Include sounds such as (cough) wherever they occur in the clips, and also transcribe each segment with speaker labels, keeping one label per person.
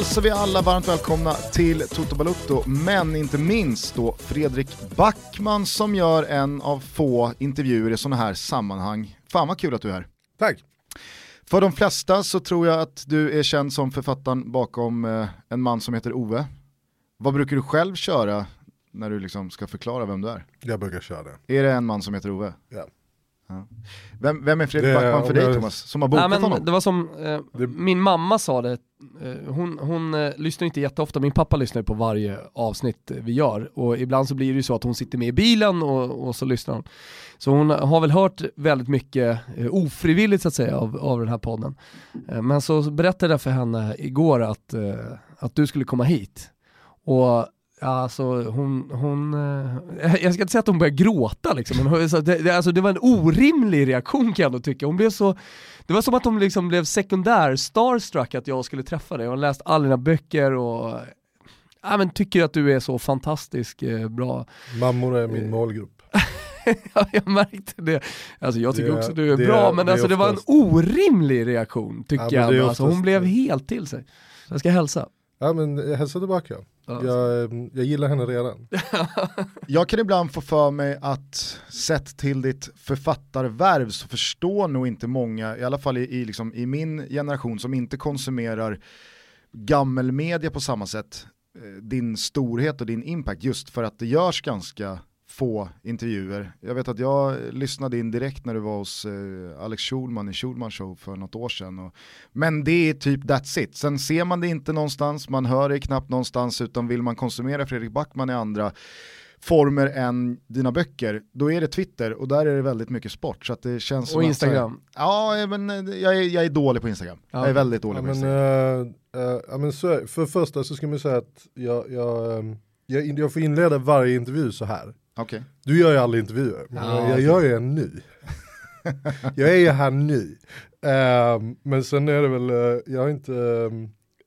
Speaker 1: hälsar vi alla varmt välkomna till Toto Balutto, men inte minst då Fredrik Backman som gör en av få intervjuer i sådana här sammanhang. Fan vad kul att du är här.
Speaker 2: Tack.
Speaker 1: För de flesta så tror jag att du är känd som författaren bakom eh, en man som heter Ove. Vad brukar du själv köra när du liksom ska förklara vem du är?
Speaker 2: Jag brukar köra det.
Speaker 1: Är det en man som heter Ove?
Speaker 2: Ja.
Speaker 1: Ja. Vem, vem är Fredrik
Speaker 2: Det-
Speaker 1: Backman för dig
Speaker 2: jag-
Speaker 1: Thomas, som har bokat
Speaker 3: Nej, men
Speaker 1: honom?
Speaker 3: det var som, eh,
Speaker 2: Det-
Speaker 3: min mamma sa det, eh, hon, hon eh, lyssnar inte jätteofta, min pappa lyssnar ju på varje avsnitt vi gör och ibland så blir det ju så att hon sitter med i bilen och, och så lyssnar hon. Så hon har väl hört väldigt mycket eh, ofrivilligt så att säga av, av den här podden. Eh, men så berättade jag för henne igår att, eh, att du skulle komma hit. Och Alltså hon, hon eh, (laughs) jag ska inte säga att hon började gråta liksom, men hon, det, det, alltså, det var en orimlig reaktion kan jag ändå tycka. Hon blev så, det var som att hon liksom blev sekundär starstruck att jag skulle träffa dig. Hon har läst alla dina böcker och ja, men tycker att du är så fantastisk eh, bra.
Speaker 2: Mammor är min målgrupp. (laughs)
Speaker 3: Ja, jag märkte det. Alltså jag tycker
Speaker 2: Det-
Speaker 3: också att du är bra, men
Speaker 2: det
Speaker 3: alltså det var en
Speaker 2: oftast-
Speaker 3: orimlig reaktion tycker
Speaker 2: Ja,
Speaker 3: jag. ändå. Alltså, hon
Speaker 2: oftast-
Speaker 3: blev helt till sig. Jag ska hälsa.
Speaker 2: Ja men jag hälsar tillbaka.
Speaker 3: Ja.
Speaker 2: Jag, eh, jag gillar henne redan. (laughs)
Speaker 1: Jag kan ibland få för mig att sett till ditt författarvärv så förstår nog inte många, i alla fall i, i, liksom, i min generation som inte konsumerar gammelmedia på samma sätt, eh, din storhet och din impact just för att det görs ganska få intervjuer. Jag vet att jag lyssnade in direkt när du var hos eh, Alex Schulman i Schulman show för något år sedan. Och, men det är typ that's it. Sen ser man det inte någonstans, man hör det knappt någonstans utan vill man konsumera Fredrik Backman i andra former än dina böcker, då är det Twitter och där är det väldigt mycket sport. Så att det känns som
Speaker 3: Och
Speaker 1: att-
Speaker 3: Instagram.
Speaker 1: Ja, men eh, jag är, jag är dålig på Instagram.
Speaker 3: Ja.
Speaker 1: Jag är väldigt dålig
Speaker 2: Ja,
Speaker 1: på
Speaker 2: men,
Speaker 1: Instagram.
Speaker 2: eh, eh, ja, men så, för första så ska man säga att jag, jag, eh, jag, jag får inleda varje intervju så här.
Speaker 1: Okej.
Speaker 2: Du gör ju aldrig intervjuer,
Speaker 3: Ja,
Speaker 2: jag gör ju en nu. (laughs) jag är ju här nu. Ehm, men sen är det väl, eh, jag är inte,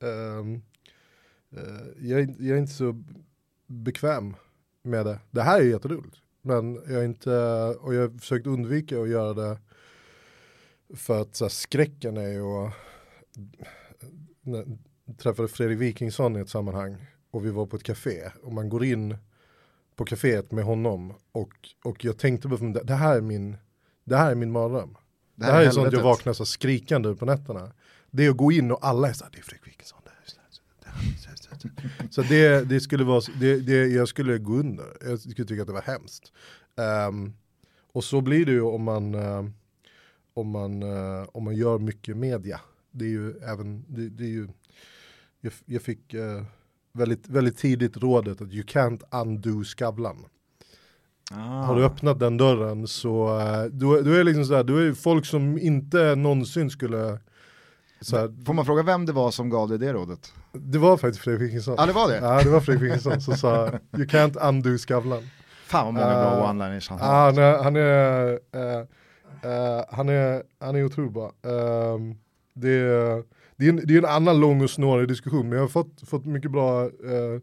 Speaker 2: ehm, eh, jag, är, inte- jag är inte så bekväm med det. Det här är jätteroligt, men jag är inte, och jag har försökt undvika att göra det för att så här, skräcken är ju att, träffade Fredrik Wikingsson i ett sammanhang och vi var på ett café och man går in på kaféet med honom och, och jag tänkte på det, det här är min det här är min mardröm. Det här, är sånt jag vaknar så skrikande på nätterna. Det är att gå in och alla är så här, det är Fredrik Wikingsson. det är så här, det här, här, här." Det, det skulle vara, det, det, jag skulle gå under. Jag skulle tycka att det var hemskt. Ehm, och så blir det ju om man, eh, om man, eh, om man gör mycket media. Det är ju även, det, det är ju, jag, jag fick eh, väldigt, väldigt tidigt rådet att you can't undo Skavlan.
Speaker 1: Ah.
Speaker 2: Har du öppnat den dörren så eh, då, då är liksom så här, då är folk som inte någonsin skulle så här,
Speaker 1: Får man fråga vem det var som gav dig det rådet?
Speaker 2: Det var faktiskt Fredrik Wikingsson.
Speaker 1: Ja det var det?
Speaker 2: Ja det var Fredrik Wikingsson som sa you can't undo Skavlan.
Speaker 1: Fan vad många bra one-liners han har.
Speaker 2: han är, han är, eh, eh, han är, han är otroligt bra. Ehm, det, är, det, är en, det är en annan lång och snårig diskussion men jag har fått, fått mycket bra eh,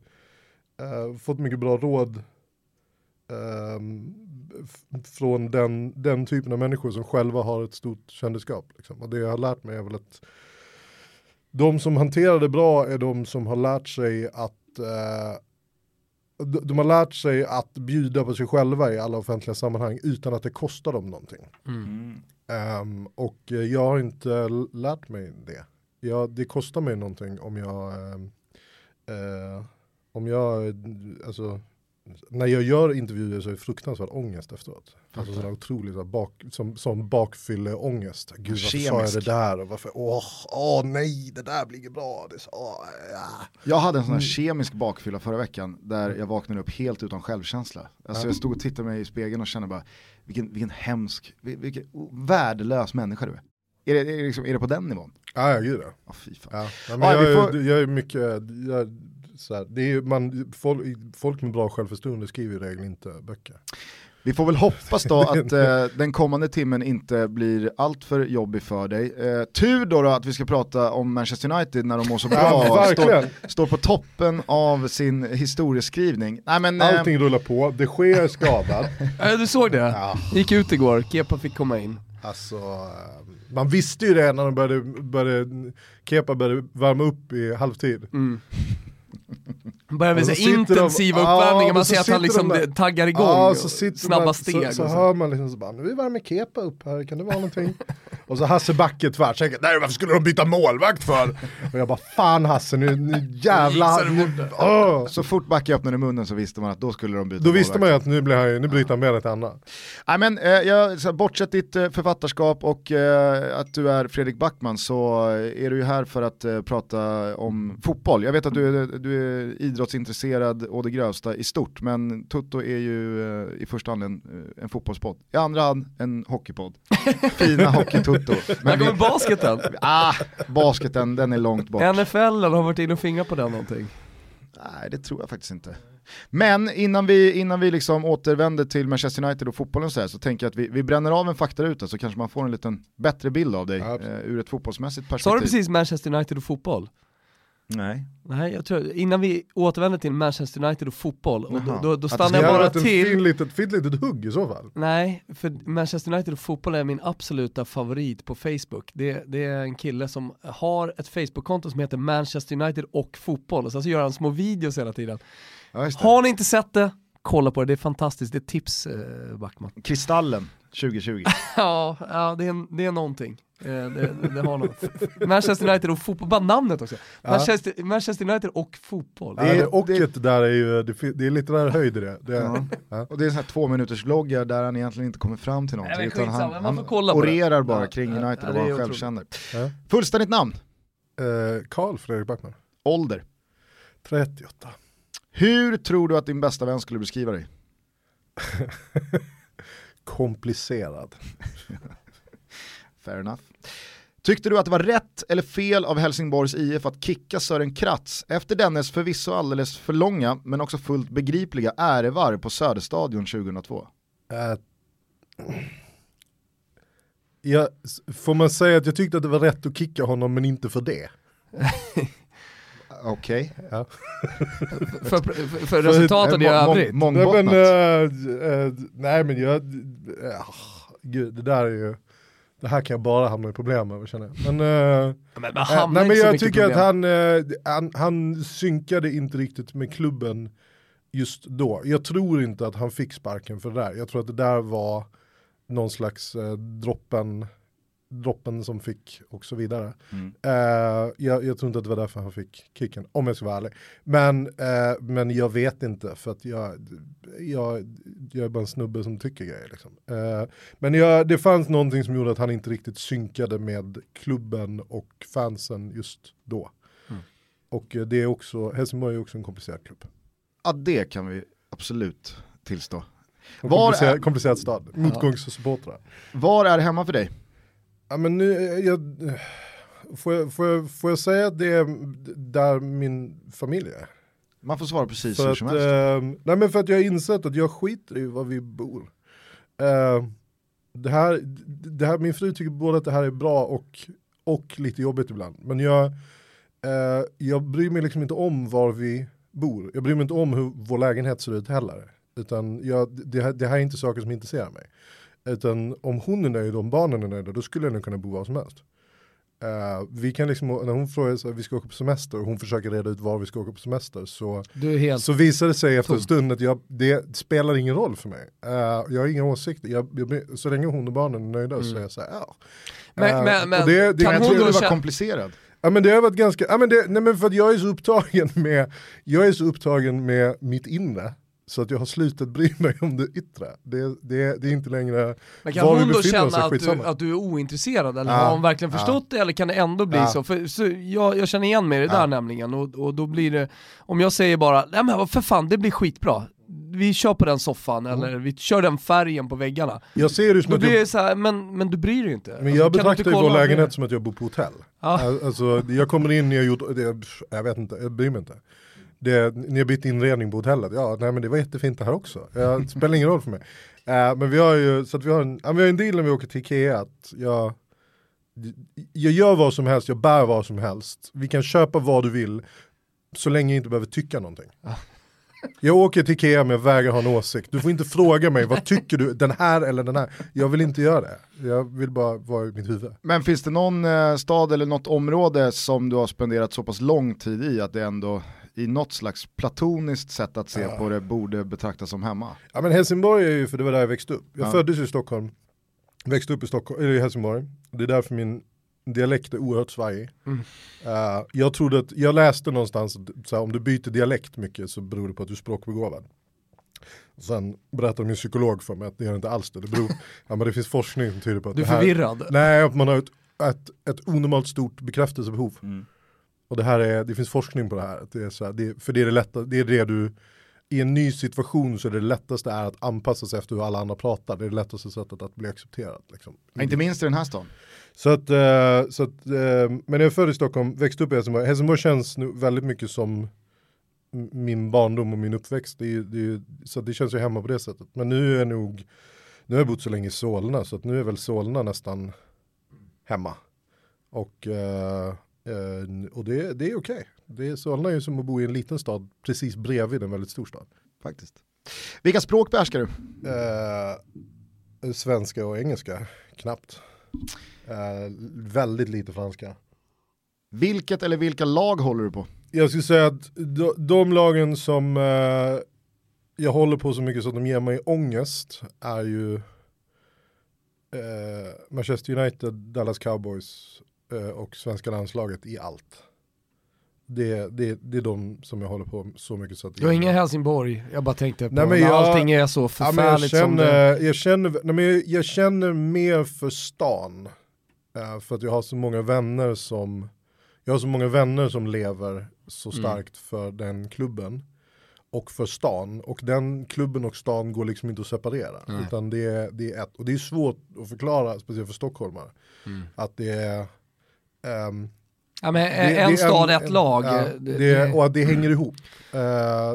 Speaker 2: eh, fått mycket bra råd f- från den, den typen av människor som själva har ett stort kändisskap. Liksom. Och det jag har lärt mig är väl att de som hanterar det bra är de som har lärt sig att eh, de, har lärt sig att bjuda på sig själva i alla offentliga sammanhang utan att det kostar dem någonting.
Speaker 1: Mm.
Speaker 2: Ehm, och eh, jag har inte lärt mig det. Jag, det kostar mig någonting om jag, ehm, eh, om jag, alltså, när jag gör intervjuer så är det fruktansvärd ångest efteråt. Alltså sån här otroligt så här bak, som, som bakfylleångest. Gud varför sa jag
Speaker 1: Kemisk.
Speaker 2: det där och varför, åh, åh nej det där blir bra. Det, så, åh, ja.
Speaker 1: Jag hade en sån här
Speaker 2: Mm.
Speaker 1: kemisk bakfylla förra veckan där jag vaknade upp helt utan självkänsla. Alltså
Speaker 2: Ja.
Speaker 1: jag stod och tittade mig i spegeln och kände bara vilken, vilken hemsk, vil- vilken värdelös människa du är. Är det, är det, liksom, är det på den nivån?
Speaker 2: Ja, ja gud ja.
Speaker 1: Ja fy fan.
Speaker 2: Ja, ja, men
Speaker 1: Ja,
Speaker 2: jag,
Speaker 1: får-
Speaker 2: jag är mycket, jag, så här, det är ju man, folk, folk med bra självförtroende skriver i regel inte böcker.
Speaker 1: Vi får väl hoppas då (laughs) att eh, den kommande timmen inte blir allt för jobbig för dig. Eh, tur då, då att vi ska prata om Manchester United när de mår så bra
Speaker 2: Ja,
Speaker 1: och står, står på toppen av sin historieskrivning. Nej, men, eh,
Speaker 2: Allting rullar på, det sker skadad. (laughs)
Speaker 3: Du såg det?
Speaker 2: Ja.
Speaker 3: Gick ut igår, Kepa fick komma in.
Speaker 2: Alltså, eh, man visste ju det när de började, började Kepa började värma upp i halvtid.
Speaker 3: Mm. Börjar med så
Speaker 2: de-
Speaker 3: intensiva
Speaker 2: Ja,
Speaker 3: uppvärmningar, man ser att han liksom
Speaker 2: de där.
Speaker 3: taggar igång,
Speaker 2: Ja,
Speaker 3: och
Speaker 2: så
Speaker 3: snabba
Speaker 2: man,
Speaker 3: steg.
Speaker 2: Så,
Speaker 3: och
Speaker 2: så
Speaker 3: så.
Speaker 2: hör man liksom så bara, nu värmer Kepa upp här, kan det vara någonting? och så Hasse Backe tvärsäkert, nej varför skulle de byta målvakt för? och jag bara, fan Hasse, nu, nu
Speaker 3: det
Speaker 2: Nu, åh.
Speaker 1: Så fort Backe öppnade munnen så visste man att då skulle de byta
Speaker 2: Då visste
Speaker 1: målvakt.
Speaker 2: man ju att nu, blir han, nu bryter han med ett annat.
Speaker 1: Nej, men, eh, jag, så här, bortsett ditt eh, författarskap och eh, att du är Fredrik Backman så eh, är du ju här för att eh, prata om fotboll. Jag vet att du är, du är idrottsintresserad och det grövsta i stort, men Tutto är ju eh, i första hand en, eh, en fotbollspodd. I andra hand en hockeypodd. (laughs) Fina hockey-Tutto. Men vi,
Speaker 3: kommer basketen.
Speaker 1: ah, basketen, den är långt bort.
Speaker 3: NFL har varit inne och fingrat på den någonting.
Speaker 1: Nej, det tror jag faktiskt inte. Men innan vi, innan vi liksom återvänder till Manchester United och fotbollen så, här, så tänker jag att vi, vi bränner av en faktaruta så kanske man får en liten bättre bild av dig eh, ur ett fotbollsmässigt perspektiv.
Speaker 3: Sa du precis Manchester United och fotboll?
Speaker 1: Nej.
Speaker 3: Nej, jag tror, innan vi återvänder till Manchester United och fotboll, och då, då, då stannar
Speaker 2: Det
Speaker 3: jag bara
Speaker 2: ett
Speaker 3: till
Speaker 2: fin litet, fint litet hugg i så fall.
Speaker 3: Nej, för Manchester United och fotboll är min absoluta favorit på Facebook. Det, det är en kille som har ett Facebook-konto som heter Manchester United och fotboll, och sen så gör han små videos hela tiden.
Speaker 1: Ja.
Speaker 3: Har ni inte sett det, kolla på det, det är fantastiskt, det är tips eh, Backman.
Speaker 1: Kristallen 2020. (laughs)
Speaker 3: Ja, ja det, är, det är någonting. Eh, det, det, det har något. Manchester United och fotboll, bara namnet också.
Speaker 2: Ja.
Speaker 3: Manchester, Manchester United och fotboll.
Speaker 1: Det är-
Speaker 2: det, ocket där är ju, det, det är lite där höjd i det. det är,
Speaker 1: Ja.
Speaker 2: ja.
Speaker 1: Och det är en sån här två minuters vloggar där han egentligen inte kommer fram till någonting.
Speaker 3: Nej,
Speaker 1: utan han
Speaker 3: man
Speaker 1: han
Speaker 3: det.
Speaker 1: orerar bara
Speaker 3: Ja,
Speaker 1: kring United
Speaker 3: ja,
Speaker 1: och
Speaker 3: det
Speaker 1: vad han själv känner.
Speaker 2: Ja.
Speaker 1: Fullständigt namn,
Speaker 2: Eh, Karl Fredrik Backman,
Speaker 1: ålder.
Speaker 2: 38.
Speaker 1: Hur tror du att din bästa vän skulle beskriva dig? (laughs)
Speaker 2: Komplicerad. (laughs)
Speaker 1: Fair enough. Tyckte du att det var rätt eller fel av Helsingborgs IF att kicka Sören Kratz efter dennes förvisso alldeles för långa men också fullt begripliga ärevarv på Söderstadion 2002?
Speaker 2: Eh, jag, får man säga att jag tyckte att det var rätt att kicka honom men inte för det? (laughs)
Speaker 1: Okej.
Speaker 2: Ja. (laughs)
Speaker 3: För, för, för resultaten i
Speaker 1: Må- må-
Speaker 3: övrigt.
Speaker 2: Nej
Speaker 1: Mångbottnat.
Speaker 2: men, eh, eh, nej men jag, eh, gud det där är ju, det här kan jag bara hamna i problem över känner jag. Men, eh,
Speaker 3: Men,
Speaker 2: Eh,
Speaker 3: hamnar
Speaker 2: nej men jag tycker att
Speaker 3: problem.
Speaker 2: han, eh, han, han synkade inte riktigt med klubben just då. Jag tror inte att han fick sparken för det där. Jag tror att det där var någon slags eh, droppen, droppen som fick och så vidare.
Speaker 1: Mm.
Speaker 2: Eh, jag, jag tror inte att det var därför han fick kicken, om jag ska vara ärlig. Men, eh, men jag vet inte, för att jag, jag, jag är bara en snubbe som tycker grejer. Liksom. Eh, men jag, det fanns någonting som gjorde att han inte riktigt synkade med klubben och fansen just då.
Speaker 3: Mm.
Speaker 2: Och det är också, Helsingborg är också en komplicerad klubb.
Speaker 1: Ja det kan vi absolut tillstå.
Speaker 2: Komplicerad,
Speaker 1: är-
Speaker 2: komplicerad stad, motgångssupportrar.
Speaker 1: Var är hemma för dig?
Speaker 2: Ja men nu, eh, jag, får, jag, får, jag, får jag säga att det är där min familj är?
Speaker 1: Man får svara precis
Speaker 2: För
Speaker 1: hur
Speaker 2: att,
Speaker 1: som helst.
Speaker 2: eh, nej men för att jag har insett att jag skiter i var vi bor. Eh, det här, det här, min fru tycker både att det här är bra och, och lite jobbigt ibland. Men jag, eh, jag bryr mig liksom inte om var vi bor. Jag bryr mig inte om hur vår lägenhet ser ut heller. Utan jag, det, här, det här är inte saker som intresserar mig. Utan om hon är nöjd och om barnen är nöjda, då skulle jag nog kunna bo var som helst. Eh, vi kan liksom, när hon frågar så vi ska åka på semester och hon försöker reda ut var vi ska åka på semester så, så visar det sig efter en stund att jag, det spelar ingen roll för mig. Eh, jag har inga åsikter, jag, jag, så länge hon och barnen är nöjda så är jag så här, ja.
Speaker 3: Men-
Speaker 2: Eh,
Speaker 3: men-
Speaker 2: det, det,
Speaker 3: kan
Speaker 1: jag
Speaker 3: hon då
Speaker 1: det var
Speaker 3: känna-
Speaker 1: komplicerad.
Speaker 2: Ja men det har varit ganska, ja men det, nej men för att jag är så upptagen med, jag är så upptagen med mitt inre. Så att jag har slutat bry mig om det yttre. Det, det, det är inte längre,
Speaker 3: Men kan
Speaker 2: var vi
Speaker 3: hon då
Speaker 2: befinner oss
Speaker 3: känna
Speaker 2: är
Speaker 3: att du,
Speaker 2: skitsamma.
Speaker 3: att du är ointresserad eller
Speaker 2: Ja,
Speaker 3: har hon verkligen
Speaker 2: ja.
Speaker 3: förstått det eller kan det ändå bli
Speaker 2: Ja.
Speaker 3: så? För, så jag, jag känner igen mig i det
Speaker 2: Ja.
Speaker 3: där nämligen och, och då blir det, om jag säger bara, nej men för fan det blir skitbra, vi kör på den soffan
Speaker 2: Mm.
Speaker 3: eller vi kör den färgen på väggarna.
Speaker 2: jag ser det som
Speaker 3: Då
Speaker 2: att
Speaker 3: blir
Speaker 2: jag,
Speaker 3: så här, men, men du bryr dig inte.
Speaker 2: men
Speaker 3: Alltså,
Speaker 2: jag
Speaker 3: du
Speaker 2: betraktar ju vår lägenhet som att jag bor på hotell.
Speaker 3: Ja.
Speaker 2: Al- Alltså jag kommer in, jag, gjort, det, jag vet inte, jag bryr mig inte. Det, ni har bytt inredning på hotellet, ja nej men det var jättefint det här också. Ja, det (laughs) spelar ingen roll för mig. Eh, men vi har ju, så att vi har en, ja, vi har en deal när vi åker till Ikea att jag, jag gör vad som helst, jag bär vad som helst. Vi kan köpa vad du vill, så länge jag inte behöver tycka någonting. Jag åker till Ikea men jag vägrar ha en åsikt. Du får inte fråga mig, vad tycker du, den här eller den här? Jag vill inte göra det. Jag vill bara vara i mitt huvud.
Speaker 1: Men finns det någon eh, stad eller något område som du har spenderat så pass lång tid i att det ändå i något slags platoniskt sätt att se
Speaker 2: Ja.
Speaker 1: på det borde betraktas som hemma?
Speaker 2: Ja men Helsingborg är ju, för det var där jag växte upp. Jag
Speaker 1: Ja.
Speaker 2: föddes i Stockholm, växte upp i, Stockholm, eller i Helsingborg. Det är därför min dialekt är oerhört svajig.
Speaker 3: Mm.
Speaker 2: Eh, jag trodde att, jag läste någonstans att så här, om du byter dialekt mycket så beror det på att du är språkbegåvad. Och Sen berättade min psykolog för mig att det gör inte alls det. Det, beror, (laughs) ja, men det finns forskning som tyder på att
Speaker 3: Du är
Speaker 2: det här,
Speaker 3: förvirrad.
Speaker 2: Nej, att man har ett, ett, ett onormalt stort bekräftelsebehov. Och det här är, det finns forskning på det här. Det är så här det, för det är det lätta, det är det du, i en ny situation så är det lättaste är att anpassa sig efter hur alla andra pratar. Det är det lättaste sättet att bli accepterad. Liksom.
Speaker 1: Inte minst i den här stan.
Speaker 2: Så att, eh, så att eh, men jag är född i Stockholm, växte upp i Helsingborg. Helsingborg känns nu väldigt mycket som min barndom och min uppväxt. Det är, det är, så det känns ju hemma på det sättet. Men nu är jag nog, nu har jag bott så länge i Solna så att nu är väl Solna nästan hemma. Och, eh, och det, det är okej. Det är, Solna är ju som att bo i en liten stad precis bredvid en väldigt stor stad.
Speaker 1: Faktiskt. Vilka språk behärskar du?
Speaker 2: Eh, svenska och engelska, knappt. Eh, väldigt lite franska.
Speaker 1: Vilket eller vilka lag håller du på?
Speaker 2: Jag skulle säga att de, de lagen som jag håller på så mycket så att de ger mig ångest är ju Manchester United, Dallas Cowboys och svenska landslaget i allt. Det, det, det är de som jag håller på så mycket så att
Speaker 3: Du har inga Helsingborg, jag bara tänkte på
Speaker 2: Nej, men
Speaker 3: när
Speaker 2: jag-
Speaker 3: allting är så
Speaker 2: Ja, men jag,
Speaker 3: förfärligt som det
Speaker 2: känner, jag, känner, nej, men jag, jag känner mer för stan. Eh, för att jag har så många vänner som jag har så många vänner som lever så
Speaker 3: Mm.
Speaker 2: starkt för den klubben. Och för stan. Och den klubben och stan går liksom inte att separera.
Speaker 3: Nej.
Speaker 2: Utan det är, det är ett. Och det är svårt att förklara, speciellt för stockholmare.
Speaker 3: Mm.
Speaker 2: Att det är ehm,
Speaker 3: Ja men en
Speaker 2: det
Speaker 3: stad, ett
Speaker 2: en-
Speaker 3: lag.
Speaker 2: Ja,
Speaker 3: det-
Speaker 2: det, och det hänger ihop. Eh,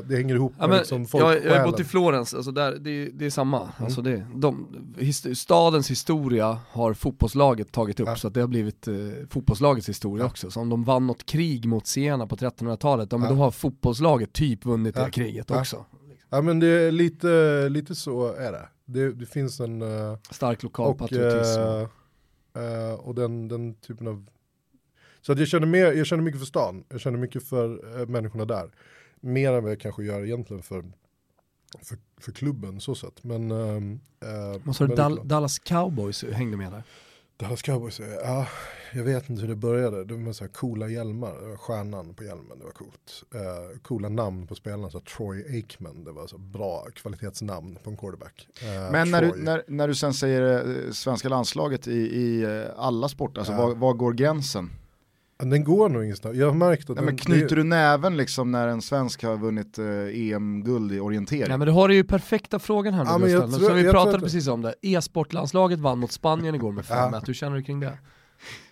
Speaker 2: det hänger ihop
Speaker 3: Ja,
Speaker 2: med
Speaker 3: men,
Speaker 2: liksom
Speaker 3: jag, jag har bott i Florens, alltså där, det, är samma.
Speaker 2: Mm.
Speaker 3: Alltså det, de, his, stadens historia har fotbollslaget tagit upp,
Speaker 2: Ja.
Speaker 3: så att det har blivit eh, fotbollslagets historia också. Så om de vann något krig mot Siena på 1300-talet, ja, men då har fotbollslaget typ vunnit det kriget också.
Speaker 2: Ja men det är lite, lite så är det. Det, det finns en... eh,
Speaker 3: Stark lokal
Speaker 2: och
Speaker 3: patriotism.
Speaker 2: eh, eh, och den, den typen av... Så att jag känner, mer, jag känner mycket för stan. Jag känner mycket för eh, människorna där. Mer än vad jag kanske gör egentligen för, för, för klubben så sett. Men... ehm, eh,
Speaker 3: Vad sa Dal-
Speaker 2: klart.
Speaker 3: Dallas Cowboys hängde med där?
Speaker 2: Dallas Cowboys, är- ja, jag vet inte hur det började. De var så här coola hjälmar, det var stjärnan på hjälmen, det var coolt. Eh, coola namn på spelarna, så Troy Aikman, det var så bra kvalitetsnamn på en quarterback. Eh,
Speaker 1: Men när du, när, när du sen säger eh, svenska landslaget i, i eh, alla sporter, alltså
Speaker 2: Ja.
Speaker 1: var, var går gränsen?
Speaker 2: Den går nog ingenstans. Jag har märkt att
Speaker 1: Nej,
Speaker 2: den,
Speaker 1: men knyter
Speaker 2: det,
Speaker 1: du näven liksom när en svensk har vunnit eh, EM-guld i orientering?
Speaker 3: Nej men du har ju perfekta frågan här nu
Speaker 2: Ja, men jag
Speaker 3: Gustav,
Speaker 2: tror-
Speaker 3: som vi
Speaker 2: jag
Speaker 3: pratade precis om det. E-sportlandslaget vann mot Spanien igår med 5-1,
Speaker 2: Ja.
Speaker 3: hur känner du kring det?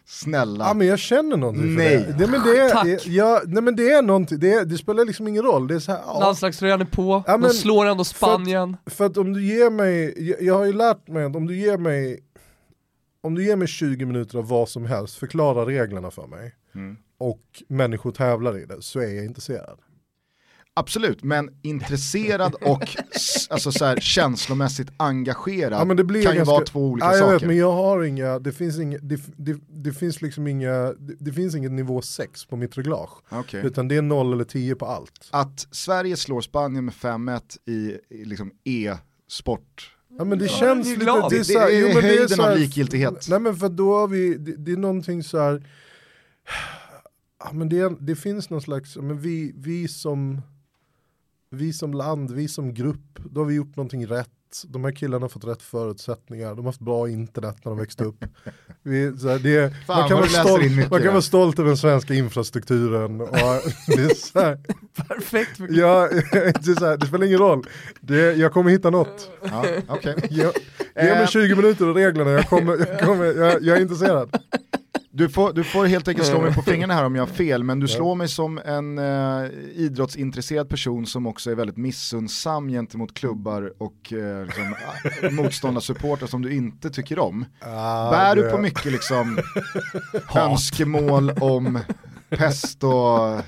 Speaker 1: Snälla.
Speaker 2: Ja men jag känner någonting för
Speaker 1: Nej.
Speaker 2: det. Nej men det,
Speaker 3: Tack.
Speaker 2: är, ja, nej, men det är någonting, det, det spelar liksom ingen roll. Det är så här, ja,
Speaker 3: Landslagströjan är på,
Speaker 2: Ja,
Speaker 3: de
Speaker 2: men
Speaker 3: slår ändå
Speaker 2: för att-
Speaker 3: Spanien.
Speaker 2: För att om du ger mig, jag, jag har ju lärt mig att om du ger mig om du ger mig 20 minuter av vad som helst, förklara reglerna för mig
Speaker 1: Mm.
Speaker 2: och människor tävlar i det så är jag intresserad.
Speaker 1: Absolut, men intresserad och alltså så här, känslomässigt engagerad
Speaker 2: Ja,
Speaker 1: kan ju
Speaker 2: ganska-
Speaker 1: vara två olika
Speaker 2: Ja, jag
Speaker 1: saker.
Speaker 2: vet, men jag har inga, det finns, inga, det, det, det finns liksom inga, det, det finns inget nivå 6 på mitt reglage.
Speaker 1: Okej.
Speaker 2: Utan det är 0 eller 10 på allt.
Speaker 1: Att Sverige slår Spanien med 5-1 i, i liksom e-sport,
Speaker 2: Ja men det
Speaker 3: Ja,
Speaker 2: känns
Speaker 3: är
Speaker 2: lite, det är, så här,
Speaker 1: Det är
Speaker 2: jo, men det är
Speaker 1: höjden
Speaker 2: så
Speaker 1: av
Speaker 2: här-
Speaker 1: likgiltighet.
Speaker 2: Nej men för då har vi, det, det är någonting så här. Ja men det, det finns någon slags, men vi, vi som, vi som land, vi som grupp, då har vi gjort någonting rätt. De här killarna har fått rätt förutsättningar, de har haft bra internet när de växte upp. Vi, så här, det,
Speaker 1: Fan,
Speaker 2: man, kan vara stolt,
Speaker 1: mycket
Speaker 2: man kan
Speaker 1: där.
Speaker 2: vara stolt över den svenska infrastrukturen. Och det, är så här,
Speaker 3: Perfekt
Speaker 2: ja, det, är så här, det spelar ingen roll, det, jag kommer hitta något.
Speaker 1: Ja, okej.
Speaker 2: Jag, ge mig
Speaker 1: Eh,
Speaker 2: 20 minuter och reglerna, jag, kommer, jag, kommer, jag, jag är intresserad.
Speaker 1: Du får, du får helt enkelt slå mig på (laughs) fingrarna här om jag har fel, men du slår mig som en eh, idrottsintresserad person som också är väldigt missunnsam gentemot klubbar och eh, liksom, (laughs) motståndarsupportrar som du inte tycker om.
Speaker 2: Ah,
Speaker 1: Bär du på mycket liksom (laughs) önskemål om pest och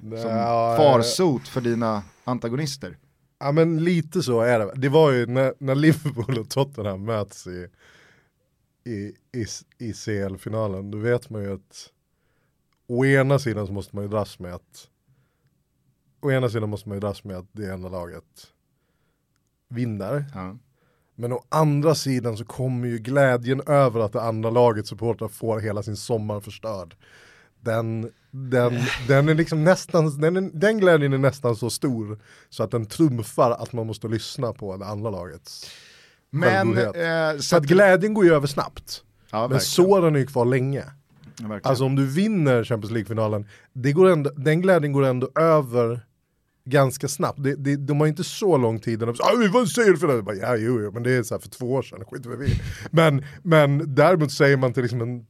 Speaker 1: som
Speaker 2: ja,
Speaker 1: farsot för dina antagonister.
Speaker 2: Ja men lite så är det. Det var ju när, när Liverpool och Tottenham möts i, i, i, i CL-finalen, då vet man ju att å ena sidan så måste man ju dras med att å ena sidan måste man ju dras med att det ena laget vinner.
Speaker 1: Ja.
Speaker 2: Men å andra sidan så kommer ju glädjen över att det andra lagets supportrar får hela sin sommar förstörd. Den, den, den är liksom nästan, den, är, den glädjen är nästan så stor så att den trumfar att man måste lyssna på det andra lagets
Speaker 1: Men, eh,
Speaker 2: Så att glädjen går ju över snabbt.
Speaker 1: ja,
Speaker 2: Men
Speaker 1: verkligen.
Speaker 2: såren är ju kvar länge.
Speaker 1: Ja.
Speaker 2: Alltså om du vinner Champions League-finalen, det går ändå, den glädjen går ändå över ganska snabbt. Det, det, de har inte så lång tid, de säger vi får se det för det. Bara, Ja, jo, jo, men det är så här för två år sedan, skit vad vi men, men däremot säger man till liksom en,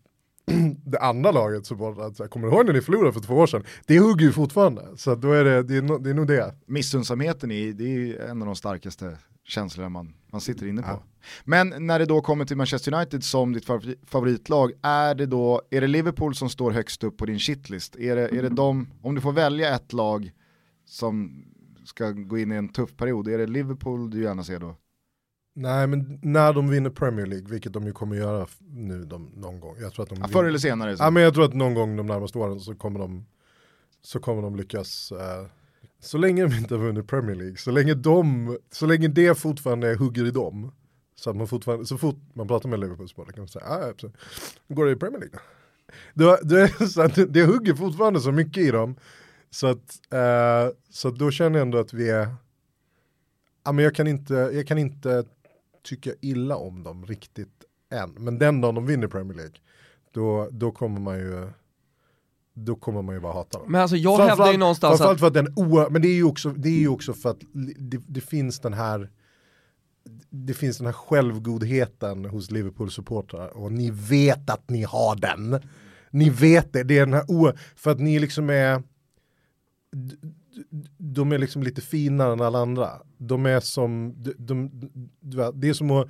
Speaker 2: (clears throat) det andra laget supportrar att så här, kommer du ihåg när ni förlorade för två år sedan? Det hugger ju fortfarande, så då är det, det, är, no, det är nog det.
Speaker 1: Missunnsamheten är, det är en av de starkaste känslorna man, man sitter inne på.
Speaker 2: Ja.
Speaker 1: Men när det då kommer till Manchester United som ditt favori- favoritlag, är det då, är det Liverpool som står högst upp på din shitlist? Är det, är det de, om du får välja ett lag som ska gå in i en tuff period, är det Liverpool du gärna ser då?
Speaker 2: Nej men när de vinner Premier League, vilket de ju kommer göra nu de, någon gång. Jag tror att de
Speaker 1: Ja, förr eller senare. Så.
Speaker 2: Ja men jag tror att någon gång de närmaste åren så kommer de, så kommer de lyckas. Eh, så länge de inte har vunnit Premier League, så länge, de, så länge det fortfarande hugger i dem. Så att man fortfarande, så fort man pratar med Liverpool-spelare kan man säga, ah, så går det i Premier League det, så att det, det hugger fortfarande så mycket i dem. Så att, eh, så att då känner jag ändå att vi är, ja men jag kan inte, jag kan inte tycka illa om dem riktigt än. Men den dagen de vinner Premier League, då, då kommer man ju då kommer man ju bara hata dem.
Speaker 3: Men alltså jag hävdar ju någonstans
Speaker 2: framförallt för att den oer, men det är ju också, det är ju också för att det, det finns den här det finns den här självgodheten hos Liverpool-supportrar och ni vet att ni har den. Ni vet det, det är den här o, för att ni liksom är de är liksom lite finare än alla andra. De är som, de, de, vet, det är som att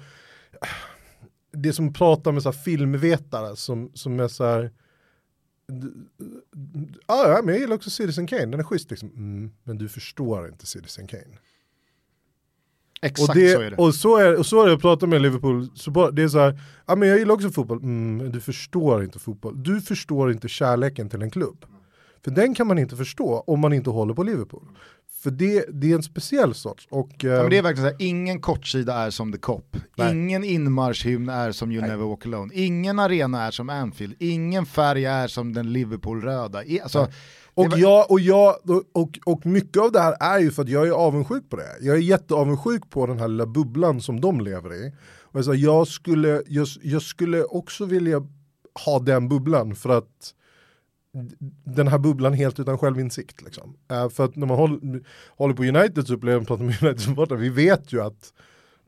Speaker 2: det är som att prata med så filmvetare som, som är så här Ja, ja, men jag gillar också Citizen Kane, den är schysst liksom. Mm, men du förstår inte Citizen Kane.
Speaker 1: Exakt
Speaker 2: och, det,
Speaker 1: så är det.
Speaker 2: Och så är, och så är det att prata med Liverpool, så bara, det är så här, ja men jag gillar också fotboll, mm, men du förstår inte fotboll. Du förstår inte kärleken till en klubb. För den kan man inte förstå om man inte håller på Liverpool. För det, det är en speciell sorts. Och,
Speaker 1: Ja, men det är
Speaker 2: ehm,
Speaker 1: verkligen så här, ingen kortsida är som The Cop,
Speaker 2: Nej.
Speaker 1: ingen inmarschhymn är som You
Speaker 2: Nej.
Speaker 1: Never Walk Alone, ingen arena är som Anfield, ingen färg är som den Liverpool-röda. Alltså,
Speaker 2: Nej. Och,
Speaker 1: var-
Speaker 2: jag, och, jag, och, och mycket av det här är ju för att jag är avundsjuk på det. Jag är jätteavundsjuk på den här lilla bubblan som de lever i. Och jag, sa, jag, skulle, jag, jag skulle också vilja ha den bubblan för att den här bubblan helt utan självinsikt. Liksom. Eh, för att när man håller, håller på Uniteds upplevelse, pratar med (laughs) Uniteds supportrar, vi vet ju att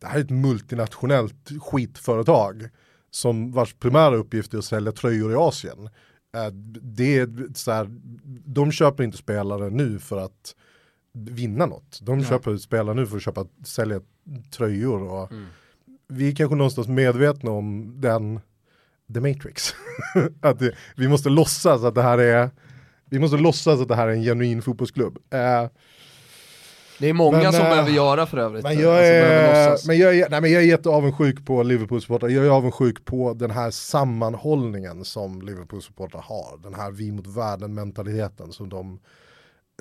Speaker 2: det här är ett multinationellt skitföretag som vars primära uppgift är att sälja tröjor i Asien. Eh, Det är så här, de köper inte spelare nu för att vinna något. De
Speaker 1: Nej.
Speaker 2: köper spelare nu för att köpa, sälja tröjor. Och Vi är kanske någonstans medvetna om den, the matrix. (laughs) att det, vi måste låtsas att det här är vi måste låtsas att det här är en genuin fotbollsklubb. Eh,
Speaker 3: det är många
Speaker 2: Men,
Speaker 3: som
Speaker 2: eh,
Speaker 3: behöver göra för övrigt.
Speaker 2: men
Speaker 3: alltså,
Speaker 2: jag
Speaker 3: behöver
Speaker 2: är,
Speaker 3: låtsas.
Speaker 2: men jag är, nej, men jag är jätteavundsjuk på Liverpool-supportrar. Jag är avundsjuk på den här sammanhållningen som Liverpool-supportrar har. Den här vi mot världen-mentaliteten som de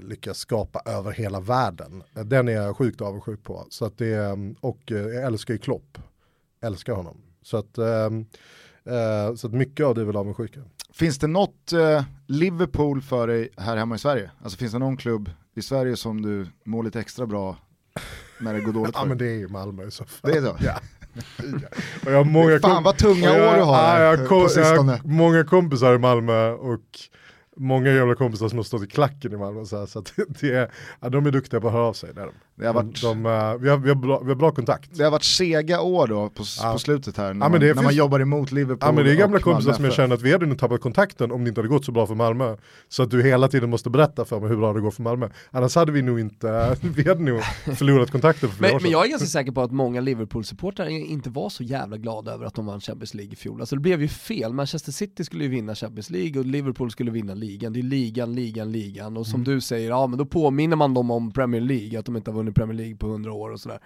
Speaker 2: lyckas skapa över hela världen. Den är jag sjukt avundsjuk på. Så att det, är- och eh, jag älskar ju Klopp. Älskar honom. Så att, ehm, eh, så att mycket av det är väl avundsjuka.
Speaker 1: finns det något eh, Liverpool för dig här hemma i Sverige? Alltså finns det någon klubb i Sverige som du mår lite extra bra när det går dåligt (laughs)
Speaker 2: Ja
Speaker 1: för?
Speaker 2: men det är ju Malmö i så fall.
Speaker 1: Det är så? (laughs)
Speaker 2: Ja. (laughs) och jag har många
Speaker 1: Fan vad tunga
Speaker 2: jag-
Speaker 1: år du har
Speaker 2: ja,
Speaker 1: här,
Speaker 2: jag, har
Speaker 1: på
Speaker 2: ko- jag
Speaker 1: sistone.
Speaker 2: har många kompisar i Malmö och många jävla kompisar som har stått i klacken i Malmö. Så, här, så att det är, ja, de är duktiga på att höra av sig. Det är de.
Speaker 1: Det har varit,
Speaker 2: de, uh, vi, har, vi, har bra, vi har bra kontakt.
Speaker 1: det har varit sega år då på,
Speaker 2: Ja.
Speaker 1: på slutet här, när,
Speaker 2: Ja, men
Speaker 1: man, när
Speaker 2: finns-
Speaker 1: man jobbar emot Liverpool
Speaker 2: Ja men det är gamla kompisar som jag känner att vi hade nog tappat kontakten om det inte hade gått så bra för Malmö. Så att du hela tiden måste berätta för mig hur bra det går för Malmö. Annars hade vi nog inte, (laughs) vi hade nog förlorat kontakten för flera
Speaker 3: Men,
Speaker 2: år
Speaker 3: men
Speaker 2: sedan.
Speaker 3: jag är ganska säker på att många Liverpool-supportrar inte var så jävla glada över att de vann Champions League i fjol. Alltså det blev ju fel, Manchester City skulle ju vinna Champions League och Liverpool skulle vinna ligan. Det är ligan, ligan, ligan. Och som
Speaker 2: Mm.
Speaker 3: du säger, ja men då påminner man dem om Premier League, att de inte har vunnit Premier League på 100 år och sådär.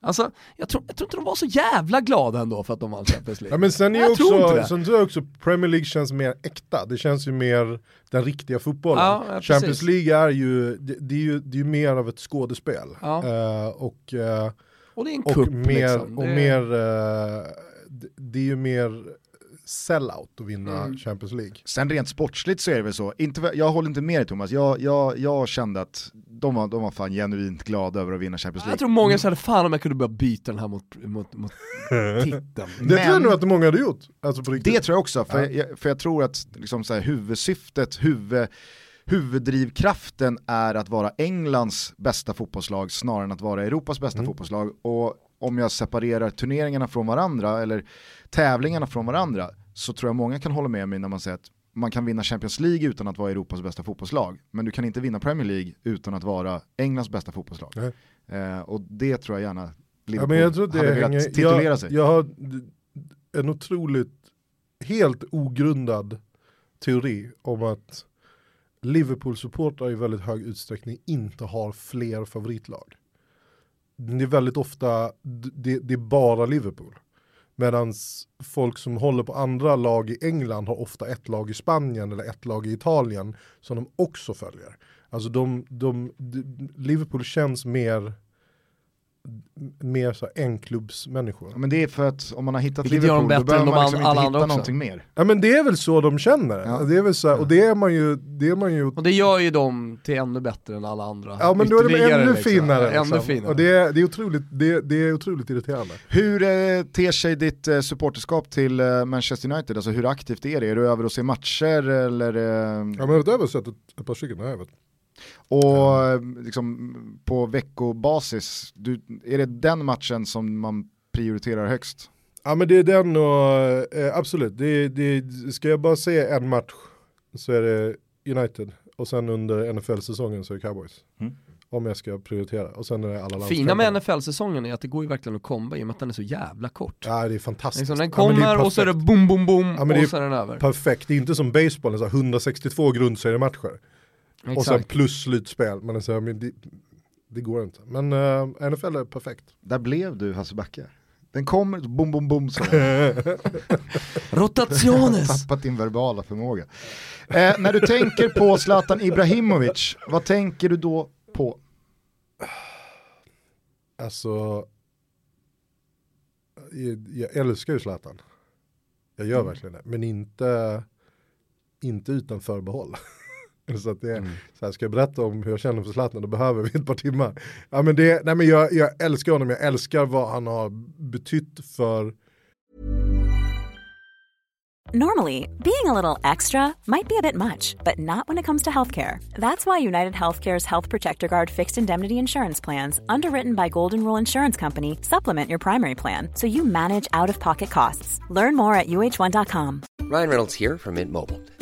Speaker 3: Alltså, jag tror, jag tror inte de var så jävla glada ändå för att de vann Champions League.
Speaker 2: Ja men sen är
Speaker 3: Jag
Speaker 2: också, sen tror jag också Premier League känns mer äkta, det känns ju mer den riktiga fotbollen.
Speaker 3: Ja, ja.
Speaker 2: Champions League är ju, det, det är ju, det är mer av ett skådespel.
Speaker 3: Ja.
Speaker 2: Eh, och eh,
Speaker 3: och det är en
Speaker 2: mer,
Speaker 3: liksom.
Speaker 2: och
Speaker 3: Det-
Speaker 2: mer det, det är ju mer sellout att vinna
Speaker 3: Mm.
Speaker 2: Champions League.
Speaker 1: Sen rent sportsligt så är det väl så, inte, jag håller inte med dig Thomas, jag, jag, jag kände att de var, de var fan genuint glada över att vinna Champions
Speaker 3: Jag
Speaker 1: League.
Speaker 3: tror många kände fan om jag kunde börja byta den här mot, mot, mot (laughs) titeln.
Speaker 2: Det tror jag
Speaker 1: Men-
Speaker 2: nog att många hade gjort. Alltså.
Speaker 1: Det tror jag också, för,
Speaker 2: Ja.
Speaker 1: jag, för jag tror att liksom så här, huvudsyftet, huvud, huvuddrivkraften är att vara Englands bästa fotbollslag snarare än att vara Europas bästa
Speaker 2: Mm.
Speaker 1: fotbollslag. Och om jag separerar turneringarna från varandra, eller tävlingarna från varandra, så tror jag många kan hålla med mig när man säger att man kan vinna Champions League utan att vara Europas bästa fotbollslag, men du kan inte vinna Premier League utan att vara Englands bästa fotbollslag. Eh, och det tror jag gärna
Speaker 2: Ja,
Speaker 1: Liverpool
Speaker 2: men jag tror det
Speaker 1: hade velat
Speaker 2: hänger,
Speaker 1: titulera
Speaker 2: jag,
Speaker 1: sig.
Speaker 2: jag har en otroligt, helt ogrundad teori om att Liverpool-supportrar i väldigt hög utsträckning inte har fler favoritlag. Det är väldigt ofta, det, det är bara Liverpool. Medan folk som håller på andra lag i England har ofta ett lag i Spanien eller ett lag i Italien som de också följer. Alltså de, de, de Liverpool känns mer mer så enklubbsmänniskor.
Speaker 1: Ja, men det är för att om man har hittat
Speaker 3: Vilket gör
Speaker 1: Liverpool, då
Speaker 3: bättre
Speaker 1: behöver
Speaker 3: än
Speaker 1: man
Speaker 3: de
Speaker 1: liksom inte
Speaker 3: andra
Speaker 1: hitta
Speaker 3: också.
Speaker 1: någonting mer.
Speaker 2: Ja men det är väl så de känner.
Speaker 1: Ja.
Speaker 2: Det är väl så här, och det är man ju, det är man ju
Speaker 3: Och det gör ju dem till ännu bättre än alla andra.
Speaker 2: Ja men då är de ännu
Speaker 3: liksom.
Speaker 2: finare.
Speaker 3: Ännu
Speaker 2: Liksom.
Speaker 3: finare.
Speaker 2: Och det är, det, är otroligt, det, det är otroligt irriterande.
Speaker 1: Hur eh, ter sig ditt eh, supporterskap till eh, Manchester United? Alltså hur aktivt är det? Är du över och ser matcher eller? Eh,
Speaker 2: Ja men har väl sett ett, ett par stycken, ja, jag vet.
Speaker 1: Och eh, liksom på veckobasis, du, är det den matchen som man prioriterar högst?
Speaker 2: Ja men det är den och, eh, absolut, det, det, ska jag bara se en match så är det United och sen under NFL-säsongen så är det Cowboys.
Speaker 1: Mm.
Speaker 2: Om jag ska prioritera. Och sen är det alla
Speaker 3: Fina med. NFL-säsongen är att det går ju verkligen att komba i och med att den är så jävla kort.
Speaker 2: Ja det är fantastiskt.
Speaker 3: Liksom, den
Speaker 2: Ja,
Speaker 3: kommer och så är det boom, boom, boom
Speaker 2: Ja,
Speaker 3: och så är den över.
Speaker 2: Perfekt, det är inte som baseball, så här 162 grundseriematcher. Och sen
Speaker 3: Exakt.
Speaker 2: plus slutspel. Men, så, här, men det, det går inte. Men uh, NFL är perfekt.
Speaker 1: Där blev du Hasse Backe. Den kommer, bom bom bom så. (laughs)
Speaker 3: Rotationes!
Speaker 1: Tappat din verbala förmåga. Eh, när du tänker på Zlatan Ibrahimovic, vad tänker du då på?
Speaker 2: Alltså, jag, jag älskar ju Zlatan. Jag gör
Speaker 1: Mm.
Speaker 2: verkligen det. Men inte, inte utan förbehåll. (laughs) (laughs) så att det,
Speaker 1: Mm.
Speaker 2: så här, ska jag berätta om hur jag känner för Zlatan då behöver vi ett par timmar. Ja, men det, nej, men jag, jag älskar honom, jag älskar vad han har betytt för
Speaker 4: Normally, being a little extra might be a bit much, but not when it comes to healthcare. That's why United Healthcare's Health Protector Guard fixed indemnity insurance plans, underwritten by Golden Rule Insurance Company, supplement your primary plan so you manage out of pocket costs. Learn more at uh1.com.
Speaker 5: Ryan Reynolds here from Mint Mobile.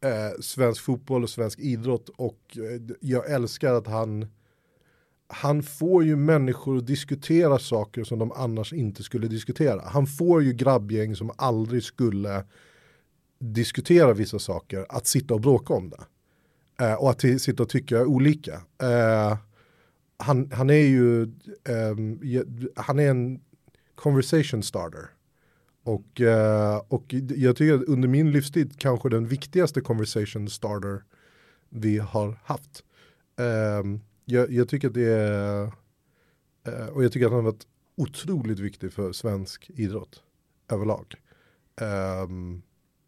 Speaker 2: eh, svensk fotboll och svensk idrott och eh, jag älskar att han han får ju människor att diskutera saker som de annars inte skulle diskutera. Han får ju grabbgäng som aldrig skulle diskutera vissa saker att sitta och bråka om det. Eh, och att sitta och tycka olika. Eh, han, han är ju ehm, han är en conversation starter. Och, eh, och jag tycker att under min livstid kanske den viktigaste conversation starter vi har haft. Ehm, jag, jag tycker att det är, eh, och jag tycker att han har varit otroligt viktig för svensk idrott överlag. Ehm,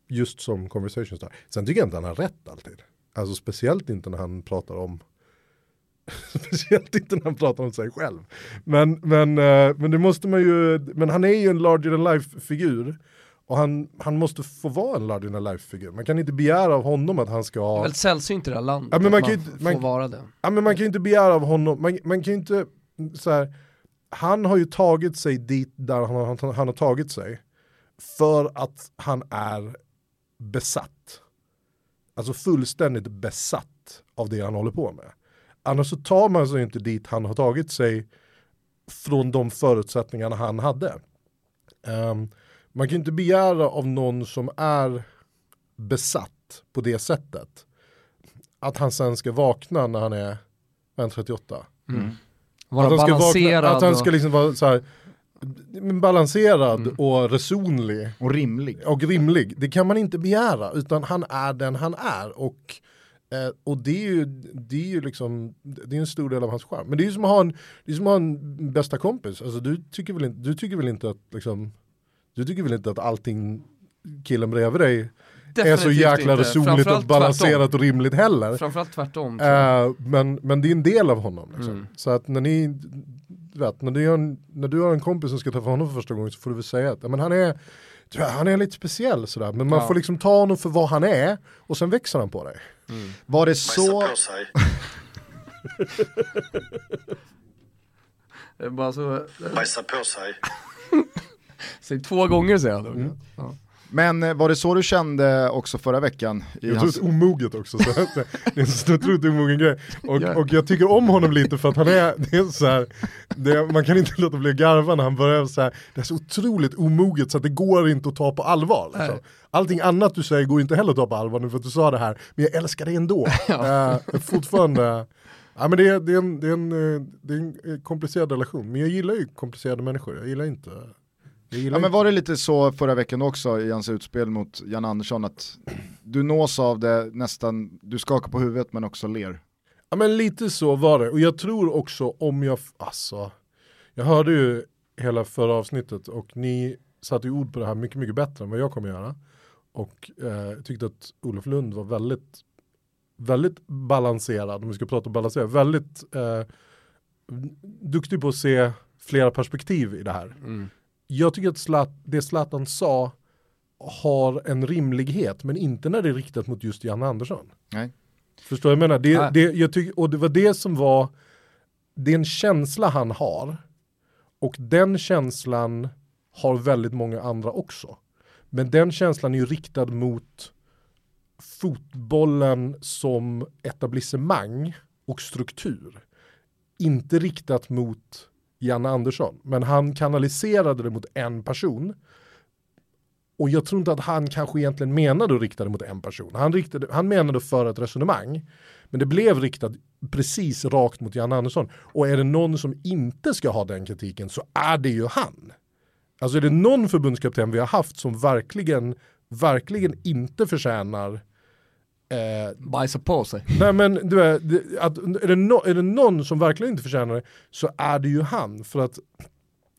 Speaker 2: just som conversation starter. Sen tycker jag inte han har rätt alltid. Alltså speciellt inte när han pratar om (laughs) Speciellt inte när han pratar om sig själv. Men, men, eh, men det måste man ju, men han är ju en larger than life figur. Och han, han måste få vara en larger than life figur. Man kan inte begära av honom att han ska
Speaker 3: Det är
Speaker 2: ha...
Speaker 3: väldigt sällsynt i det här landet
Speaker 2: Ja, men man
Speaker 3: man,
Speaker 2: kan inte-
Speaker 3: får
Speaker 2: man-
Speaker 3: vara det.
Speaker 2: Ja, men man kan ju inte begära av honom, man, man kan ju inte, så här, han har ju tagit sig dit där han, han, han har tagit sig. För att han är besatt. Alltså fullständigt besatt av det han håller på med. Annars så tar man sig inte dit han har tagit sig från de förutsättningarna han hade. Ehm, man kan ju inte begära av någon som är besatt på det sättet att han sen ska vakna när han är 1,38.
Speaker 3: Vara
Speaker 2: Att han, ska
Speaker 3: balanserad
Speaker 2: vakna, att han ska liksom vara så här, men balanserad och resonlig
Speaker 1: Och rimlig.
Speaker 2: och rimlig. Det kan man inte begära utan han är den han är. Och, eh, och det är ju, det är ju liksom, det är en stor del av hans charm. Men det är ju som att ha en, det är som att ha en bästa kompis. Alltså, du, tycker väl inte, du tycker väl inte att liksom, du tycker väl inte att allting killen bredvid dig är så
Speaker 3: Definitivt
Speaker 2: jäkla resonligt och balanserat och rimligt heller.
Speaker 3: Framförallt tvärtom.
Speaker 2: Eh, men, men det är en del av honom. Liksom.
Speaker 3: Mm.
Speaker 2: Så att när ni, du vet, när, du har en, när du har en kompis som ska träffa honom för första gången så får du väl säga att men han, är, han är lite speciell sådär. Men man
Speaker 3: Ja.
Speaker 2: får liksom ta honom för vad han är och sen växer han på dig.
Speaker 1: Var det
Speaker 6: Bajsa
Speaker 1: så,
Speaker 6: på sig. (laughs)
Speaker 3: Det är bara så,
Speaker 6: Bajsa på sig. (laughs)
Speaker 3: säg två gånger säger han.
Speaker 2: Mm.
Speaker 3: Ja.
Speaker 1: Men eh, var det så du kände också förra veckan? I
Speaker 2: Jag tror
Speaker 1: hans...
Speaker 2: det är omoget också. Så det är en otroligt omogen grej. Och, och jag tycker om honom lite för att han är, det är så här, det, man kan inte låta bli att garva när han börjar så här, det är så otroligt omoget så att det går inte att ta på allvar. Liksom. Allting annat du säger går inte heller att ta på allvar nu för att du sa det här, men jag älskar dig ändå. (laughs) uh, fortfarande, ja, men det, är, det, är en, det, är en, eh, det är en eh, komplicerad relation, men jag gillar ju komplicerade människor, jag gillar inte
Speaker 1: Ja men var det lite så förra veckan också i hans utspel mot Jan Andersson att du nås av det nästan, du skakar på huvudet men också ler.
Speaker 2: Ja men lite så var det. Och jag tror också om jag, alltså, jag hörde ju hela förra avsnittet och ni satte ju ord på det här mycket, mycket bättre än vad jag kommer göra. Och eh, tyckte att Olof Lund var väldigt, väldigt balanserad, om vi ska prata balanserad, väldigt eh, duktig på att se flera perspektiv i det här.
Speaker 3: Mm.
Speaker 2: Jag tycker att Zlat, det Zlatan sa har en rimlighet, men inte när det är riktat mot just Jan Andersson.
Speaker 1: Nej.
Speaker 2: Förstår jag menar? Det, det, jag tycker, och det var det som var, det är en känsla han har. Och den känslan har väldigt många andra också. Men den känslan är ju riktad mot fotbollen som etablissemang och struktur. Inte riktat mot Janne Andersson. Men han kanaliserade det mot en person. Och jag tror inte att han kanske egentligen menade att rikta det mot en person. Han, riktade, han menade för ett resonemang. Men det blev riktat precis rakt mot Janne Andersson. Och är det någon som inte ska ha den kritiken så är det ju han. Alltså är det någon förbundskapten vi har haft som verkligen, verkligen inte förtjänar eh,
Speaker 3: Bajsa på sig.
Speaker 2: Nej men du det- att, är, det no, är det någon som verkligen inte förtjänar det så är det ju han. För att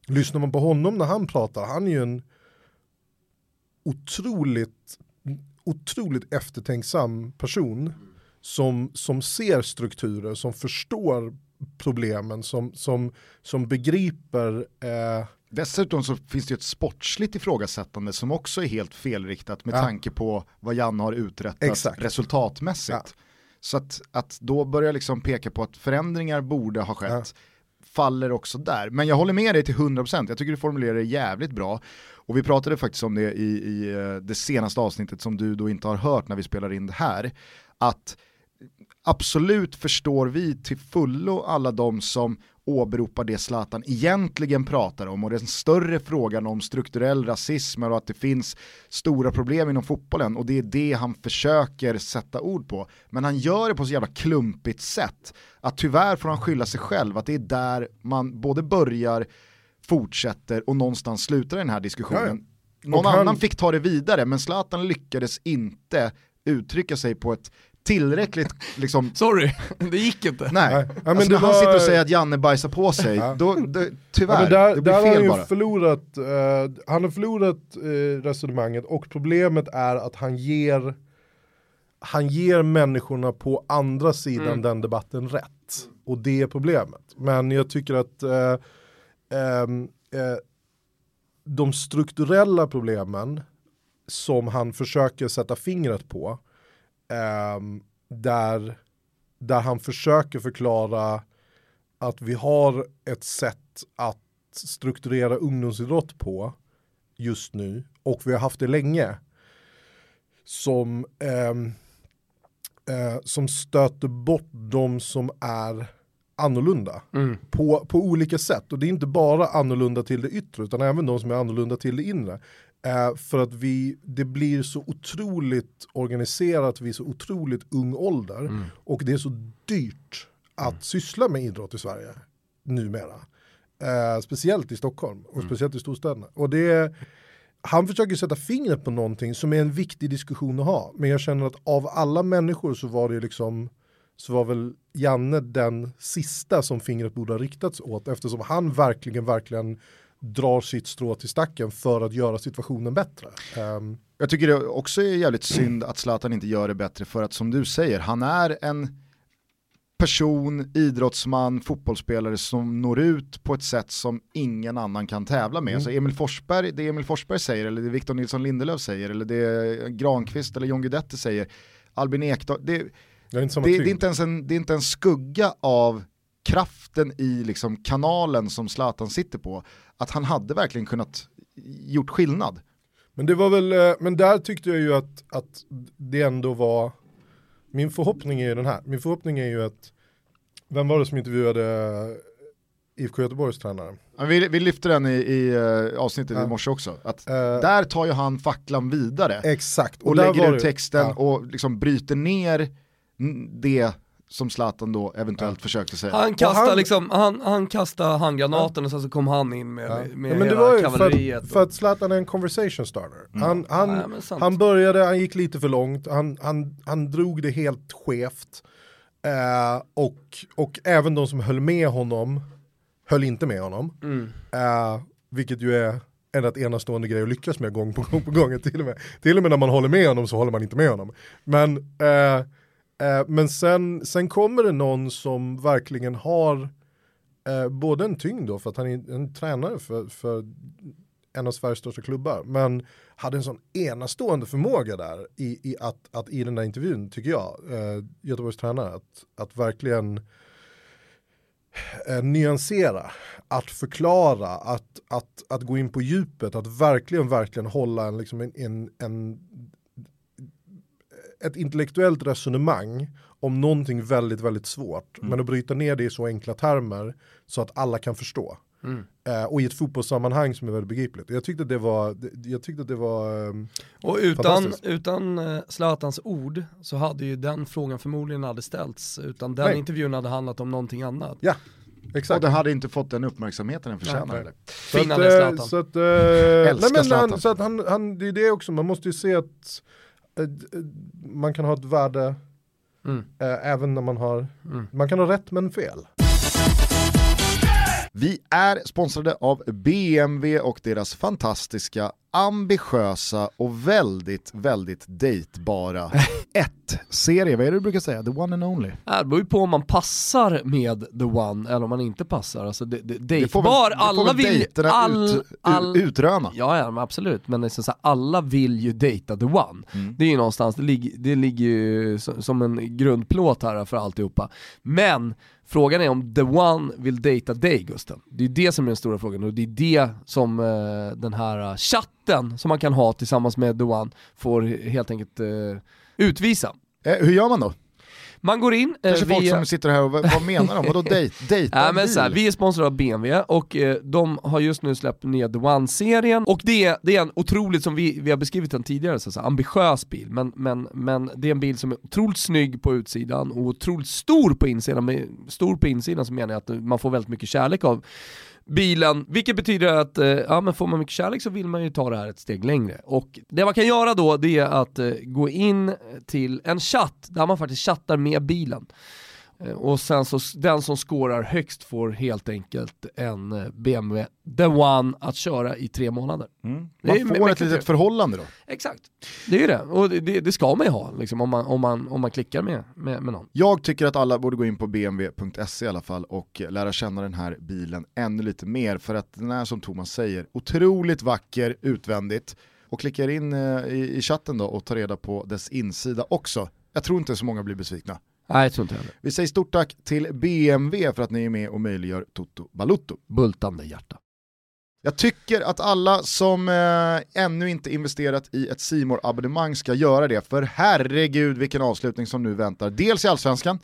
Speaker 2: lyssnar man på honom när han pratar, han är ju en otroligt, otroligt eftertänksam person som, som ser strukturer, som förstår problemen, som, som, som begriper eh,
Speaker 1: Dessutom så finns det ju ett sportsligt ifrågasättande som också är helt felriktat med
Speaker 2: Ja.
Speaker 1: tanke på vad Jan har uträttat
Speaker 2: Exakt.
Speaker 1: resultatmässigt.
Speaker 2: Ja.
Speaker 1: Så att, att då börja liksom peka på att förändringar borde ha skett faller också där. Men jag håller med dig till 100%, jag tycker du formulerar det jävligt bra. Och vi pratade faktiskt om det i, i eh, det senaste avsnittet som du då inte har hört när vi spelar in det här. Att absolut förstår vi till fullo alla de som åberopar det Zlatan egentligen pratar om och den större frågan om strukturell rasism och att det finns stora problem inom fotbollen och det är det han försöker sätta ord på. Men han gör det på så jävla klumpigt sätt att tyvärr får han skylla sig själv att det är där man både börjar, fortsätter och någonstans slutar den här diskussionen. Någon
Speaker 2: han-
Speaker 1: annan fick ta det vidare men Zlatan lyckades inte uttrycka sig på ett tillräckligt liksom
Speaker 3: Sorry, det gick inte.
Speaker 1: Nej,
Speaker 2: Nej. Ja, men
Speaker 1: alltså när han
Speaker 2: var-
Speaker 1: sitter och säger att Janne bajsar på sig,
Speaker 2: Ja.
Speaker 1: då, då,
Speaker 2: Ja,
Speaker 1: tyvärr,
Speaker 2: men där,
Speaker 1: det blir
Speaker 2: där har han
Speaker 1: fel
Speaker 2: ju
Speaker 1: bara.
Speaker 2: förlorat, eh, han har förlorat eh, resonemanget och problemet är att han ger, han ger människorna på andra sidan
Speaker 3: Mm.
Speaker 2: den debatten rätt. Och det är problemet. Men jag tycker att ehm, eh, de strukturella problemen som han försöker sätta fingret på, där, där han försöker förklara att vi har ett sätt att strukturera ungdomsidrott på just nu och vi har haft det länge som, ehm, eh, som stöter bort de som är annorlunda
Speaker 3: Mm.
Speaker 2: på, på olika sätt. Och det är inte bara annorlunda till det yttre utan även de som är annorlunda till det inre. Eh, för att vi, det blir så otroligt organiserat vid så otroligt ung ålder och det är så dyrt att syssla med idrott i Sverige numera. Eh, speciellt i Stockholm och speciellt i storstäderna. Och det han försöker sätta fingret på någonting som är en viktig diskussion att ha. Men jag känner att av alla människor så var det liksom så var väl Janne den sista som fingret borde ha riktats åt eftersom han verkligen, verkligen drar sitt strå till stacken för att göra situationen bättre. Ehm,
Speaker 1: Jag tycker det också är jävligt synd att Zlatan inte gör det bättre för att som du säger, han är en person, idrottsman, fotbollsspelare som når ut på ett sätt som ingen annan kan tävla med. Så Emil Forsberg, det Emil Forsberg säger, eller det Victor Nilsson Lindelöf säger, eller det Granqvist eller John Guidetti säger, Albin Ekdal, det,
Speaker 2: det är inte
Speaker 1: det, det, är inte ens en, det är inte en skugga av kraften i liksom kanalen som Zlatan sitter på, att han hade verkligen kunnat gjort skillnad.
Speaker 2: Men det var väl, eh, men där tyckte jag ju att, att det ändå var, min förhoppning är ju den här, min förhoppning är ju att, vem var det som intervjuade IFK Göteborgs tränare?
Speaker 1: Vi, vi lyfte den i, i eh, avsnittet
Speaker 2: Ja.
Speaker 1: i morse också, att
Speaker 2: Eh,
Speaker 1: där tar ju han facklan vidare
Speaker 2: Exakt.
Speaker 1: och,
Speaker 2: där
Speaker 1: lägger ut texten
Speaker 2: ja.
Speaker 1: och liksom bryter ner det som Zlatan då eventuellt försökte säga.
Speaker 3: Han kastar
Speaker 2: han-
Speaker 3: liksom, han, han kastar handgranaten och sen så kom han in med,
Speaker 2: Ja.
Speaker 3: med,
Speaker 2: Ja, men det var ju för
Speaker 3: kavalleriet.
Speaker 2: att, för att Zlatan är en conversation starter. Han, han,
Speaker 3: Ja,
Speaker 2: han började, han gick lite för långt, han, han, han drog det helt skevt. Eh, och, och även de som höll med honom höll inte med honom.
Speaker 3: Mm.
Speaker 2: Eh, vilket ju är en rätt enastående grej att lyckas med gång på gång på gång. Till och med, till och med när man håller med honom så håller man inte med honom. Men, eh, eh, men sen, sen kommer det någon som verkligen har eh, både en tyngd då, för att han är en tränare för, för en av Sveriges största klubbar, men hade en sån enastående förmåga där i, i, att, att i den där intervjun, tycker jag, eh, Göteborgs tränare, att, att verkligen eh, nyansera, att förklara, att, att, att gå in på djupet, att verkligen, verkligen hålla en, liksom en, en, en, ett intellektuellt resonemang om någonting väldigt, väldigt svårt, men att bryta ner det i så enkla termer så att alla kan förstå. Eh, och i ett fotbollssammanhang som är väldigt begripligt. Jag tyckte det var, jag tyckte det var ehm,
Speaker 3: Och utan, utan eh, Zlatans ord så hade ju den frågan förmodligen aldrig ställts, utan den
Speaker 2: Nej.
Speaker 3: intervjun hade handlat om någonting annat.
Speaker 2: ja,
Speaker 1: Och
Speaker 2: exakt.
Speaker 1: den hade inte fått den uppmärksamheten den förtjänar.
Speaker 3: Nej.
Speaker 1: eller?
Speaker 2: Så att,
Speaker 3: Finnande
Speaker 2: eh,
Speaker 3: Zlatan.
Speaker 2: Så att, eh, nej men
Speaker 1: Zlatan.
Speaker 2: han, så att han, han, det är det också, man måste ju se att eh, eh, man kan ha ett värde
Speaker 3: Mm.
Speaker 2: eh, även när man har, man kan ha rätt men fel.
Speaker 1: Vi är sponsrade av BMW och deras fantastiska, ambitiösa och väldigt, väldigt dejtbara (laughs) 1-serie. Vad är det du brukar säga? The one and only.
Speaker 3: Det beror ju på om man passar med the one eller om man inte passar. Alltså, det, det,
Speaker 1: Det
Speaker 3: dejtbar,
Speaker 1: det
Speaker 3: alla
Speaker 1: väl
Speaker 3: vill...
Speaker 1: dejterna
Speaker 3: All,
Speaker 1: ut,
Speaker 3: all,
Speaker 1: utröna.
Speaker 3: Ja, ja men absolut, men det är så här, alla vill ju dejta the one.
Speaker 1: Mm.
Speaker 3: Det är ju någonstans, det ligger, det ligger ju som en grundplåt här för alltihopa. Men frågan är om the one vill dejta dig Gusten. Det är det som är den stora frågan och det är det som eh, den här eh, chatten som man kan ha tillsammans med the one får helt enkelt eh, utvisa.
Speaker 1: Eh, hur gör man då?
Speaker 3: Man går in eh,
Speaker 1: Kanske folk
Speaker 3: via-
Speaker 1: som sitter här och vad, vad menar de? Vadå dejt? (laughs) Dejta
Speaker 3: Ja,
Speaker 1: en
Speaker 3: men så här, vi är sponsrade av BMW och eh, de har just nu släppt ner The One-serien och det är, det är en otroligt, som vi, vi har beskrivit den tidigare, så här, ambitiös bil, men, men, men det är en bil som är otroligt snygg på utsidan och otroligt stor på insidan. Med, stor på insidan så menar jag att man får väldigt mycket kärlek av bilen, vilket betyder att eh, ja, men får man mycket kärlek så vill man ju ta det här ett steg längre. Och det man kan göra då det är att eh, gå in till en chatt där man faktiskt chattar med bilen. Eh, Och sen så, den som skårar högst får helt enkelt en eh, BMW The One att köra i tre månader.
Speaker 1: Mm. Man får ett
Speaker 3: kul.
Speaker 1: litet förhållande då.
Speaker 3: Exakt, det är ju det. Och det, det, ska man ju ha liksom, om, man, om, man, om man klickar med, med, med någon.
Speaker 1: Jag tycker att alla borde gå in på bmw.se i alla fall och lära känna den här bilen ännu lite mer för att den är som Thomas säger otroligt vacker utvändigt och klickar in eh, i, i chatten då och tar reda på dess insida också. Jag tror inte så många blir besvikna.
Speaker 3: Nej, jag tror inte heller.
Speaker 1: Vi säger stort tack till BMW för att ni är med och möjliggör Toto Balutto.
Speaker 3: Bultande hjärta.
Speaker 1: Jag tycker att alla som eh, ännu inte investerat i ett simor abonnemang ska göra det, för herregud vilken avslutning som nu väntar. Dels i Allsvenskan,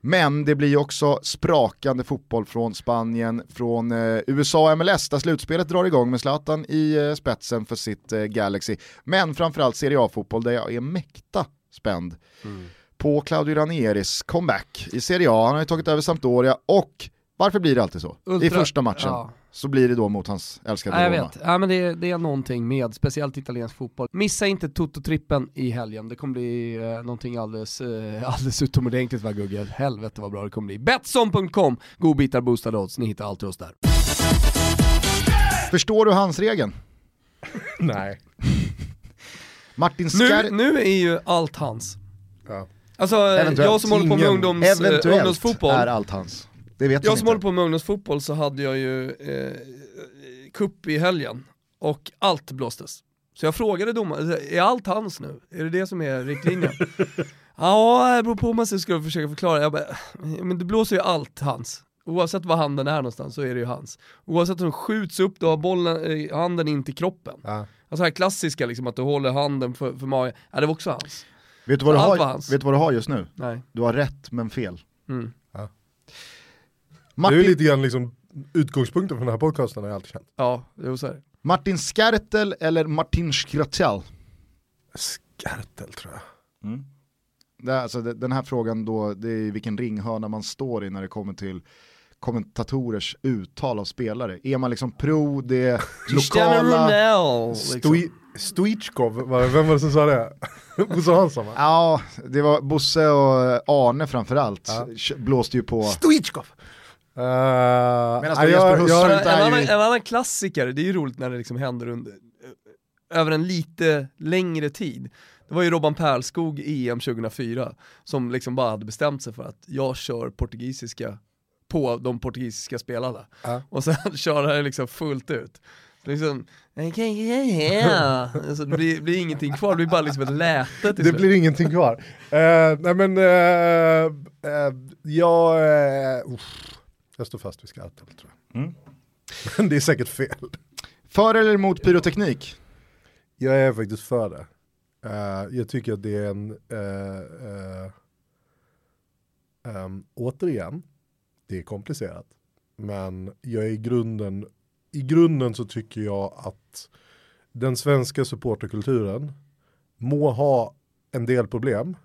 Speaker 1: men det blir också sprakande fotboll från Spanien, från eh, USA och MLS där slutspelet drar igång med Zlatan i eh, spetsen för sitt eh, Galaxy. Men framförallt Serie A-fotboll där jag är mäkta spänd på Claudio Ranieris comeback i Serie A. Han har ju tagit över Sampdoria och varför blir det alltid så? I
Speaker 3: Ultra-
Speaker 1: första matchen
Speaker 3: Ja.
Speaker 1: så blir det då mot hans älskade
Speaker 3: Ja, jag
Speaker 1: Roma.
Speaker 3: vet, ja, men det, det är någonting med speciellt italiensk fotboll. Missa inte Toto-trippen i helgen, det kommer bli eh, någonting alldeles, eh, (laughs) alldeles utomordentligt va Gugge? Helvete vad bra det kommer bli. Betsson.com, godbitar, boostade odds, ni hittar alltid oss där.
Speaker 1: Förstår du hans regeln? (laughs)
Speaker 2: Nej. (laughs)
Speaker 1: Martin
Speaker 3: Nu,
Speaker 1: Skär...
Speaker 3: nu är ju allt hans.
Speaker 2: Ja.
Speaker 3: Alltså
Speaker 1: Eventuellt.
Speaker 3: jag som håller på med ungdoms,
Speaker 1: Eventuellt
Speaker 3: ungdomsfotboll,
Speaker 1: är allt hans. Det vet
Speaker 3: jag som
Speaker 1: inte.
Speaker 3: håller på med ungdomsfotboll så hade jag ju eh, kupp i helgen och allt blåstes. Så jag frågade domaren, är allt hans nu? Är det det som är riktlinjen? (laughs) ja, det beror på om man ska försöka förklara. Jag bara, men det blåser ju allt hans. Oavsett var handen är någonstans så är det ju hans. Oavsett om den skjuts upp, du har bollen, eh, handen in till kroppen.
Speaker 2: Ja.
Speaker 3: Alltså här klassiska liksom, att du håller handen för, för magen, ja det var också hans.
Speaker 1: Vet du, vad du har,
Speaker 3: hans.
Speaker 1: vet du vad du har just nu?
Speaker 3: Nej.
Speaker 1: Du har rätt men fel.
Speaker 3: Mm.
Speaker 2: Det är
Speaker 1: Martin,
Speaker 2: ju lite grann liksom utgångspunkten för den här podcasten har jag alltid känt.
Speaker 3: Ja, det var så.
Speaker 1: Martin Skertel eller Martin Skratel?
Speaker 2: Skartel tror jag.
Speaker 1: Det är, alltså, det, den här frågan då, det är vilken ringhörna man står i när det kommer till kommentatorers uttal av spelare. Är man liksom pro det lokala?
Speaker 3: Ronaldo, liksom.
Speaker 2: Stoi- Stoichkov, vem var det som sa det? (laughs) Bosse Hansson va?
Speaker 1: Ja, det var Bosse och Arne framförallt.
Speaker 2: Ja.
Speaker 1: Blåste ju på.
Speaker 2: Stoichkov! Uh,
Speaker 1: Medan Jesper
Speaker 2: jag,
Speaker 1: inte
Speaker 3: en, annan,
Speaker 1: ju-
Speaker 3: en annan klassiker, det är ju roligt när det liksom händer under, över en lite längre tid. Det var ju Robban Pärlskog i EM 2004 som liksom bara hade bestämt sig för att jag kör portugisiska på de portugisiska spelarna.
Speaker 2: Ja.
Speaker 3: Och sen (laughs) kör han liksom fullt ut. Liksom, (laughs) alltså, det blir, blir ingenting kvar, det blir bara liksom ett läte till
Speaker 2: det blir ingenting kvar. Uh, nej men, uh, uh, jag, uh, jag står fast vid Skartel tror jag.
Speaker 1: Mm.
Speaker 2: Men det är säkert fel.
Speaker 1: För eller emot pyroteknik?
Speaker 2: Jag är faktiskt för det. Jag tycker att det är en, ehm, återigen, det är komplicerat. Men jag är i grunden, i grunden så tycker jag att den svenska supporterkulturen må ha en del problem.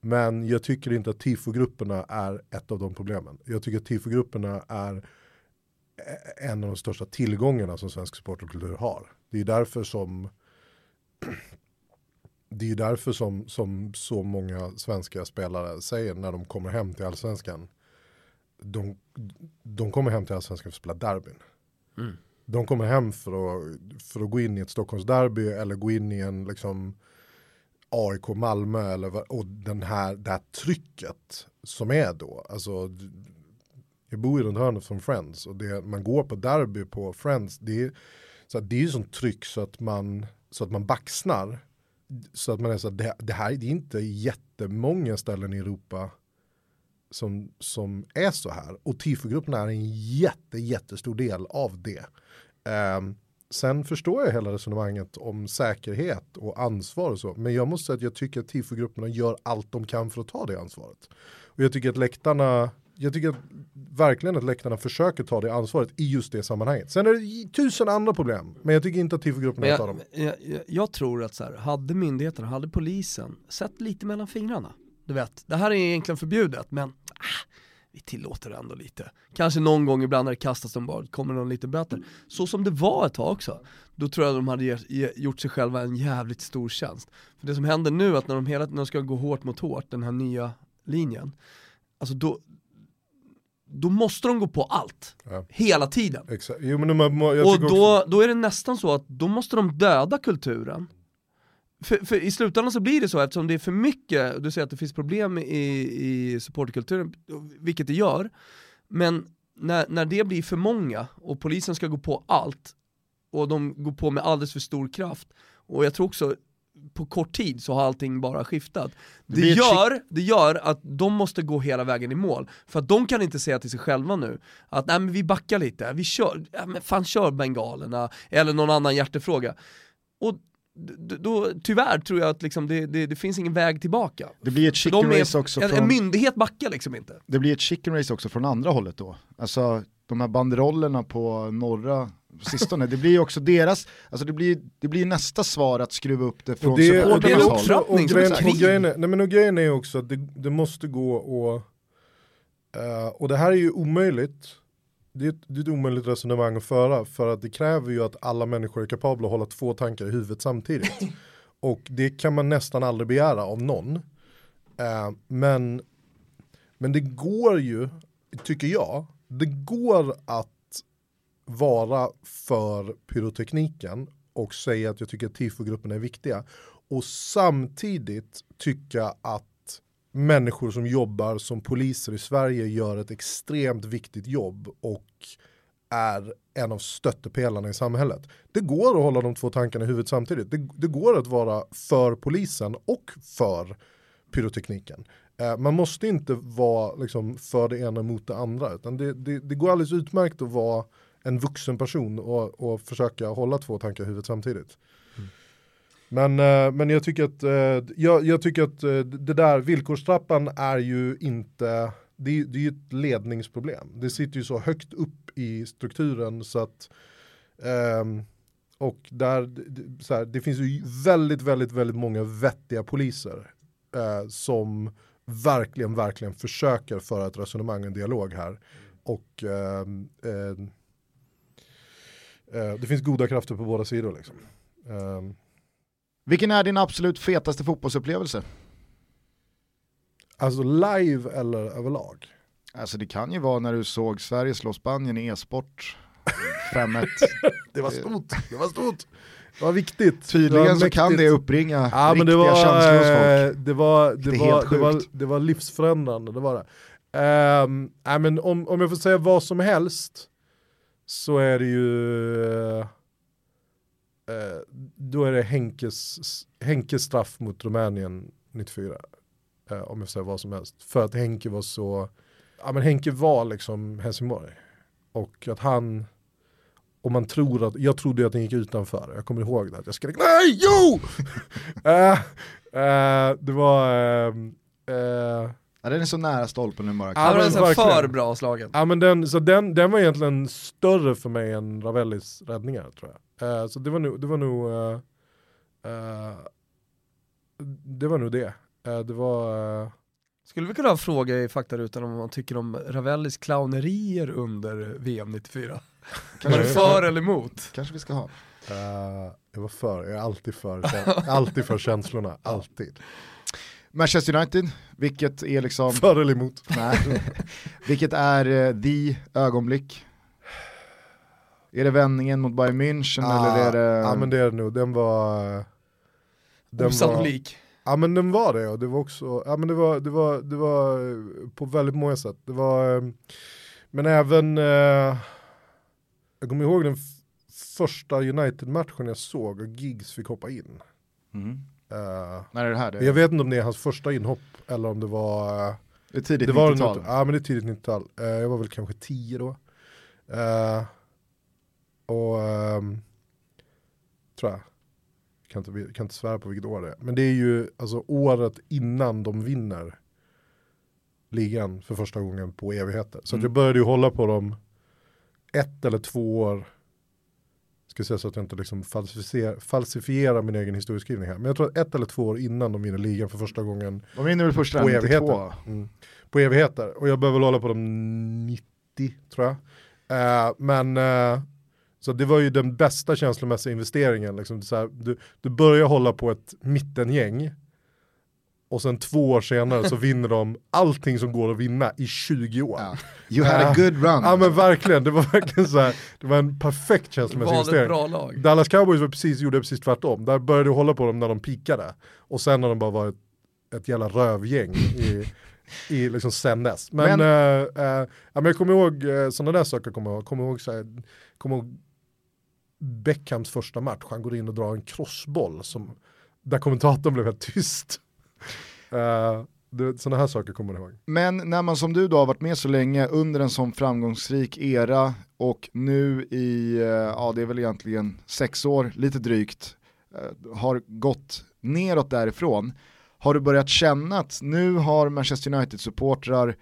Speaker 2: Men jag tycker inte att tifogrupperna är ett av de problemen. Jag tycker att tifogrupperna är en av de största tillgångarna som svensk supporterkultur har. Det är därför som (clears throat) det är därför som, som så många svenska spelare säger när de kommer hem till allsvenskan. De, de kommer hem till allsvenskan för att spela derbyn. De kommer hem för att, för att gå in i ett Stockholmsderby eller gå in i en liksom AIK Malmö eller och den här, det här trycket som är då. Alltså, jag bor ju runt hörnet från Friends och det, man går på derby på Friends. Det är, så att det är ju sånt tryck så att man, så att man baxnar. Så att man är så att det, det här det är inte jättemånga ställen i Europa som, som är så här. Och tifogrupperna är en jätte, jättestor del av det. Ehm, sen förstår jag hela resonemanget om säkerhet och ansvar och så. Men jag måste säga att jag tycker att tifogrupperna gör allt de kan för att ta det ansvaret. Och jag tycker att läktarna, jag tycker att, verkligen att läktarna försöker ta det ansvaret i just det sammanhanget. Sen är det tusen andra problem. Men jag tycker inte att ett av dem.
Speaker 3: jag, jag, tror att så här, hade myndigheterna, hade polisen sett lite mellan fingrarna, du vet, det här är egentligen förbjudet men vi tillåter ändå lite. Kanske någon gång ibland när det kastas de bara, kommer någon lite böter. Så som det var ett tag också, då tror jag de hade ge, ge, gjort sig själva en jävligt stor tjänst. För det som händer nu, att när de hela tiden ska gå hårt mot hårt, den här nya linjen, alltså då, då måste de gå på allt,
Speaker 2: Ja.
Speaker 3: hela tiden.
Speaker 2: Exakt. Jo, har- jag
Speaker 3: Och då, då är det nästan så att då måste de döda kulturen. För, för i slutändan så blir det så eftersom det är för mycket, du säger att det finns problem i, i supporterkulturen, vilket det gör, men när, när det blir för många och polisen ska gå på allt och de går på med alldeles för stor kraft och jag tror också på kort tid så har allting bara skiftat. Det,
Speaker 1: ett
Speaker 3: gör, det gör att de måste gå hela vägen i mål, för att de kan inte säga till sig själva nu att nej men vi backar lite, vi kör, ja, men fan kör bengalerna, eller någon annan hjärtefråga. Och då, tyvärr tror jag att liksom det, det, det finns ingen väg tillbaka.
Speaker 1: Det blir ett chicken
Speaker 3: är-
Speaker 1: race också från...
Speaker 3: en myndighet backar liksom inte.
Speaker 1: det blir ett chicken race också från andra hållet då. Alltså de här banderollerna på norra sistone, det blir ju också deras, alltså det blir, det blir nästa svar att skruva upp det från
Speaker 2: det, det är
Speaker 3: håll. Upptrappning som
Speaker 2: grejen, är, nej men och grejen är också att det, det måste gå och, eh, och det här är ju omöjligt, det är, ett, det är ett omöjligt resonemang att föra för att det kräver ju att alla människor är kapabla att hålla två tankar i huvudet samtidigt. (laughs) och det kan man nästan aldrig begära av någon. Eh, men, men det går ju, tycker jag, det går att vara för pyrotekniken och säga att jag tycker att tifogrupperna är viktiga och samtidigt tycka att människor som jobbar som poliser i Sverige gör ett extremt viktigt jobb och är en av stöttepelarna i samhället. Det går att hålla de två tankarna i huvudet samtidigt. Det, det går att vara för polisen och för pyrotekniken. Eh, man måste inte vara liksom, för det ena mot det andra. Utan det, det, det går alldeles utmärkt att vara en vuxen person och, och försöka hålla två tankar i huvudet samtidigt. Men, eh, men jag tycker att, eh, jag, jag tycker att eh, det där villkorstrappan är ju inte, det, är- det är ju ett ledningsproblem. Det sitter ju så högt upp i strukturen så att ehm, och där, det- så här, det finns ju väldigt, väldigt, väldigt många vettiga poliser eh, som verkligen, verkligen försöker föra ett resonemang och en dialog här. Och eh, eh, det finns goda krafter på båda sidor liksom. Ehm, Ehm,
Speaker 1: Vilken är din absolut fetaste fotbollsupplevelse?
Speaker 2: alltså live eller överlag?
Speaker 1: Alltså det kan ju vara när du såg Sverige slå Spanien i e-sport 5-1. (laughs)
Speaker 2: Det var stort, det var stort. Det var viktigt.
Speaker 1: Tydligen
Speaker 2: var
Speaker 1: så kan det uppringa
Speaker 2: Ja men
Speaker 1: riktiga
Speaker 2: det var,
Speaker 1: känslor hos folk.
Speaker 2: eh, det var, det, var, det, var, det var livsförändrande, det var det. Um, nej, men om, om jag får säga vad som helst så är det ju eh, då är det Henkes, Henkes straff mot Rumänien 94. eh, om jag säger vad som helst. För att Henke var så, ja men Henke var liksom Helsingborg. Och att han, om man tror att, jag trodde att den gick utanför, jag kommer ihåg det, att jag skrek nej, jo! (laughs) Eh, eh, det var, ehm, eh,
Speaker 1: Ja, den är så nära stolpen nu bara.
Speaker 2: Ja,
Speaker 3: den är så här
Speaker 2: verkligen.
Speaker 3: för bra slagen.
Speaker 2: Ja men den, så den, den var egentligen större för mig än Ravellis räddningar tror jag. Eh, så det var nog, det var nog, eh, eh, det var nog det. Det var,
Speaker 3: Skulle vi kunna ha en fråga i faktarutan om vad man tycker om Ravellis clownerier under VM 94? Var det för eller emot?
Speaker 1: Kanske vi ska ha.
Speaker 2: jag var för, jag är alltid för, (laughs) alltid för känslorna, alltid.
Speaker 1: Manchester United, vilket är liksom,
Speaker 2: För eller emot. (laughs)
Speaker 1: nej, vilket är eh, the ögonblick? Är det vändningen mot Bayern München eller är det...
Speaker 2: Ja men det är det nog, den var... Den var,
Speaker 3: Osannolik.
Speaker 2: Ja men den var det och det var också, ja men det var, det var, det var eh, på väldigt många sätt. Det var, eh, men även, eh, jag kommer ihåg den första United-matchen jag såg och Giggs fick hoppa in.
Speaker 1: Mm.
Speaker 2: Eh,
Speaker 1: När är det här? Det,
Speaker 2: jag vet inte om det är hans första inhopp eller om det var,
Speaker 1: det är tidigt
Speaker 2: det var
Speaker 1: 90-tal.
Speaker 2: något, ja men det är tidigt 90-tal. Eh, jag var väl kanske 10 då. Eh, och, ehm, tror jag. Kan inte, kan inte svära på vilket år det är. Men det är ju alltså året innan de vinner ligan för första gången på evigheter. Så
Speaker 1: Mm.
Speaker 2: jag började ju hålla på dem ett eller två år ska säga så att jag inte liksom falsificerar, falsifierar min egen historieskrivning här. Men jag tror att ett eller två år innan de vinner ligan för första gången
Speaker 1: De vinner väl första
Speaker 2: på
Speaker 1: 92.
Speaker 2: evigheter. Mm. På evigheter. Och jag behöver väl hålla på de 90 tror jag. Eh, men eh, så det var ju den bästa känslomässiga investeringen. Liksom, så här, du, du börjar hålla på ett mittengäng och sen två år senare så (laughs) vinner de allting som går att vinna i 20 år.
Speaker 1: Ja. You had a good run.
Speaker 2: Ja men verkligen, det var verkligen så här, det var en perfekt känslomässig investering.
Speaker 3: bra lag.
Speaker 2: Dallas Cowboys var precis, gjorde precis tvärtom. Där började du hålla på dem när de pikade. Och sen när de bara var ett, jävla rövgäng i, i liksom sen dess. Men,
Speaker 1: Men-
Speaker 2: eh, eh, ja, men jag kommer ihåg uh, sådana där saker, kommer ihåg. Kommer ihåg, så här, kommer ihåg Beckhams första match, han går in och drar en crossboll som, där kommentatorn blev helt tyst. Eh, uh, sådana här saker kommer man ihåg.
Speaker 1: Men när man som du då har varit med så länge under en sån framgångsrik era och nu i, eh, ja det är väl egentligen sex år, lite drygt, eh, har gått neråt därifrån. Har du börjat känna att nu har Manchester United-supportrar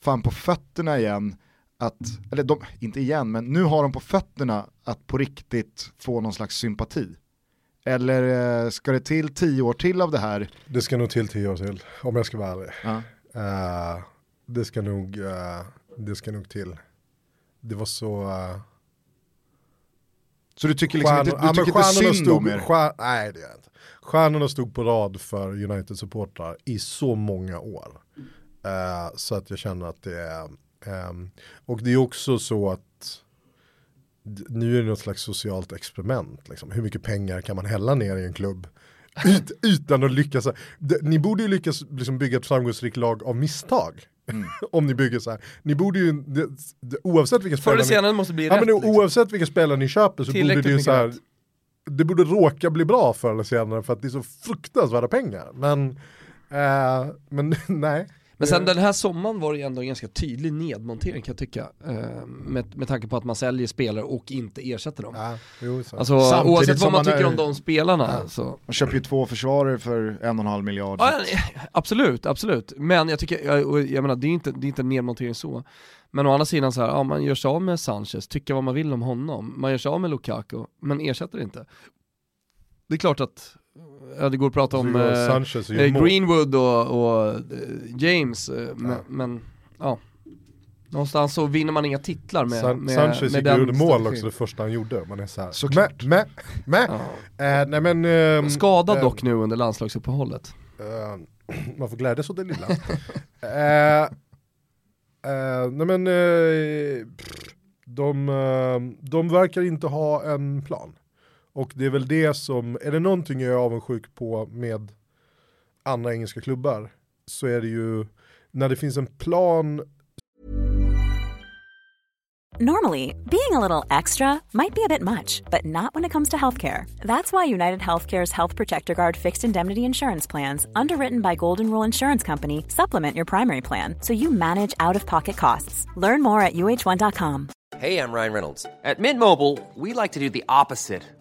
Speaker 1: fan på fötterna igen, att, eller de, inte igen, men nu har de på fötterna att på riktigt få någon slags sympati? Eller eh, ska det till tio år till av det här?
Speaker 2: Det ska nog till tio år till, om jag ska vara ärlig.
Speaker 1: Ja.
Speaker 2: Eh, det ska nog, eh, det ska nog till. Det var så... eh,
Speaker 1: Så du tycker liksom inte, du
Speaker 2: ja,
Speaker 1: tycker inte synd
Speaker 2: stod,
Speaker 1: om er?
Speaker 2: stjär, Nej det jag inte. Stjärnorna stod på rad för United-supportrar i så många år. Så att jag känner att det är, ehm, och det är också så att nu är det något slags socialt experiment. Liksom. Hur mycket pengar kan man hälla ner i en klubb? (laughs) Ut, utan att lyckas. Ni borde ju lyckas liksom bygga ett framgångsrikt lag av misstag.
Speaker 1: Mm. (laughs)
Speaker 2: Om ni bygger så här. Ni borde ju, det, det, oavsett vilka spelare ni-
Speaker 3: senare måste det bli
Speaker 2: Ja,
Speaker 3: rätt.
Speaker 2: men
Speaker 3: liksom.
Speaker 2: oavsett vilka spelare ni köper så borde det ju så här, det borde råka bli bra förr eller senare för att det är så fruktansvärda pengar. Men, eh, men (laughs) nej.
Speaker 3: Men sen den här sommaren var det ju ändå en ganska tydlig nedmontering kan jag tycka. Eh, med, med tanke på att man säljer spelare och inte ersätter dem.
Speaker 2: Ja, jo, så.
Speaker 3: Alltså oavsett vad man
Speaker 1: man
Speaker 3: tycker
Speaker 1: är-
Speaker 3: om de spelarna så.
Speaker 1: Man köper ju två försvarare för en och en halv miljard.
Speaker 3: Ja, absolut, absolut. Men jag tycker, jag, jag menar det är inte, det är inte en nedmontering så. Men å andra sidan så här, ja man gör sig av med Sanchez, tycker vad man vill om honom. Man gör sig av med Lukaku, men ersätter inte. Det är klart att, ja det går att prata om eh, eh. Greenwood och, och eh, James, eh, men,
Speaker 2: Ja.
Speaker 3: men ja. Någonstans så vinner man inga titlar med,
Speaker 2: San,
Speaker 3: med,
Speaker 2: Sanchez
Speaker 3: med
Speaker 2: gick ju mål också det första han gjorde. Man är så här,
Speaker 1: Såklart.
Speaker 2: Mä.
Speaker 3: Ja.
Speaker 2: Eh, nej men, ehm,
Speaker 3: Skadad
Speaker 2: ehm,
Speaker 3: dock nu under landslagsuppehållet.
Speaker 2: Eh, (clears throat) man får glädjas åt det lilla. Eh, eh, nej men, de, de verkar inte ha en plan. Och det är väl det som, är det någonting jag är avundsjuk på med andra engelska klubbar så är det ju när det finns en plan
Speaker 4: Normally, being a little extra might be a bit much, but not when it comes to healthcare. That's why United Healthcare's Health Protector Guard fixed indemnity insurance plans, underwritten by Golden Rule Insurance Company, supplement your primary plan so you manage out of pocket costs. Learn more at uh1.com.
Speaker 5: Hey, I'm Ryan Reynolds. At Mint Mobile, we like to do the opposite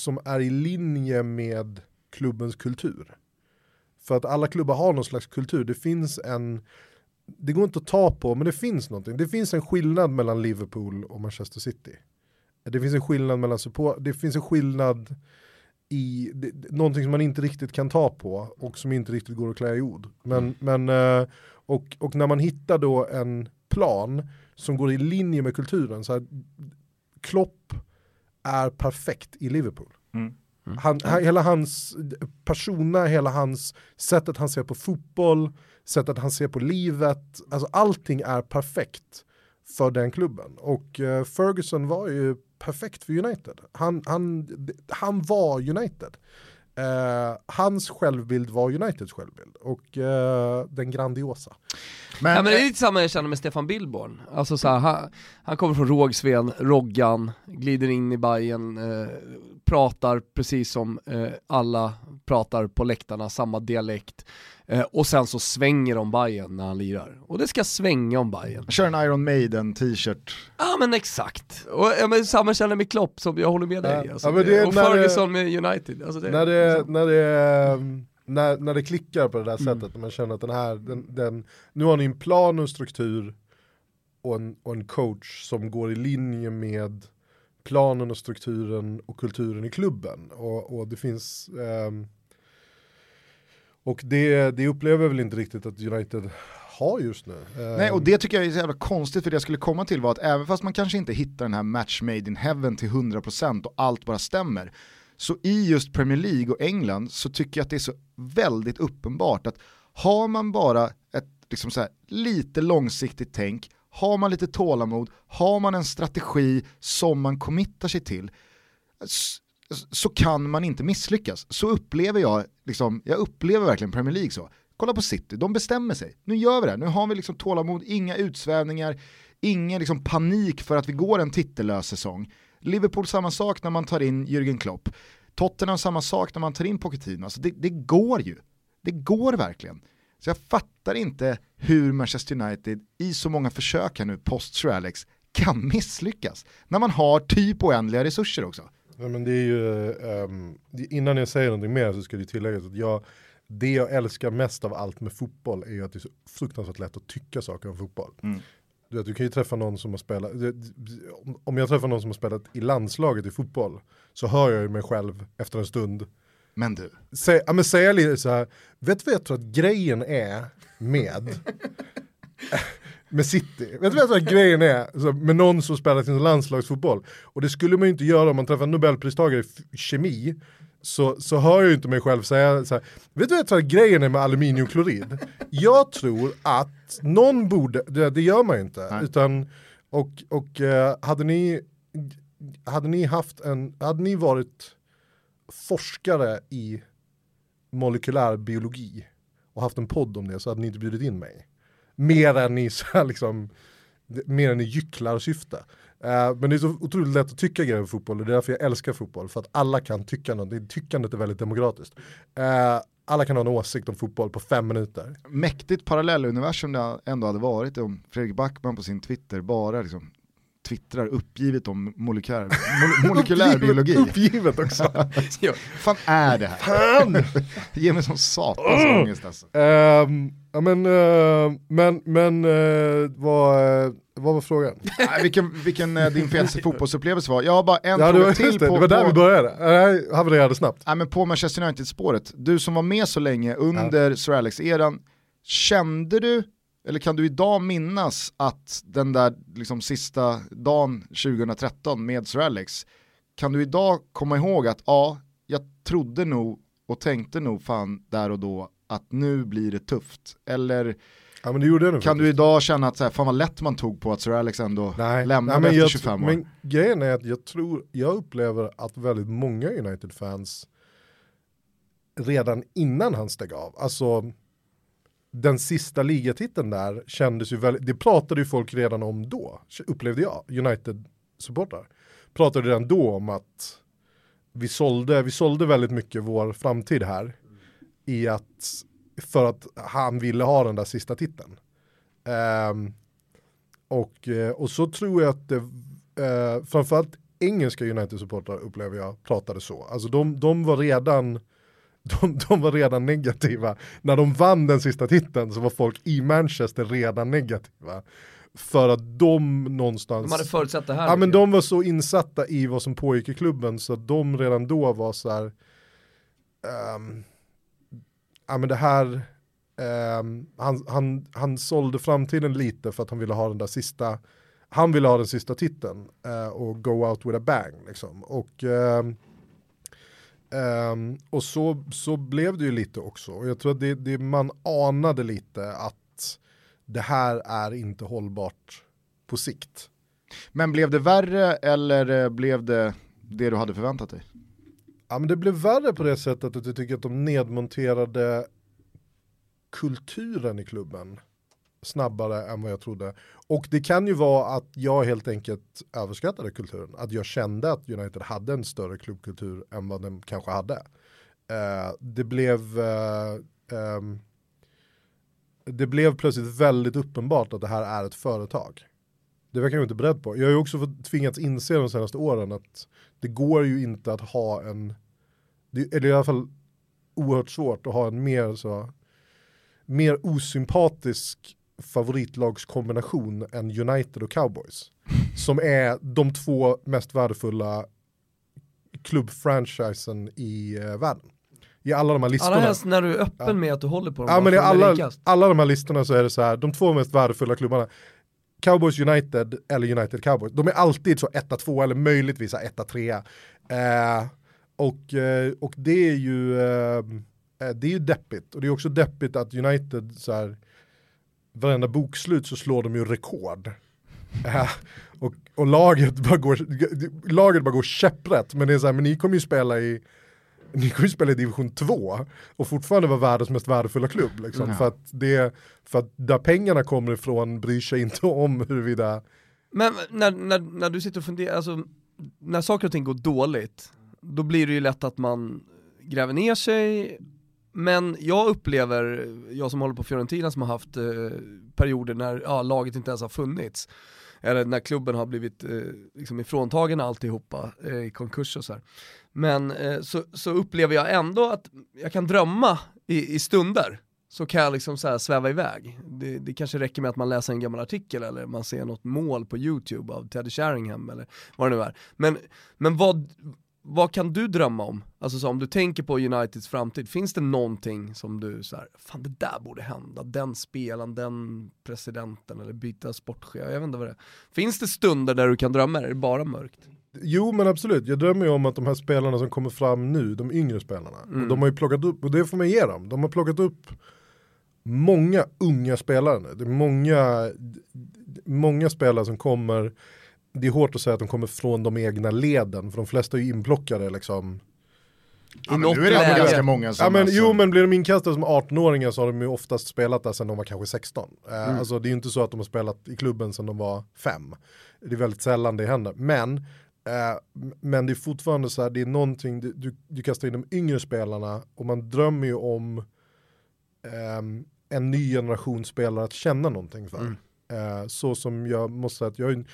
Speaker 2: som är i linje med klubbens kultur. För att alla klubbar har någon slags kultur. Det finns en, det går inte att ta på, men det finns någonting. Det finns en skillnad mellan Liverpool och Manchester City. Det finns en skillnad mellan support, det finns en skillnad i det, någonting som man inte riktigt kan ta på och som inte riktigt går att klä i ord. Men, men, eh, och, och när man hittar då en plan som går i linje med kulturen, så här, Klopp är perfekt i Liverpool. Han, han, hela hans persona, hela hans sättet han ser på fotboll, sättet han ser på livet, alltså allting är perfekt för den klubben. Och eh, Ferguson var ju perfekt för United. Han, han, han var United. Eh, hans självbild var Uniteds självbild och eh, den grandiosa.
Speaker 1: Men,
Speaker 3: ja, men det är lite samma jag känner med Stefan Billborn. Alltså så här, han, han kommer från Rågsveden, Roggan, glider in i Bayern eh, pratar precis som eh, alla pratar på läktarna, samma dialekt. Eh, och sen så svänger de Bayern när han lirar. Och det ska svänga om Bayern.
Speaker 1: Kör en Iron Maiden t-shirt.
Speaker 3: Ja men exakt. Och ja, men samma känner med Klopp som jag håller med dig.
Speaker 2: Ja.
Speaker 3: Alltså,
Speaker 2: Ja, det
Speaker 3: och
Speaker 2: när det-
Speaker 3: Ferguson med United. Alltså det,
Speaker 2: när, det, när, det, när, när det klickar på det där sättet, när man känner att den här, den, den, nu har ni en plan och en struktur och en, och en coach som går i linje med planen och strukturen och kulturen i klubben. Och, och det finns, ehm, och det, det upplever jag väl inte riktigt att United har just nu. Ehm,
Speaker 1: Nej, och det tycker jag är så jävla konstigt för det jag skulle komma till var att även fast man kanske inte hittar den här match made in heaven till 100% och allt bara stämmer, så i just Premier League och England så tycker jag att det är så väldigt uppenbart att har man bara ett liksom så här, lite långsiktigt tänk, har man lite tålamod, har man en strategi som man committar sig till, så kan man inte misslyckas. Så upplever jag, liksom, jag upplever verkligen Premier League så. Kolla på City, de bestämmer sig. Nu gör vi det, nu har vi liksom tålamod, inga utsvävningar, ingen liksom panik för att vi går en titellös säsong. Liverpool samma sak när man tar in Jürgen Klopp. Tottenham samma sak när man tar in Pochettino. Alltså det, det går ju. Det går verkligen. Så jag fattar inte hur Manchester United i så många försök här nu post Sir Alex kan misslyckas. När man har typ oändliga resurser också.
Speaker 2: Ja, men det är ju, det- innan jag säger någonting mer så ska det tilläggas att jag, det jag älskar mest av allt med fotboll är ju att det är så fruktansvärt lätt att tycka saker om fotboll.
Speaker 1: Mm.
Speaker 2: Du, vet, du kan ju träffa någon som har spelat, om jag träffar någon som har spelat i landslaget i fotboll så hör jag ju mig själv efter en stund
Speaker 1: Men du,
Speaker 2: säga, ja, men säga lite så här, vet du vad jag tror att grejen är med (laughs) med City. Vet du vad grejen är med någon som spelar sin landslagsfotboll? Och det skulle man ju inte göra om man träffar en nobelpristagare i kemi. Så, så hör jag ju inte mig själv säga så här, vet du vad jag tror att grejen är med aluminiumklorid? Jag tror att någon borde, det, det gör man ju inte,
Speaker 1: Nej.
Speaker 2: utan och, och eh, hade ni hade ni haft en, hade ni varit forskare i molekylär biologi och haft en podd om det så hade ni inte bjudit in mig. Mer än i, så här, liksom, mer än i gycklarsyfte. Uh, men det är så otroligt lätt att tycka grejer om fotboll och det är därför jag älskar fotboll. För att alla kan tycka något, tyckandet är väldigt demokratiskt. Uh, alla kan ha en åsikt om fotboll på fem minuter.
Speaker 1: mäktigt parallelluniversum det ändå hade varit om Fredrik Backman på sin Twitter bara liksom twittrar uppgivet om molekylär, mol- molekylär biologi.
Speaker 2: Uppgivet också. (laughs)
Speaker 3: Ja.
Speaker 1: fan är det här?
Speaker 2: Fan! (laughs)
Speaker 1: Det ger mig sån satans ångest alltså.
Speaker 2: Ehm, ja, men, eh, men, men eh, vad, eh, vad var frågan? (laughs)
Speaker 1: Nej, vilken vilken eh, din fetaste fotbollsupplevelse var. Jag har bara en
Speaker 2: Ja,
Speaker 1: fråga
Speaker 2: var,
Speaker 1: till på,
Speaker 2: det var där
Speaker 1: på,
Speaker 2: vi började. Det här havererade snabbt.
Speaker 1: nej, men på Manchester United-spåret. Du som var med så länge under Sir Alex-eran, kände du, eller kan du idag minnas att den där liksom, sista dagen 2013 med Sir Alex, kan du idag komma ihåg att ja, jag trodde nog och tänkte nog fan där och då att nu blir det tufft. Eller
Speaker 2: Ja,
Speaker 1: kan du
Speaker 2: faktiskt.
Speaker 1: idag känna att så här, fan vad lätt man tog på att Sir Alex ändå
Speaker 2: Nej,
Speaker 1: lämnade
Speaker 2: nej,
Speaker 1: efter
Speaker 2: jag,
Speaker 1: 25 år?
Speaker 2: Men grejen är att jag tror, jag upplever att väldigt många United-fans redan innan han steg av, alltså den sista ligatiteln där kändes ju väldigt, det pratade ju folk redan om då, upplevde jag, United-supportrar. Pratade redan då om att vi sålde, vi sålde väldigt mycket vår framtid här i att, för att han ville ha den där sista titeln. Um, och, eh, och så tror jag att det, uh, framförallt engelska United-supportrar upplever jag pratade så. Alltså de, de var redan de, de var redan negativa. När de vann den sista titeln så var folk i Manchester redan negativa. För att de någonstans...
Speaker 3: De hade förutsett det här.
Speaker 2: Ja men de var så insatta i vad som pågick i klubben så att de redan då var så här. ehm, ja men det här, ehm, han, han, han sålde framtiden lite för att han ville ha den där sista, han ville ha den sista titeln eh, och go out with a bang liksom. Och, ehm, ehm, och så, så blev det ju lite också. Och jag tror att det, det, man anade lite att det här är inte hållbart på sikt.
Speaker 1: Men blev det värre eller eh, blev det det du hade förväntat dig?
Speaker 2: Ja men det blev värre på det sättet att jag tycker att de nedmonterade kulturen i klubben snabbare än vad jag trodde. Och det kan ju vara att jag helt enkelt överskattade kulturen. Att jag kände att United hade en större klubbkultur än vad den kanske hade. Eh, det blev eh, ehm, det blev plötsligt väldigt uppenbart att det här är ett företag. Det verkar jag inte beredd på. Jag har ju också tvingats inse de senaste åren att det går ju inte att ha en, eller i alla fall oerhört svårt att ha en mer så, mer osympatisk favoritlagskombination än United och Cowboys. Som är de två mest värdefulla klubbfranchisen i eh, världen. I alla de här listorna.
Speaker 3: Allra helst när du är öppen
Speaker 2: Ja.
Speaker 3: med att du håller på dem.
Speaker 2: Ja men i alla, alla de här listorna så är det så här, de två mest värdefulla klubbarna, Cowboys United eller United Cowboys, de är alltid så 1-2 eller möjligtvis 1-3. Eh, och, eh, och det är ju eh, eh, det är ju deppigt, och det är också deppigt att United så här, varenda bokslut så slår de ju rekord. Eh, och, och laget bara går, laget bara går käpprätt, men det är så här, men ni kommer ju spela i ni kommer ju spela i division 2 och fortfarande vara världens mest värdefulla klubb. Liksom,
Speaker 1: Ja.
Speaker 2: för, att det, för att där pengarna kommer ifrån bryr sig inte om huruvida
Speaker 3: Men när, när, när du sitter och funderar, alltså när saker och ting går dåligt, då blir det ju lätt att man gräver ner sig, men jag upplever, jag som håller på Fiorentina som har haft eh, perioder när ja, laget inte ens har funnits, eller när klubben har blivit eh, liksom ifråntagen alltihopa eh, i konkurs och så här. Men eh, så, så upplever jag ändå att jag kan drömma i, i stunder, så kan jag liksom så här sväva iväg. Det, det kanske räcker med att man läser en gammal artikel eller man ser något mål på YouTube av Teddy Sheringham eller vad det nu är. Men, men vad, vad kan du drömma om? Alltså så om du tänker på Uniteds framtid, finns det någonting som du så här, fan det där borde hända, den spelaren, den presidenten eller byta sportchef, jag vet inte vad det är. Finns det stunder där du kan drömma, eller är det bara mörkt?
Speaker 2: Jo men absolut, jag drömmer ju om att de här spelarna som kommer fram nu, de yngre spelarna, och de har ju plockat upp, och det får man ge dem, de har plockat upp många unga spelare nu. Det är många, många spelare som kommer, det är hårt att säga att de kommer från de egna leden, för de flesta är ju inplockade liksom.
Speaker 1: Ja, men nu är det ändå ganska många som
Speaker 2: Ja, men,
Speaker 1: alltså,
Speaker 2: Jo men blir de inkastade som 18-åringar så har de ju oftast spelat där sedan de var kanske 16. Eh, Alltså det är ju inte så att de har spelat i klubben sedan de var fem. Det är väldigt sällan det händer. Men, eh, men det är fortfarande så här, det är någonting, du, du, du kastar in de yngre spelarna och man drömmer ju om ehm, en ny generation spelare att känna någonting för. Eh, så som jag måste säga att jag en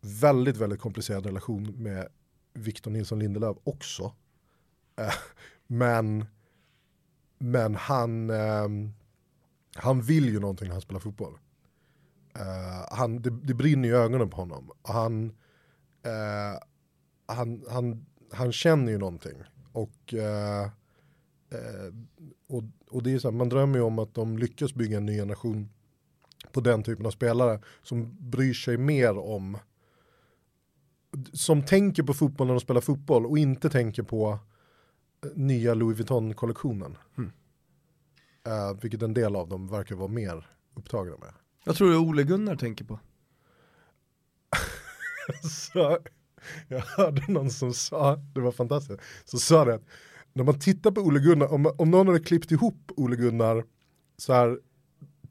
Speaker 2: väldigt, väldigt komplicerad relation med Victor Nilsson Lindelöf också. Eh, men, men han, ehm, han vill ju någonting när han spelar fotboll. Eh, han, det, det brinner i ögonen på honom. Han, eh, han, han, han känner ju någonting. Och, och, och det är så här, man drömmer ju om att de lyckas bygga en ny generation på den typen av spelare som bryr sig mer om som tänker på fotboll när de spelar fotboll och inte tänker på eh, nya Louis Vuitton-kollektionen. Eh, vilket en del av dem verkar vara mer upptagna med.
Speaker 3: Jag tror det är Ole Gunnar tänker på. (laughs)
Speaker 2: så, jag hörde någon som sa, det var fantastiskt, så sa det när man tittar på Ole Gunnar, om, om någon hade klippt ihop Ole Gunnar så här,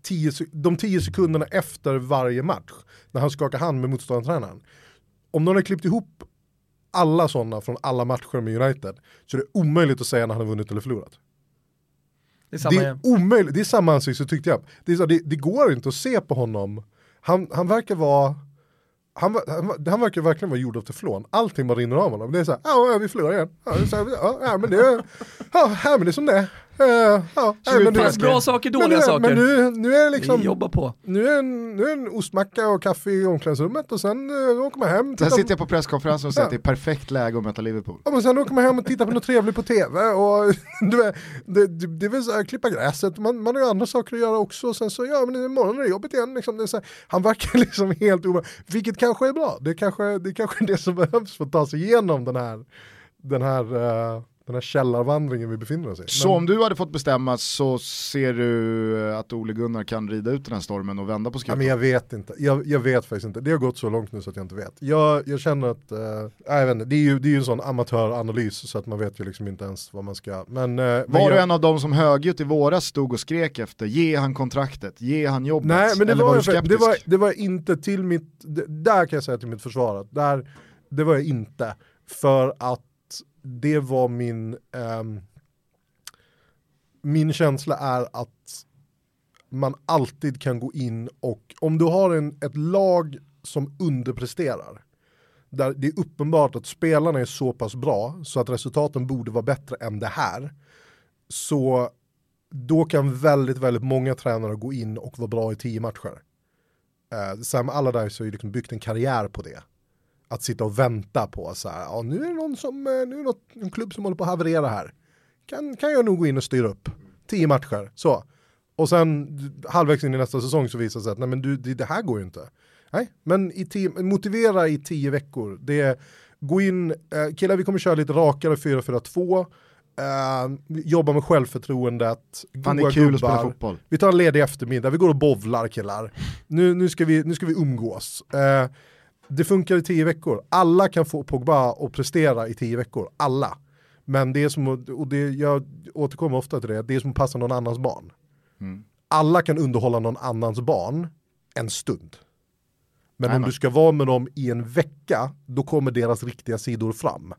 Speaker 2: tio, de tio sekunderna efter varje match, när han skakar hand med motståndartränaren, om någon hade klippt ihop alla sådana från alla matcher med United, så är det omöjligt att säga när han har vunnit eller förlorat.
Speaker 3: Det är samma
Speaker 2: Det är omöjligt, det är samma ansikte tyckte jag. Det, är så, det, det går inte att se på honom. Han, han verkar vara han, han, han verkar verkligen vara gjord av teflon. Allting bara rinner av honom. Det är så här, ja vi förlorar igen. Ja, så här, ja, men det är, ja men det är som det är. Eh, Ja, ja, men
Speaker 3: det
Speaker 2: det
Speaker 3: fanns bra saker,
Speaker 2: men
Speaker 3: dåliga
Speaker 2: nu,
Speaker 3: saker.
Speaker 2: Men nu, nu är det liksom,
Speaker 3: Vi jobbar på.
Speaker 2: nu är, en, nu är en ostmacka och kaffe i omklädningsrummet och sen uh, åker man hem.
Speaker 1: Sen sitter jag på presskonferensen och säger
Speaker 2: Ja.
Speaker 1: att det är perfekt läge att möta Liverpool.
Speaker 2: Ja, men sen åker man hem och tittar på något trevligt på tv och (laughs) du vet, det, det, det är väl så här, klippa gräset, man, man har ju andra saker att göra också och sen så, ja men imorgon är det jobbet igen. Liksom, det är så här, han verkar (laughs) liksom helt omöjlig, vilket kanske är bra, det kanske, det kanske är det som (laughs) behövs för att ta sig igenom den här, den här, eh, den här källarvandringen vi befinner oss i.
Speaker 1: Så
Speaker 2: Men-
Speaker 1: om du hade fått bestämma så ser du att Ole Gunnar kan rida ut den här stormen och vända på skutan?
Speaker 2: men jag vet inte, jag, jag vet faktiskt inte. Det har gått så långt nu så att jag inte vet. Jag, jag känner att, eh, jag vet inte, det är ju det är ju en sån amatöranalys så att man vet ju liksom inte ens vad man ska. Men, eh, men
Speaker 1: Var
Speaker 2: jag,
Speaker 1: du en av dem som högljutt i våras stod och skrek efter, ge han kontraktet, ge han jobbet?
Speaker 2: Nej men det
Speaker 1: Eller
Speaker 2: var,
Speaker 1: du
Speaker 2: jag- det, var, det var inte till mitt, det, där kan jag säga till mitt försvar att där, det var jag inte. För att det var min, eh, min känsla är att man alltid kan gå in och om du har en, ett lag som underpresterar, där det är uppenbart att spelarna är så pass bra så att resultaten borde vara bättre än det här, så då kan väldigt, väldigt många tränare gå in och vara bra i tio matcher. Eh, Sam Allardyce har ju liksom byggt en karriär på det. Att sitta och vänta på så här, ja, nu är det någon som, eh, nu är det något, en klubb som håller på att haverera här. Kan, kan jag nog gå in och styra upp. Tio matcher, så. Och sen halvvägs in i nästa säsong så visar det sig att nej men du, det, det här går ju inte. Nej, men i tio, motivera i tio veckor. Det är, gå in, eh, killar vi kommer köra lite rakare 4-4-2. Eh, jobba med självförtroendet.
Speaker 1: Fan det är kul att spela
Speaker 2: gubbar.
Speaker 1: fotboll.
Speaker 2: Vi tar en ledig eftermiddag, vi går och bovlar killar. Nu, nu, ska, vi, nu ska vi umgås. Eh, det funkar i tio veckor. Alla kan få Pogba att prestera i tio veckor. Alla. Men det är som, och det, jag återkommer ofta till det, det är som att passa någon annans barn.
Speaker 1: Mm.
Speaker 2: Alla kan underhålla någon annans barn en stund. Men om
Speaker 1: Jajamän.
Speaker 2: du ska vara med dem i en vecka, då kommer deras riktiga sidor fram.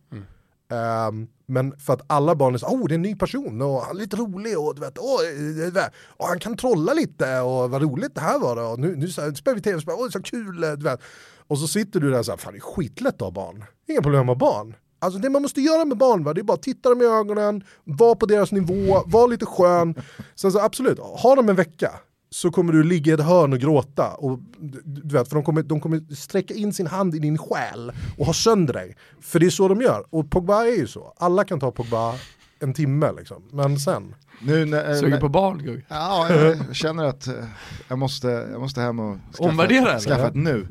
Speaker 2: Ehm, men för att alla barn är så, oh det är en ny person och han är lite rolig och du vet, eh, och han kan trolla lite och vad roligt det här var och nu, nu så- spelar vi tv-spel, åh är så kul, eh, du vet. Och så sitter du där så här, fan det är skitlätt att ha barn, inga problem med barn. Alltså det man måste göra med barn, va? det är bara att titta dem i ögonen, vara på deras nivå, vara lite skön. Sen så absolut, ha dem en vecka så kommer du ligga i ett hörn och gråta. Och, du vet, för de kommer, de kommer sträcka in sin hand i din själ och ha sönder dig. För det är så de gör. Och Pogba är ju så. Alla kan ta Pogba en timme liksom. Men sen.
Speaker 1: Nu när,
Speaker 3: Suger
Speaker 1: när,
Speaker 3: på barn Gugg.
Speaker 1: Ja, jag känner att eh, jag måste, jag måste hem och skaffa,
Speaker 3: Omvärdera,
Speaker 1: skaffa ett nu.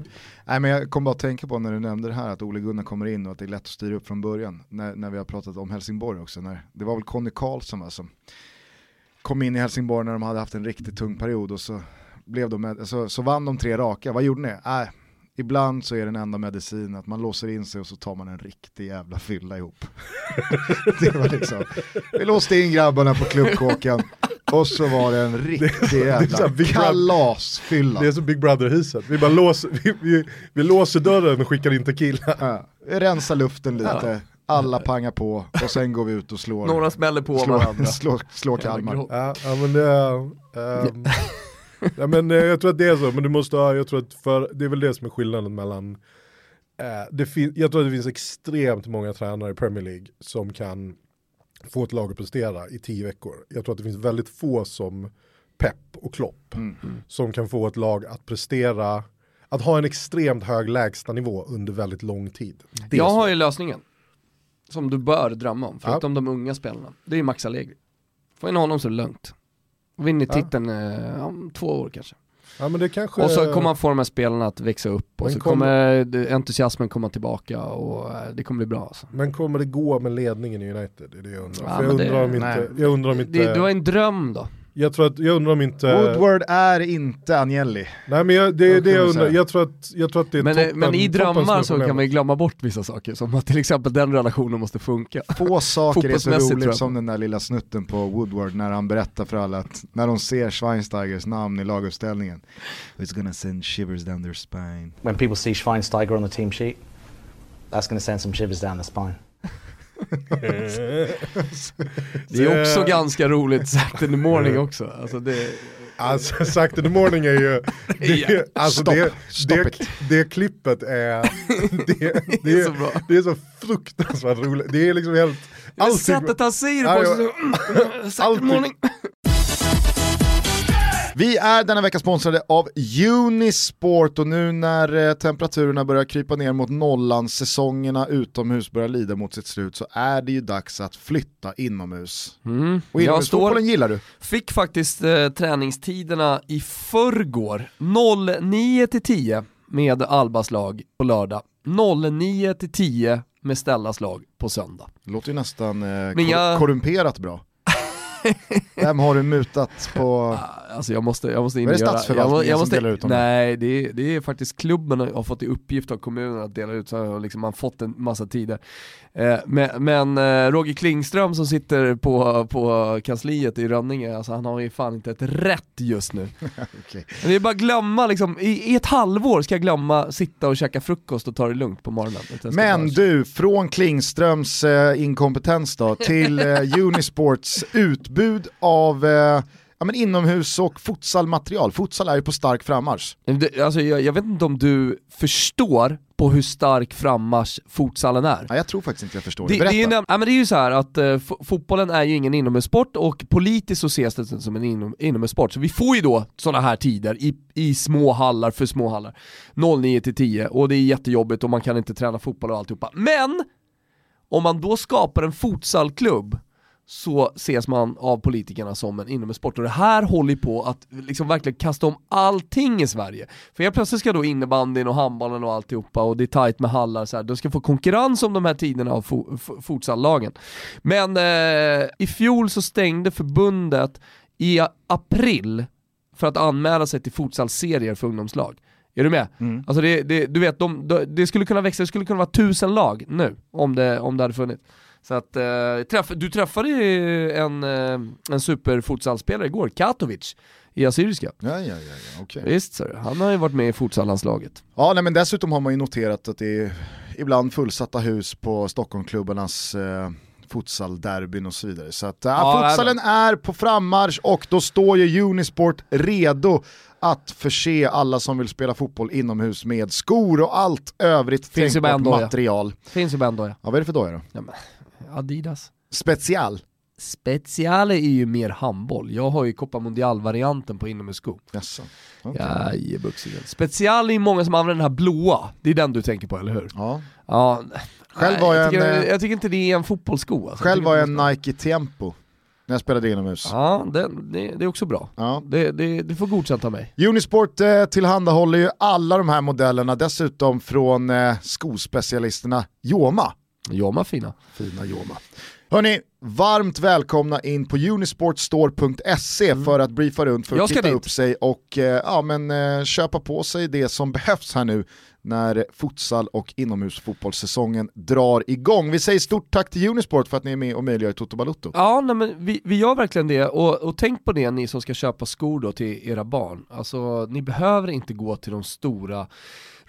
Speaker 1: Nej men jag kom bara att tänka på när du nämnde det här att Ole Gunnar kommer in och att det är lätt att styra upp från början. När, när vi har pratat om Helsingborg också. När, det var väl Conny Karlsson va, som kom in i Helsingborg när de hade haft en riktigt tung period och så, blev de med, så, så vann de tre raka. Vad gjorde ni? Äh, ibland så är den enda medicin att man låser in sig och så tar man en riktig jävla fylla ihop. (laughs) det var liksom, vi låste in grabbarna på klubbkåken och så var det en riktig (laughs) jävla kalasfylla.
Speaker 2: Det är som Big Brother-huset. Vi bara låser, vi, vi, vi låser dörren och skickar in tequila.
Speaker 1: Ja, vi rensar luften lite, alla pangar på och sen går vi ut och slår,
Speaker 3: Några smäller på
Speaker 1: slår,
Speaker 3: varandra. (laughs)
Speaker 1: slår, slår Kalmar.
Speaker 2: Ja, ja men det ehm, (laughs) ja, men eh, jag tror att det är så, men du måste ha, jag tror att för, det är väl det som är skillnaden mellan eh, det fin, jag tror att det finns extremt många tränare i Premier League som kan få ett lag att prestera i tio veckor. Jag tror att det finns väldigt få som Pep och Klopp
Speaker 1: Mm.
Speaker 2: som kan få ett lag att prestera, att ha en extremt hög lägstanivå under väldigt lång tid. Det
Speaker 3: Jag har ju lösningen. Som du bör drömma om, förutom
Speaker 2: Ja.
Speaker 3: de unga spelarna. Det är Max Allegri. Få in honom så lugnt. Vinner
Speaker 2: Ja.
Speaker 3: titeln eh, om två år kanske.
Speaker 2: Ja, men det kanske,
Speaker 3: Och så kommer han få de här spelarna att växa upp och
Speaker 2: Men
Speaker 3: så
Speaker 2: kommer-
Speaker 3: kommer entusiasmen komma tillbaka och eh, det kommer bli bra alltså.
Speaker 2: Men kommer det gå med ledningen i United? Det är det jag undrar.
Speaker 3: Ja,
Speaker 2: jag,
Speaker 3: men det-
Speaker 2: undrar om inte, jag undrar om inte...
Speaker 3: Det, det var en dröm då.
Speaker 2: Jag, tror att, jag undrar om inte...
Speaker 1: Woodward är inte Agnelli.
Speaker 2: Nej men jag, det är det jag undrar, jag tror att, jag tror att det är
Speaker 3: Men, eh,
Speaker 2: toppen,
Speaker 3: men i drömmar så kan man ju glömma bort vissa saker, som att till exempel den relationen måste funka.
Speaker 1: Få saker är så roligt som den där lilla snutten på Woodward när han berättar för alla att när de ser Schweinsteigers namn i laguppställningen It's gonna send shivers down their spine.
Speaker 6: when people see Schweinsteiger on the team sheet, that's to send some shivers down the spine.
Speaker 3: Det är också ganska roligt sagt in the morning också. Alltså det,
Speaker 2: Alltså sagt in the morning är ju, det, alltså
Speaker 1: Stopp.
Speaker 2: det,
Speaker 1: Stopp
Speaker 2: det, det klippet är, (laughs) det, det,
Speaker 3: är så bra.
Speaker 2: det är så fruktansvärt roligt. Det är liksom helt, allting-
Speaker 3: sättet han säger det på,
Speaker 2: ja.
Speaker 3: så, the (clears throat) morning.
Speaker 1: Vi är denna vecka sponsrade av Unisport och nu när eh, temperaturerna börjar krypa ner mot nollan, säsongerna utomhus börjar lida mot sitt slut så är det ju dags att flytta inomhus.
Speaker 3: Mm.
Speaker 1: Och inomhusfotbollen gillar du.
Speaker 3: fick faktiskt eh, träningstiderna i förrgår, 09 till 10 med Albas lag på lördag. 09 till 10 med Stellas lag på söndag.
Speaker 1: Det låter ju nästan eh,
Speaker 3: jag-
Speaker 1: korrumperat bra. (laughs) Vem har du mutat på?
Speaker 3: Alltså jag måste, jag måste in
Speaker 1: Är det statsförvaltningen
Speaker 3: jag, må- jag
Speaker 1: som
Speaker 3: måste,
Speaker 1: delar ut dem?
Speaker 3: Nej, det är, det är faktiskt klubben har fått i uppgift av kommunen att dela ut, så har liksom man fått en massa tider. Eh, men men eh, Roger Klingström som sitter på, på kansliet i Rönninge, alltså han har ju fan inte ett rätt just nu. (laughs)
Speaker 1: Okej.
Speaker 3: Det är bara glömma, liksom, i, i ett halvår ska jag glömma sitta och käka frukost och ta det lugnt på morgonen.
Speaker 1: Men du, från Klingströms eh, inkompetens då, till eh, (laughs) Unisports utbud av ja, men inomhus och futsalmaterial. Futsal är ju på stark frammarsch.
Speaker 3: Det, alltså, jag, jag vet inte om du förstår på hur stark frammarsch futsalen är.
Speaker 1: Ja, jag tror faktiskt inte jag förstår
Speaker 3: Det,
Speaker 1: det.
Speaker 3: det, är ju, ja, men det är ju så här att eh, fo- fotbollen är ju ingen inomhussport och politiskt så ses det som en inom, inomhussport. Så vi får ju då sådana här tider i, i små hallar för små hallar. 09 till 10 och det är jättejobbigt och man kan inte träna fotboll och alltihopa. Men! Om man då skapar en futsalklubb så ses man av politikerna som en inomhussport och det här håller på att liksom verkligen kasta om allting i Sverige. För helt plötsligt ska då innebandyn och handbollen och alltihopa och det är tajt med hallar så här. de ska få konkurrens om de här tiderna av fo- futsallagen. Men eh, i fjol så stängde förbundet i april för att anmäla sig till futsalserier för ungdomslag. Är du med? Alltså det, det, du vet, de, de, det skulle kunna växa, det skulle kunna vara tusen lag nu om det, om det hade funnits. Så att, eh, träff, du träffade ju en, eh, en superfutsalspelare igår, Katovic, i Assyriska.
Speaker 1: Ja, ja, ja, ja okej.
Speaker 3: Visst så, han har ju varit med i futsallandslaget.
Speaker 1: Ja, nej, men dessutom har man ju noterat att det är ibland fullsatta hus på Stockholmklubbarnas eh, futsalderbyn och så vidare. Så att ja,
Speaker 3: Ja,
Speaker 1: futsalen är på frammarsch och då står ju Unisport redo att förse alla som vill spela fotboll inomhus med skor och allt övrigt
Speaker 3: Finns
Speaker 1: tänkbart material.
Speaker 3: Finns ju bara en doja.
Speaker 1: Ja, vad är det för doja då?
Speaker 3: Ja, Adidas.
Speaker 1: Special.
Speaker 3: Speciale är ju mer handboll, jag har ju Copa Mundial-varianten på inomhussko.
Speaker 1: Jaså. okej.
Speaker 3: Jajebuxingen. Special är ju många som använder den här blåa, det är den du tänker på eller hur?
Speaker 1: Ja.
Speaker 3: Ja,
Speaker 1: Själv var jag
Speaker 3: jag, tycker,
Speaker 1: en, eh,
Speaker 3: jag tycker inte det är en fotbollssko alltså.
Speaker 1: Själv var jag en Nike Tempo när jag spelade inomhus.
Speaker 3: Ja, det, det, det är också bra.
Speaker 1: Ja.
Speaker 3: Det, det, det får godkänt av mig.
Speaker 1: Unisport eh, tillhandahåller ju alla de här modellerna, dessutom från eh, skospecialisterna Joma.
Speaker 3: Joma fina.
Speaker 1: Fina Joma. Hörni, varmt välkomna in på unisportstore.se för att briefa runt, för att titta
Speaker 3: dit.
Speaker 1: upp sig och eh, ja, men, eh, köpa på sig det som behövs här nu när futsal och inomhusfotbollssäsongen drar igång. Vi säger stort tack till Unisport för att ni är med och möjliggör Toto Balutto.
Speaker 3: Ja, nej, men vi, vi gör verkligen det, och, och tänk på det ni som ska köpa skor då till era barn. Alltså, ni behöver inte gå till de stora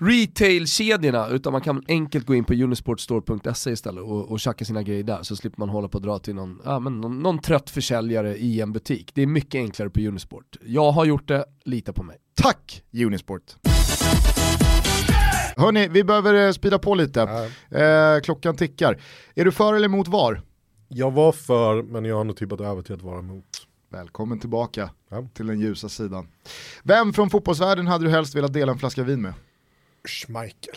Speaker 3: retailkedjorna, utan man kan enkelt gå in på unisportstore.se istället och, och tjacka sina grejer där, så slipper man hålla på och dra till någon, ja, men någon, någon trött försäljare i en butik. Det är mycket enklare på Unisport. Jag har gjort det, lita på mig.
Speaker 1: Tack Unisport! Hörni, vi behöver eh, speeda på lite. Eh, klockan tickar. Är du för eller emot VAR?
Speaker 2: Jag var för, men jag har nog tippat över till att vara emot.
Speaker 1: Välkommen tillbaka
Speaker 2: Ja.
Speaker 1: till den ljusa sidan. Vem från fotbollsvärlden hade du helst velat dela en flaska vin med?
Speaker 2: Schmeichel.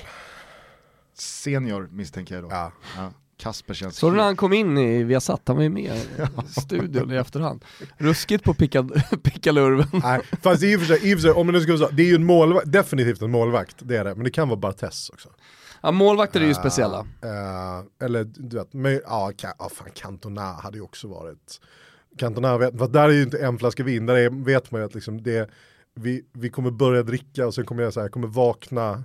Speaker 1: Senior misstänker jag då.
Speaker 2: Ja.
Speaker 1: Ja. Kasper känns
Speaker 3: Så när han kom in i Viasat, han var ju med i (laughs) studion i efterhand. Ruskigt på picka- (laughs) pickalurven.
Speaker 2: Nej, fast i och för sig, i och för sig om man nu ska så, det är ju en målvakt, definitivt en målvakt, det är det, men det kan vara Bartes också.
Speaker 3: Ja, målvakter är ju speciella.
Speaker 2: Eh, eller du vet, men, ja, ka, ja fan Cantona hade ju också varit, Cantona vet, för där är ju inte en flaska vin, där är, vet man ju att liksom det, vi, vi kommer börja dricka och sen kommer jag så här, kommer vakna,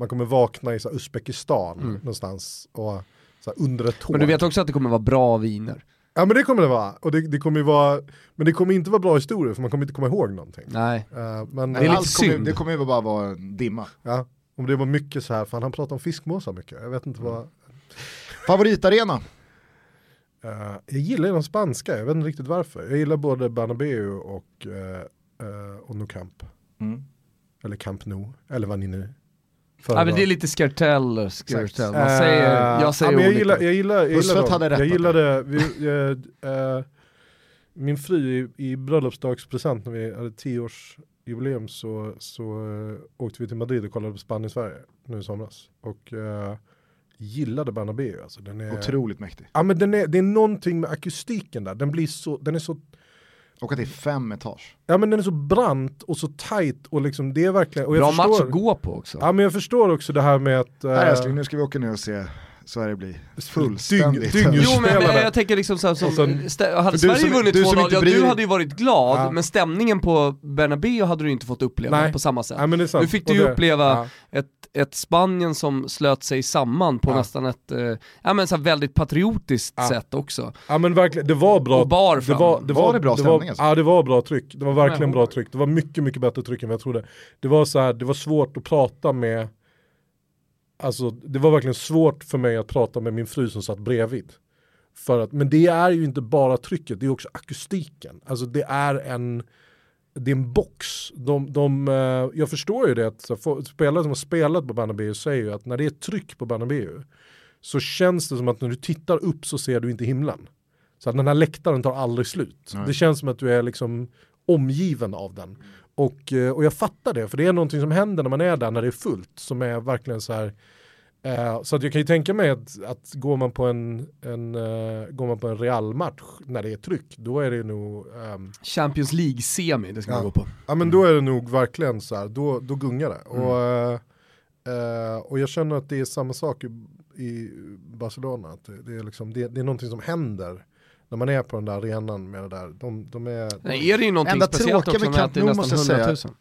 Speaker 2: man kommer vakna i så här, Uzbekistan någonstans och så här, under ett tåg.
Speaker 3: Men du vet också att det kommer vara bra viner.
Speaker 2: Ja men det kommer det vara, och det, det kommer vara, men det kommer inte vara bra historier för man kommer inte komma ihåg någonting.
Speaker 3: Nej.
Speaker 2: Eh, men
Speaker 3: Det är lite
Speaker 1: Allt kommer,
Speaker 3: synd.
Speaker 1: det kommer ju bara vara en dimma.
Speaker 2: Ja, om det var mycket så här, fan han pratar om fiskmåsar mycket, jag vet inte vad.
Speaker 1: Favoritarena?
Speaker 2: Eh, jag gillar ju den spanska, jag vet inte riktigt varför. Jag gillar både Bernabeu och, uh, uh, och Nou Camp.
Speaker 1: Mm.
Speaker 2: Eller Camp Nou, eller vad ni nu
Speaker 3: Ja, men det är lite skartell, skartell. Man säger, jag säger
Speaker 2: ja, men jag gillar, jag gillar, jag gillar dem.
Speaker 1: hade rätt
Speaker 2: Jag
Speaker 1: att-
Speaker 2: gillade, vi, jag, eh, min fru i, i bröllopsdagspresent när vi hade tioårsjubileum så, så eh, åkte vi till Madrid och kollade på Spanien-Sverige nu i somras. Och gillade Bernabeu alltså. Den är,
Speaker 1: Otroligt mäktig.
Speaker 2: Ja men den är, det är någonting med akustiken där, den blir så, den är så,
Speaker 1: Och att det är fem etage.
Speaker 2: ja men den är så brant och så tight och liksom det är verkligen, och jag
Speaker 3: Bra
Speaker 2: förstår,
Speaker 3: match att gå på också.
Speaker 2: Ja men jag förstår också det här med att... eh,
Speaker 1: Här älskling, nu ska vi åka ner och se Sverige bli fullständigt...
Speaker 2: dyng-
Speaker 3: Jo men jag, jag tänker liksom så här, som,
Speaker 2: sen-
Speaker 3: stä- hade Sverige
Speaker 1: som-
Speaker 3: vunnit
Speaker 1: du som
Speaker 3: 2-0,
Speaker 1: inte
Speaker 3: ja
Speaker 1: bryr-
Speaker 3: du hade ju varit glad,
Speaker 2: Ja.
Speaker 3: men stämningen på Bernabéu hade du inte fått uppleva
Speaker 2: Nej.
Speaker 3: på samma sätt.
Speaker 2: Nej, men det är sant.
Speaker 3: Nu fick du ju uppleva
Speaker 2: ja.
Speaker 3: ett, ett Spanien som slöt sig samman på
Speaker 2: Ja.
Speaker 3: nästan ett, eh, ja men så här väldigt patriotiskt
Speaker 2: Ja.
Speaker 3: sätt också.
Speaker 2: Ja men verkligen, det var bra.
Speaker 3: Och bar
Speaker 2: det var, det
Speaker 1: Var
Speaker 2: var,
Speaker 1: det bra
Speaker 2: det
Speaker 1: stämning
Speaker 2: var,
Speaker 1: alltså?
Speaker 2: Ja det var bra tryck, det var verkligen bra tryck. Det var mycket, mycket bättre tryck än vad jag trodde. Det var så här, det var svårt att prata med, alltså det var verkligen svårt för mig att prata med min fru som satt bredvid. För att, men det är ju inte bara trycket, det är också akustiken. Alltså det är en, det är en box. De, de, eh, jag förstår ju det att spelare som har spelat på Bernabéu säger ju att när det är tryck på Bernabéu så känns det som att när du tittar upp så ser du inte himlen. Så att den här läktaren tar aldrig slut.
Speaker 1: Nej.
Speaker 2: Det känns som att du är liksom omgiven av den. Och, eh, och jag fattar det, för det är någonting som händer när man är där när det är fullt, som är verkligen så här eh, så att jag kan ju tänka mig att, att går man på en, en, går man på en Real-match när det är tryck, då är det nog ehm,
Speaker 3: Champions League-semi, det ska man
Speaker 2: Ja.
Speaker 3: gå på.
Speaker 2: Ja men då är det nog verkligen så här, då, då gungar det.
Speaker 3: Mm.
Speaker 2: Och, eh, eh, och jag känner att det är samma sak i, i Barcelona, att det, det, är liksom, det, det är någonting som händer när man är på den där arenan med det där. De, de är,
Speaker 3: Nej, är det ju någonting
Speaker 1: Enda
Speaker 3: speciellt också
Speaker 1: med Camp
Speaker 3: att det är
Speaker 1: Nou
Speaker 3: nästan
Speaker 1: måste jag
Speaker 3: 100
Speaker 1: säga.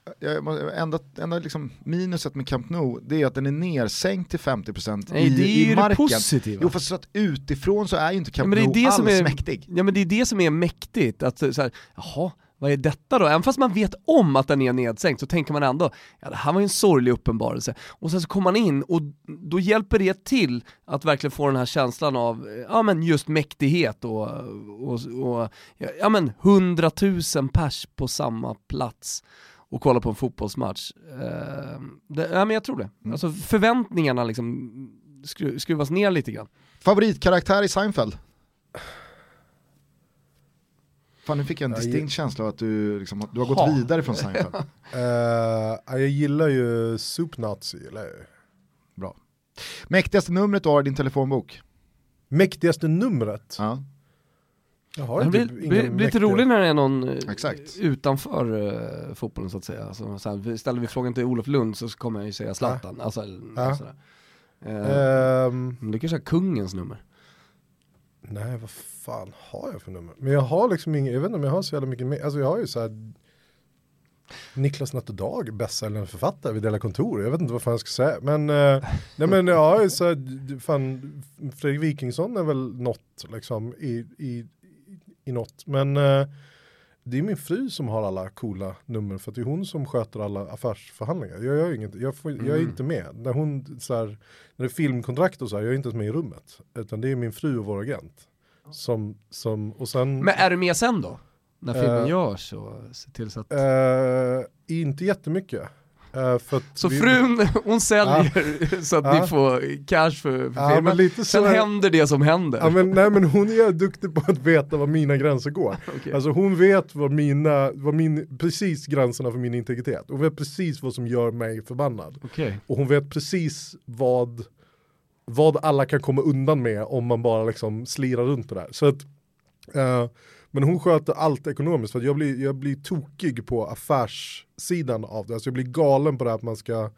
Speaker 3: 000.
Speaker 1: Jag Enda, enda liksom minuset med Camp Nou, det är att den är nersänkt till 50%
Speaker 3: Nej,
Speaker 1: i,
Speaker 3: det är ju det
Speaker 1: marken.
Speaker 3: positiva.
Speaker 1: Jo fast så att utifrån så är ju inte Camp
Speaker 3: men det är
Speaker 1: Nou
Speaker 3: det
Speaker 1: alls
Speaker 3: som är-
Speaker 1: mäktig.
Speaker 3: Ja men det är det som är mäktigt, att så här, jaha, vad är detta då? Även fast man vet om att den är nedsänkt så tänker man ändå, ja det här var ju en sorglig uppenbarelse. Och sen så kommer man in och då hjälper det till att verkligen få den här känslan av, eh, ja men just mäktighet och, och, och ja men hundratusen pers på samma plats och kolla på en fotbollsmatch. Eh, det, ja men jag tror det.
Speaker 1: Mm.
Speaker 3: Alltså förväntningarna liksom skru, skruvas ner lite grann.
Speaker 1: Favoritkaraktär i Seinfeld? Fan nu fick jag en
Speaker 2: Ja,
Speaker 1: distinkt känsla av att du, liksom, du har gått
Speaker 3: Ha.
Speaker 1: vidare från Seinfeld. (laughs)
Speaker 2: Eh, jag gillar ju Soup Nazi, jag ju.
Speaker 1: Bra. Mäktigaste numret du har i din telefonbok?
Speaker 2: Mäktigaste numret?
Speaker 1: Ja.
Speaker 2: Jag har
Speaker 3: Det
Speaker 2: inte
Speaker 3: blir,
Speaker 2: ingen
Speaker 3: blir, blir lite roligt när det är någon eh,
Speaker 1: Exakt.
Speaker 3: utanför uh, fotbollen så att säga. Alltså, så här, ställer vi frågan till Olof Lund så kommer jag ju säga Zlatan. Alltså, eller
Speaker 2: Ja.
Speaker 3: sådär.
Speaker 2: Ehm,
Speaker 3: men du kanske har kungens nummer?
Speaker 2: Nej, vad fan har jag för nummer? Men jag har liksom inget, jag vet inte om jag har så jävla mycket mer. Alltså jag har ju så här Niklas Natterdag, bästsäljande författare vi delar Kontor. Jag vet inte vad fan jag ska säga. Men, eh, nej men jag har ju så här, fan, Fredrik Wikingsson är väl något liksom i, i, i något. Men eh, det är min fru som har alla coola nummer för att det är hon som sköter alla affärsförhandlingar. Jag, gör ju inget, jag, får, jag är
Speaker 3: Mm.
Speaker 2: inte med. När, hon, så här, när det är filmkontrakt och så här, jag är inte ens med i rummet. Utan det är min fru och vår agent. Som, som, och sen...
Speaker 3: Men är du med sen då? När filmen
Speaker 2: Eh,
Speaker 3: görs och se till så att...
Speaker 2: Eh, inte jättemycket. Att
Speaker 3: så
Speaker 2: vi-
Speaker 3: frun, hon säljer så att
Speaker 2: Ja.
Speaker 3: ni får cash för, för
Speaker 2: Ja,
Speaker 3: filmen.
Speaker 2: lite
Speaker 3: Sen
Speaker 2: här-
Speaker 3: händer det som händer.
Speaker 2: Ja, men, nej men hon är duktig på att veta var mina gränser går. (laughs)
Speaker 3: Okej.
Speaker 2: Alltså hon vet vad mina, vad min, precis gränserna för min integritet. Hon vet precis vad som gör mig förbannad.
Speaker 3: Okej.
Speaker 2: Och hon vet precis vad, vad alla kan komma undan med om man bara liksom slirar runt det där. Så att, eh, men hon sköter allt ekonomiskt för jag blir, jag blir tokig på affärssidan av det. Alltså jag blir galen på det här att man ska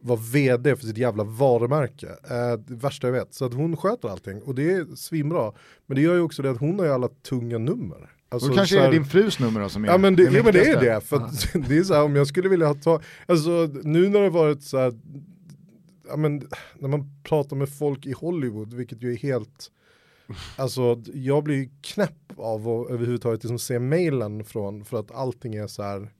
Speaker 2: vara vd för sitt jävla varumärke. Eh, det värsta jag vet. Så att hon sköter allting och det är svinbra. Men det gör ju också det att hon har ju alla tunga nummer. Alltså,
Speaker 1: då kanske är
Speaker 2: här-
Speaker 1: det din frus nummer då som är
Speaker 2: Ja men det, ja, men det är det, för att, det är så här om jag skulle vilja ta, alltså nu när det varit så här, ja men när man pratar med folk i Hollywood, vilket ju är helt, alltså jag blir knäpp av att överhuvudtaget liksom se mailen från, för att allting är så här,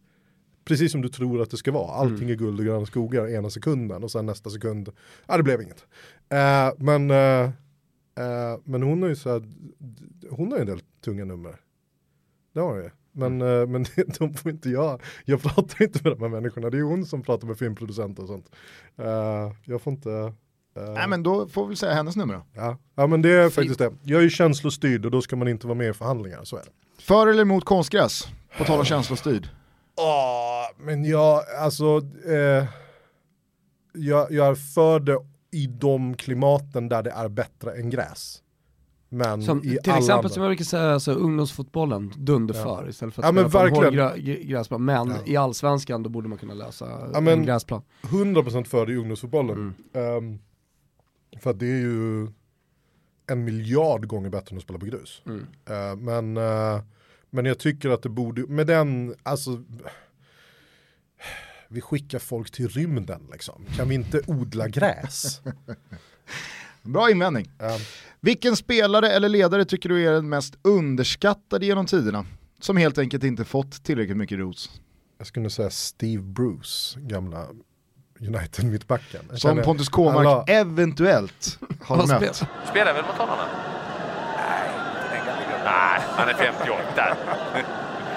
Speaker 2: precis som du tror att det ska vara, allting är guld och gröna skogar ena sekunden och sen nästa sekund, ja det blev inget. Eh, men, eh, eh, men hon har ju så här, hon har ju en del tunga nummer. Det har hon ju. Men, eh, men (laughs) de får inte jag, jag pratar inte med de här människorna, det är hon som pratar med filmproducenter och sånt. Eh, jag får inte... eh,
Speaker 1: Nej men då får vi säga hennes nummer då.
Speaker 2: ja. ja men det är faktiskt det. Jag är ju känslostyrd och då ska man inte vara med i förhandlingar, så är det.
Speaker 1: För eller emot konstgräs? På tal om känslostyrd.
Speaker 2: Åh, men jag, alltså, eh, jag, jag är för det i de klimaten där det är bättre än gräs. Men
Speaker 3: Som,
Speaker 2: i
Speaker 3: till
Speaker 2: alla
Speaker 3: exempel
Speaker 2: andra.
Speaker 3: som jag brukar säga, alltså, ungdomsfotbollen, dunderför istället för att
Speaker 2: Ja, men
Speaker 3: spela på en grä, gräsplan. Men
Speaker 2: Ja.
Speaker 3: i allsvenskan då borde man kunna lösa
Speaker 2: Ja,
Speaker 3: en gräsplan.
Speaker 2: 100% för det i ungdomsfotbollen.
Speaker 3: Mm.
Speaker 2: Ehm, för det är ju, en miljard gånger bättre än att spela på grus. Eh, men, eh, men jag tycker att det borde, med den, alltså vi skickar folk till rymden liksom. Kan vi inte odla gräs? (laughs)
Speaker 1: Bra invändning.
Speaker 2: Ja.
Speaker 1: Vilken spelare eller ledare tycker du är den mest underskattade genom tiderna? Som helt enkelt inte fått tillräckligt mycket ros.
Speaker 2: Jag skulle säga Steve Bruce, gamla United-mittbacken.
Speaker 1: Som
Speaker 2: känner
Speaker 1: Pontus Kåmark
Speaker 2: alla-
Speaker 1: eventuellt har mött.
Speaker 3: spel-
Speaker 7: Spelar väl mot honom? Nej. Nej, han är 58 där.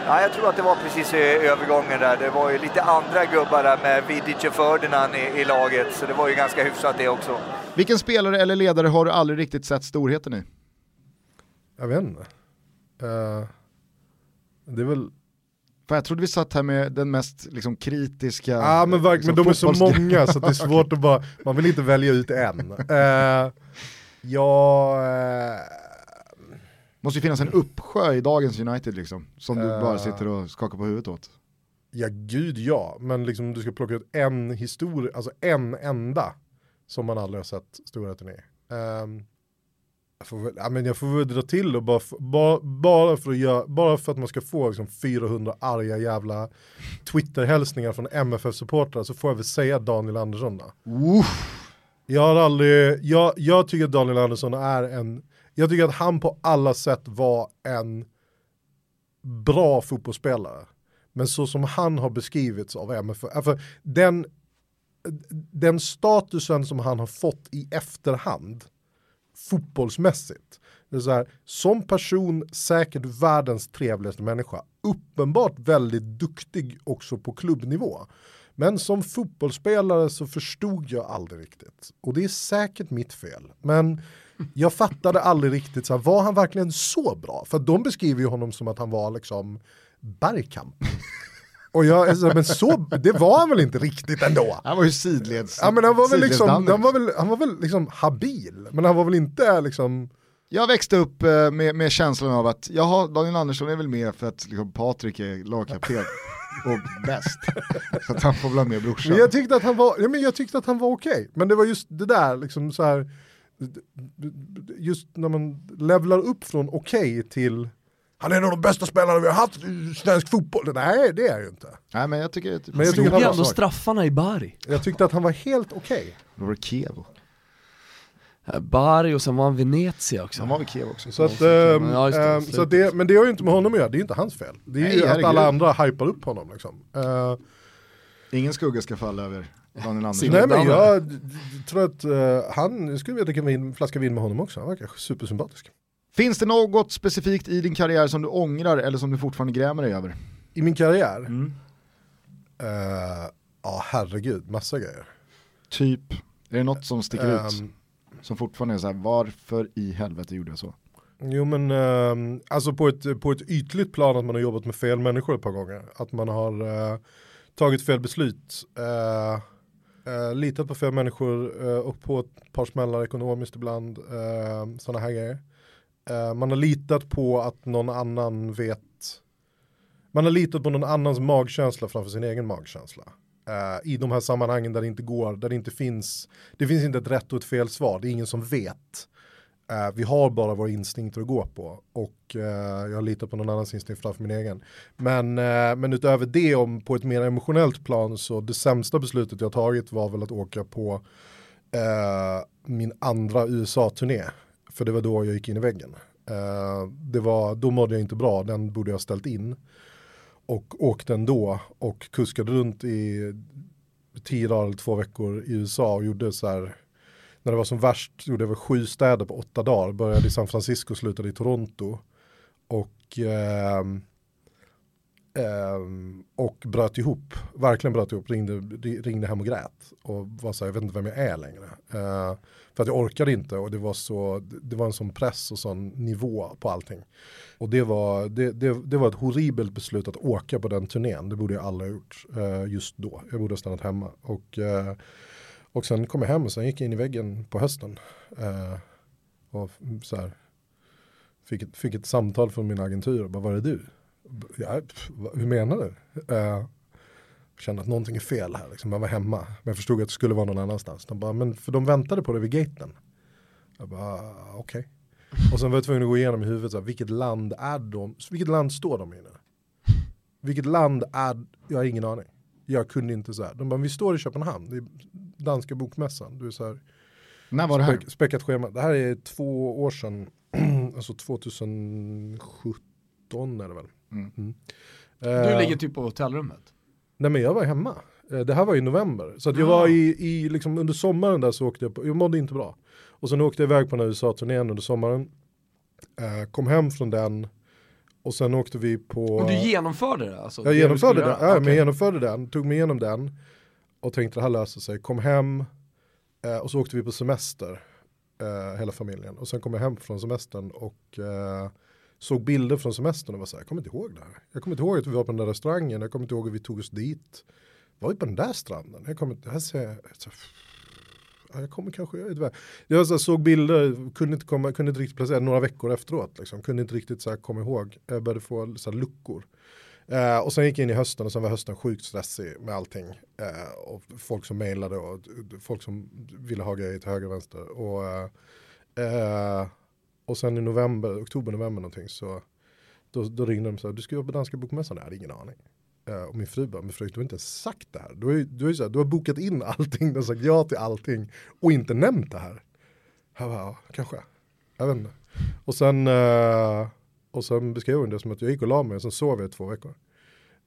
Speaker 8: Ja, jag tror att det var precis i övergången där. Det var ju lite andra gubbar där med Vidic och Ferdinand i, i laget, så det var ju ganska hyfsat det också.
Speaker 1: Vilken spelare eller ledare har du aldrig riktigt sett storheten i?
Speaker 2: Jag vet inte. Eh, det är väl,
Speaker 1: För jag trodde vi satt här med den mest liksom, kritiska...
Speaker 2: ja men, verk, men
Speaker 1: liksom,
Speaker 2: de är så många så det är (laughs) svårt att bara, man vill inte välja ut en. Uh, ja, eh,
Speaker 1: måste ju finnas en uppsjö i dagens United liksom, som du
Speaker 2: Eh.
Speaker 1: bara sitter och skakar på huvudet åt.
Speaker 2: ja gud ja, men liksom du ska plocka ut en historia, alltså en enda som man aldrig har sett storheten i. Ehm, jag, får väl, ja, men jag får väl dra till och bara, bara, bara, för, att göra, bara för att man ska få liksom 400 arga jävla Twitter-hälsningar från MFF-supportrar så får jag väl säga Daniel Andersson då. Jag har aldrig, jag, jag tycker att Daniel Andersson är en, jag tycker att han på alla sätt var en bra fotbollsspelare. Men så som han har beskrivits av MFF, alltså den, den statusen som han har fått i efterhand, fotbollsmässigt, det är så här, som person säkert världens trevligaste människa, uppenbart väldigt duktig också på klubbnivå. Men som fotbollsspelare så förstod jag aldrig riktigt. Och det är säkert mitt fel. Men jag fattade aldrig riktigt, så här, var han verkligen så bra? För de beskriver ju honom som att han var liksom Bergkamp. Och jag, är så här, men så, det var han väl inte riktigt ändå?
Speaker 1: Han var ju sidleds...
Speaker 2: Ja men han var väl liksom, han var väl, han var väl liksom habil, men han var väl inte liksom,
Speaker 1: Jag växte upp eh, med, med känslan av att jaha, Daniel Andersson är väl med för att liksom, Patrik är lagkapten (laughs) och bäst. Så att han får väl ha med brorsan.
Speaker 2: men jag tyckte att han var, ja, men jag tyckte att han var okej. Men det var just det där liksom så här, just när man levlar upp från okej till han är en av de bästa spelarna vi har haft i svensk fotboll. Nej det är ju inte.
Speaker 1: Nej men jag tycker... Typ,
Speaker 2: Men jag tycker han
Speaker 3: ändå straffarna i Bari.
Speaker 2: Jag tyckte att han var helt okej.
Speaker 1: Då var det Kevo.
Speaker 3: Bari och sen var han Venezia också.
Speaker 1: Han var väl Kevo också.
Speaker 2: Så att,
Speaker 3: Ja,
Speaker 2: ehm,
Speaker 3: det, slutet.
Speaker 2: så att det, men det har ju inte med honom att göra, det är ju inte hans fel. Det är
Speaker 1: Nej,
Speaker 2: ju att alla andra hypar upp honom liksom. Eh,
Speaker 1: Ingen skugga ska falla över Daniel Andersson.
Speaker 2: nej men jag tror att eh, han, jag skulle vilja dricka vin, flaska vin med honom också, han verkar supersympatisk.
Speaker 1: Finns det något specifikt i din karriär som du ångrar eller som du fortfarande grämer dig över?
Speaker 2: I min karriär?
Speaker 1: Mm.
Speaker 2: Eh, Ja herregud, massa grejer.
Speaker 1: Typ, är det något som sticker ut?
Speaker 2: Ehm,
Speaker 1: Som fortfarande är så här, varför i helvete gjorde jag så?
Speaker 2: Jo men ehm, alltså på ett, på ett ytligt plan att man har jobbat med fel människor ett par gånger. Att man har eh, tagit fel beslut. eh, litat på fel människor eh, och på ett par smällar ekonomiskt ibland. Uh, Sådana här grejer. Eh, man har litat på att någon annan vet. Man har litat på någon annans magkänsla framför sin egen magkänsla. Uh, I de här sammanhangen där det inte går, där det inte finns, det finns inte ett rätt och ett fel svar, det är ingen som vet. Uh, vi har bara våra instinkter att gå på och uh, jag litar på någon annans instinkt framför min egen. Men, men utöver det, om på ett mer emotionellt plan så det sämsta beslutet jag tagit var väl att åka på min andra USA-turné. För det var då jag gick in i väggen. Eh, det var, då mådde jag inte bra, den borde jag ha ställt in. Och åkte ändå och kuskade runt i tio dagar eller två veckor i USA och gjorde så här när det var som värst gjorde jag väl sju städer på åtta dagar. Började i San Francisco, slutade i Toronto. Och, eh, eh, och bröt ihop, verkligen bröt ihop, ringde, ringde hem och grät. Och var så här, jag vet inte vem jag är längre. Eh, för att jag orkade inte och det var, så, det var en sån press och sån nivå på allting. Och det var, det, det, det var ett horribelt beslut att åka på den turnén. Det borde jag aldrig ha gjort eh, just då. Jag borde ha stannat hemma. Och, eh, och sen kom jag hem och sen gick jag in i väggen på hösten. Eh, och så här, fick, ett, fick ett samtal från min agentur bara, var är du? Ja, pff, hur menar du? Eh, Eh, kände att någonting är fel här, liksom. jag var hemma. Men jag förstod att det skulle vara någon annanstans. De bara, men för de väntade på det vid gaten. Jag bara, "Ah, okej. Och sen var jag tvungen att gå igenom i huvudet, så här, vilket land är de, vilket land står de i nu? Vilket land är, jag har ingen aning. Jag kunde inte så här. De bara, vi står i Köpenhamn, det är danska bokmässan. Du är så här,
Speaker 1: När var det här?
Speaker 2: Späck, späckat schema. Det här är två år sedan, (clears throat) alltså 2017 är det väl.
Speaker 1: Mm.
Speaker 3: Du
Speaker 2: Eh,
Speaker 3: ligger typ på hotellrummet.
Speaker 2: Nej men jag var hemma. Eh, Det här var i november. Så att jag
Speaker 3: Ah.
Speaker 2: var i, i liksom under sommaren där så åkte jag på, jag mådde inte bra. Och sen åkte jag iväg på den här USA-turnén under sommaren. Eh, kom hem från den. Och sen åkte vi på...
Speaker 3: Men du genomförde det alltså?
Speaker 2: Jag
Speaker 3: det
Speaker 2: genomförde
Speaker 3: skulle
Speaker 2: ja,
Speaker 3: göra?
Speaker 2: men genomförde den, tog mig igenom den. Och tänkte det här löser sig. Kom hem. Eh, och så åkte vi på semester. Hela familjen. Och sen kom jag hem från semestern och såg bilder från semestern och var så här, jag kommer inte ihåg det här. Jag kommer inte ihåg att vi var på den där restaurangen, jag kommer inte ihåg hur vi tog oss dit. Var vi på den där stranden? Jag kommer inte, här ser jag, jag kommer kanske, jag vet inte. Jag så här, såg bilder, kunde inte, komma, kunde inte riktigt placera några veckor efteråt. Liksom. Kunde inte riktigt så här, komma ihåg, jag började få så här, luckor. Eh, och sen gick jag in i hösten och sen var hösten sjukt stressig med allting. Eh, och folk som mejlade och folk som ville ha grejer till höger och vänster. Och, eh, eh, och sen i november, oktober, november någonting så då, då ringde de så här, du ska jobba på danska bokmässan? Jag hade ingen aning. Eh, och min fru bara, men Fredrik du har inte ens sagt det här. Du har, ju, du, har ju så här, du har bokat in (laughs) allting, du har sagt ja till allting och inte nämnt det här. Jag bara, ja, kanske. Jag vet inte. Och sen, eh, och sen beskrev hon det som att jag gick och la mig och sen sov jag i två veckor.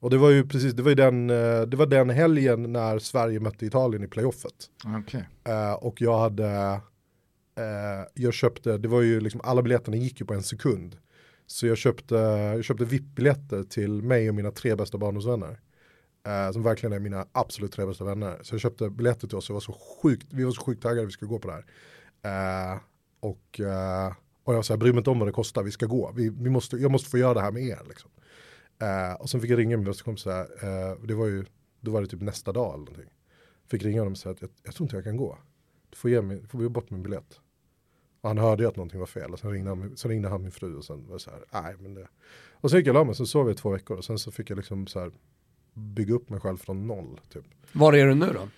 Speaker 2: Och det var ju precis, det var ju den, eh, det var den helgen när Sverige mötte Italien i playoffet.
Speaker 1: Okej.
Speaker 2: Eh, och jag hade, Eh, jag köpte, det var ju liksom, alla biljetterna gick ju på en sekund. Så jag köpte, jag köpte VIP-biljetter till mig och mina tre bästa barndomsvänner. Eh, som verkligen är mina absolut tre bästa vänner. Så jag köpte biljetter till oss var så sjukt, vi var så sjukt taggade att vi skulle gå på det här. Eh, och, eh, och jag var så här, bryr mig inte om vad det kostar, vi ska gå. Vi, vi måste, jag måste få göra det här med er. Liksom. Eh, och sen fick jag ringa min bästa kompis, eh, det var ju, då var det typ nästa dag eller någonting. Fick ringa honom och säga att jag, jag tror inte jag kan gå. Du får ge, mig, du får ge bort min biljett. Och han hörde ju att någonting var fel och sen ringde han, sen ringde han min fru och sen var det så här, nej men det. Och sen gick jag och la mig, sen sov jag i två veckor och sen så fick jag liksom så här bygga upp mig själv från noll typ.
Speaker 3: Var är du nu då?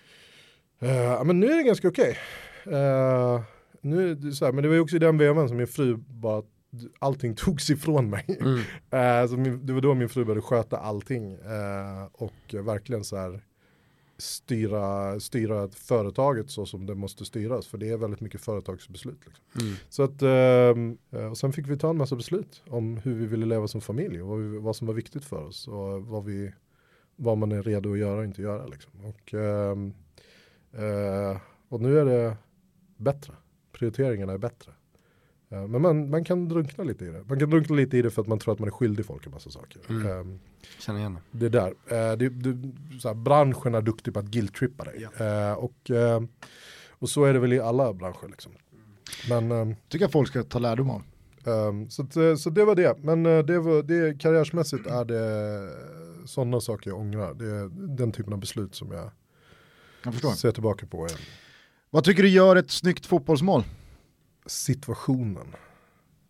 Speaker 2: Eh, Ja men nu är det ganska okej. Eh, nu det så här, men det var ju också i den vevan som min fru bara, allting (laughs) togs ifrån mig.
Speaker 3: Mm.
Speaker 2: Eh, så min, det var då min fru började sköta allting eh, och verkligen så här styra, styra företaget så som det måste styras. För det är väldigt mycket företagsbeslut. Liksom.
Speaker 3: Mm.
Speaker 2: Så att, ehm, eh, och sen fick vi ta en massa beslut om hur vi ville leva som familj och vad, vi, vad som var viktigt för oss och vad, vi, vad man är redo att göra och inte göra. Liksom. Och, ehm, eh, och nu är det bättre, prioriteringarna är bättre. Eh, men man, man kan drunkna lite i det. Man kan drunkna lite i det för att man tror att man är skyldig folk en massa saker.
Speaker 3: Mm.
Speaker 2: Ehm,
Speaker 3: Känner igen det.
Speaker 2: det där. Eh, det, det, så här, branschen är duktig på att guilt-trippa dig. Eh, och, eh, och så är det väl i alla branscher. Liksom. Men, ehm,
Speaker 1: Tycker jag folk ska ta lärdom av.
Speaker 2: ehm, så, att, så det var det. Men det var, det, karriärsmässigt är det sådana saker jag ångrar. Det är den typen av beslut som jag,
Speaker 1: Jag
Speaker 2: ser tillbaka på. Igen.
Speaker 1: Vad tycker du gör ett snyggt fotbollsmål?
Speaker 2: Situationen,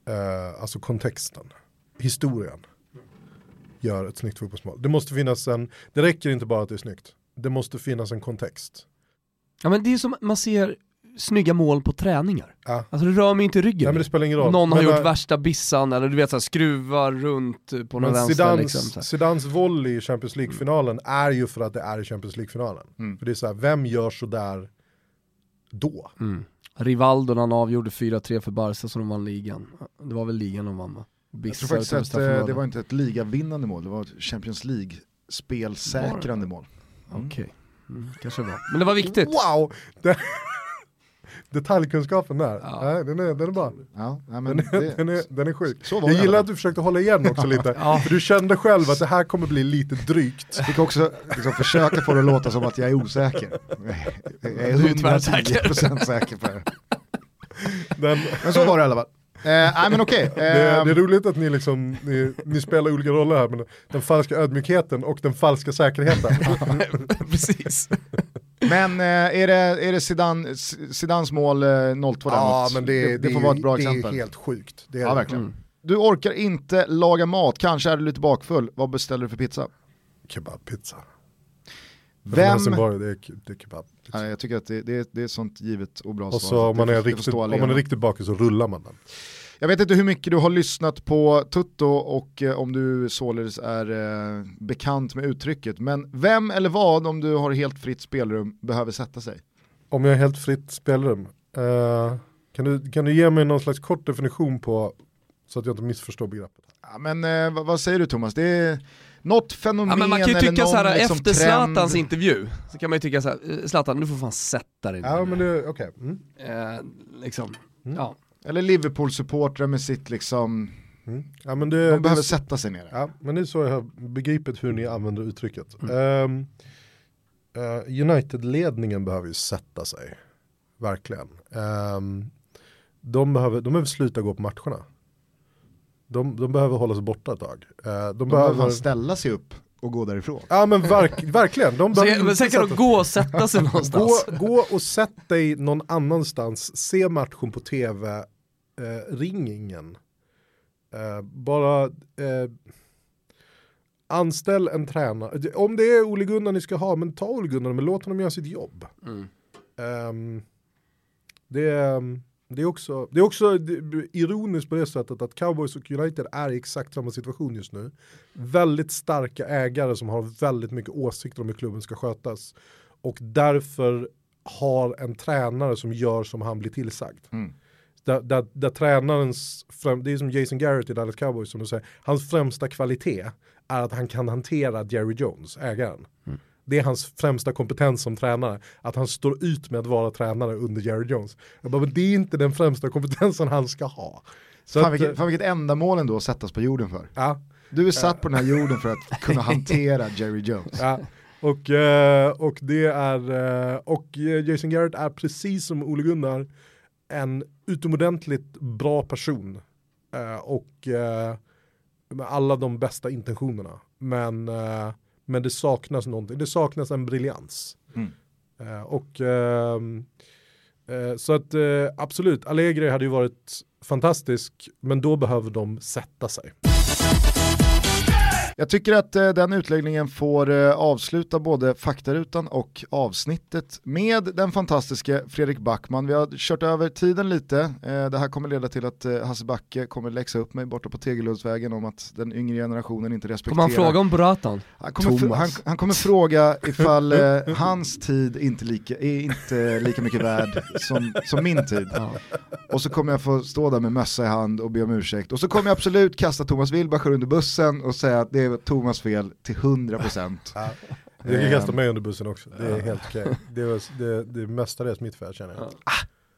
Speaker 2: eh, alltså kontexten, historien gör ett snyggt fotbollsmål. Det måste finnas en, det räcker inte bara att det är snyggt. Det måste finnas en kontext.
Speaker 3: Ja men det är som man ser snygga mål på träningar.
Speaker 2: Ja.
Speaker 3: Alltså det rör mig inte i ryggen.
Speaker 2: Nej, men det spelar ingen roll.
Speaker 3: Någon har
Speaker 2: Men,
Speaker 3: gjort
Speaker 2: eh,
Speaker 3: värsta bissan eller du vet såhär skruvar runt på någon vänster
Speaker 2: Zidans,
Speaker 3: liksom.
Speaker 2: Zidans volley i Champions League-finalen är ju för att det är i Champions League-finalen.
Speaker 1: Mm.
Speaker 2: För det är så här, vem gör sådär då?
Speaker 3: Mm. Rivaldo när han avgjorde 4-3 för Barca så de vann ligan. Det var väl ligan de vann va?
Speaker 1: Jag
Speaker 3: Bissa
Speaker 1: tror faktiskt att eh, det var inte ett ligavinnande mål, det var ett Champions League-spelsäkrande mål.
Speaker 3: Okej, mm, kanske det var. Men det var viktigt.
Speaker 2: Wow! Det, detaljkunskapen där,
Speaker 3: Ja.
Speaker 2: Nej, den, är, den är bra.
Speaker 1: Ja, nej, men
Speaker 2: Den är,
Speaker 1: det,
Speaker 2: den, är, den är sjuk.
Speaker 1: så var
Speaker 2: Jag
Speaker 1: det i
Speaker 2: gillar
Speaker 1: alla
Speaker 2: att du försökte hålla igen också (laughs) lite. För du kände själv att det här kommer bli lite drygt.
Speaker 1: Jag fick också liksom försöka få det att låta som att jag är osäker. Jag är
Speaker 3: Du är tvärsäker.
Speaker 1: 110% säker på det.
Speaker 2: Den,
Speaker 1: Men så var det i alla fall. Eh, nej men okej.
Speaker 2: det, är-
Speaker 1: Eh,
Speaker 2: det är roligt att ni, liksom, ni, ni spelar olika roller här, men den falska ödmjukheten och den falska säkerheten. (laughs)
Speaker 3: Precis.
Speaker 1: Men eh, är det, är det Zidane, Zidans mål eh, 0-2
Speaker 2: ja,
Speaker 1: däremot?
Speaker 2: men det,
Speaker 1: det, det får vara ett bra
Speaker 2: det
Speaker 1: exempel.
Speaker 2: är helt sjukt. Det är
Speaker 1: Ja
Speaker 2: det.
Speaker 1: verkligen.
Speaker 3: Mm.
Speaker 1: Du orkar inte laga mat, kanske är du lite bakfull. Vad beställer du för pizza?
Speaker 2: Kebabpizza.
Speaker 1: Vem?
Speaker 2: Helsingborg, det är, det är kebabpizza.
Speaker 1: Nej, jag tycker att det, det, är- det är sånt givet och bra
Speaker 2: Och
Speaker 1: svar.
Speaker 2: så om man,
Speaker 1: Det
Speaker 2: är
Speaker 1: det
Speaker 2: riktigt, om man är riktigt bakis så rullar man den.
Speaker 1: Jag vet inte hur mycket du har lyssnat på Tutto och eh, om du således är eh, bekant med uttrycket, men vem eller vad, om du har helt fritt spelrum, behöver sätta sig?
Speaker 2: Om jag har helt fritt spelrum. Eh, kan, du, kan du ge mig någon slags kort definition på, så att jag inte missförstår begreppet?
Speaker 1: Ja, men vad, vad säger du Thomas? Det är något fenomen
Speaker 3: Ja, men man kan ju tycka
Speaker 1: någon
Speaker 3: så här
Speaker 1: liksom
Speaker 3: efter
Speaker 1: trend.
Speaker 3: Zlatans intervju, så kan man ju tycka så här, eh, Zlatan du får fan sätta dig ner.
Speaker 2: Ja men det, okej. Mm.
Speaker 3: Eh, liksom, ja.
Speaker 1: Eller Liverpool-supportrar med sitt liksom,
Speaker 2: Mm. Ja, men det,
Speaker 1: de
Speaker 2: det,
Speaker 1: behöver sätta sig ner.
Speaker 2: Ja, men det är så jag har begripit hur ni använder uttrycket.
Speaker 3: Mm.
Speaker 2: Ehm, eh, United-ledningen behöver ju sätta sig. Verkligen. Ehm, de, behöver, de behöver sluta gå på matcherna. De, de behöver hålla sig borta ett tag. Eh, de,
Speaker 1: De behöver
Speaker 2: behöver...
Speaker 1: ställa sig upp och gå därifrån.
Speaker 2: Ja men verk, verkligen. De
Speaker 3: Så, men sen kan de gå och sätta sig (laughs) någonstans.
Speaker 2: Gå, gå och sätt dig någon annanstans, se matchen på tv, eh, ring ingen. Eh, bara eh, anställ en tränare. Om det är Ole Gunnar ni ska ha, men ta Ole Gunnar men låt honom göra sitt jobb.
Speaker 3: Mm.
Speaker 2: Ehm, det, är- det är också, det är också ironiskt på det sättet att Cowboys och United är i exakt samma situation just nu. Väldigt starka ägare som har väldigt mycket åsikter om hur klubben ska skötas. Och därför har en tränare som gör som han blir tillsagd.
Speaker 1: Mm.
Speaker 2: Där, där, där tränarens, det är som Jason Garrett i Dallas Cowboys som du säger, hans främsta kvalitet är att han kan hantera Jerry Jones, ägaren. Det är hans främsta kompetens som tränare, att han står ut med att vara tränare under Jerry Jones. Jag bara, men det är inte den främsta kompetensen han ska ha. Så
Speaker 1: Fan
Speaker 2: att,
Speaker 1: vilket, fan vilket ändamål ändå att sättas på jorden för.
Speaker 2: ja,
Speaker 1: Du är satt på den här jorden för att (laughs) kunna hantera Jerry Jones.
Speaker 2: Ja, och, eh, och det är, eh, och eh, Jason Garrett är precis som Ole Gunnar en utomordentligt bra person. Eh, och eh, med alla de bästa intentionerna. Men, eh, men det saknas någonting, det saknas en briljans.
Speaker 1: Mm.
Speaker 2: Eh, och ehm, eh, så att eh, absolut, Allegri hade ju varit fantastisk, men då behöver de sätta sig.
Speaker 1: Jag tycker att eh, den utläggningen får eh, avsluta både faktarutan och avsnittet med den fantastiske Fredrik Backman. Vi har kört över tiden lite. Eh, det här kommer leda till att eh, Hasse Backe kommer läxa upp mig borta på Tegeluddsvägen om att den yngre generationen inte respekterar.
Speaker 3: Kommer han fråga om Buratan?
Speaker 1: Han kommer, han, han kommer fråga ifall eh, hans tid inte lika, är inte lika mycket värd som, som min tid. Och så kommer jag få stå där med mössa i hand och be om ursäkt. Och så kommer jag absolut kasta Thomas Wilbacher under bussen och säga att det är Thomas fel till 100%. (laughs)
Speaker 2: Du kan
Speaker 1: Ehm,
Speaker 2: kasta mig under bussen också, det är helt okej. Det, var, det, det är mestadels mitt fel känner jag.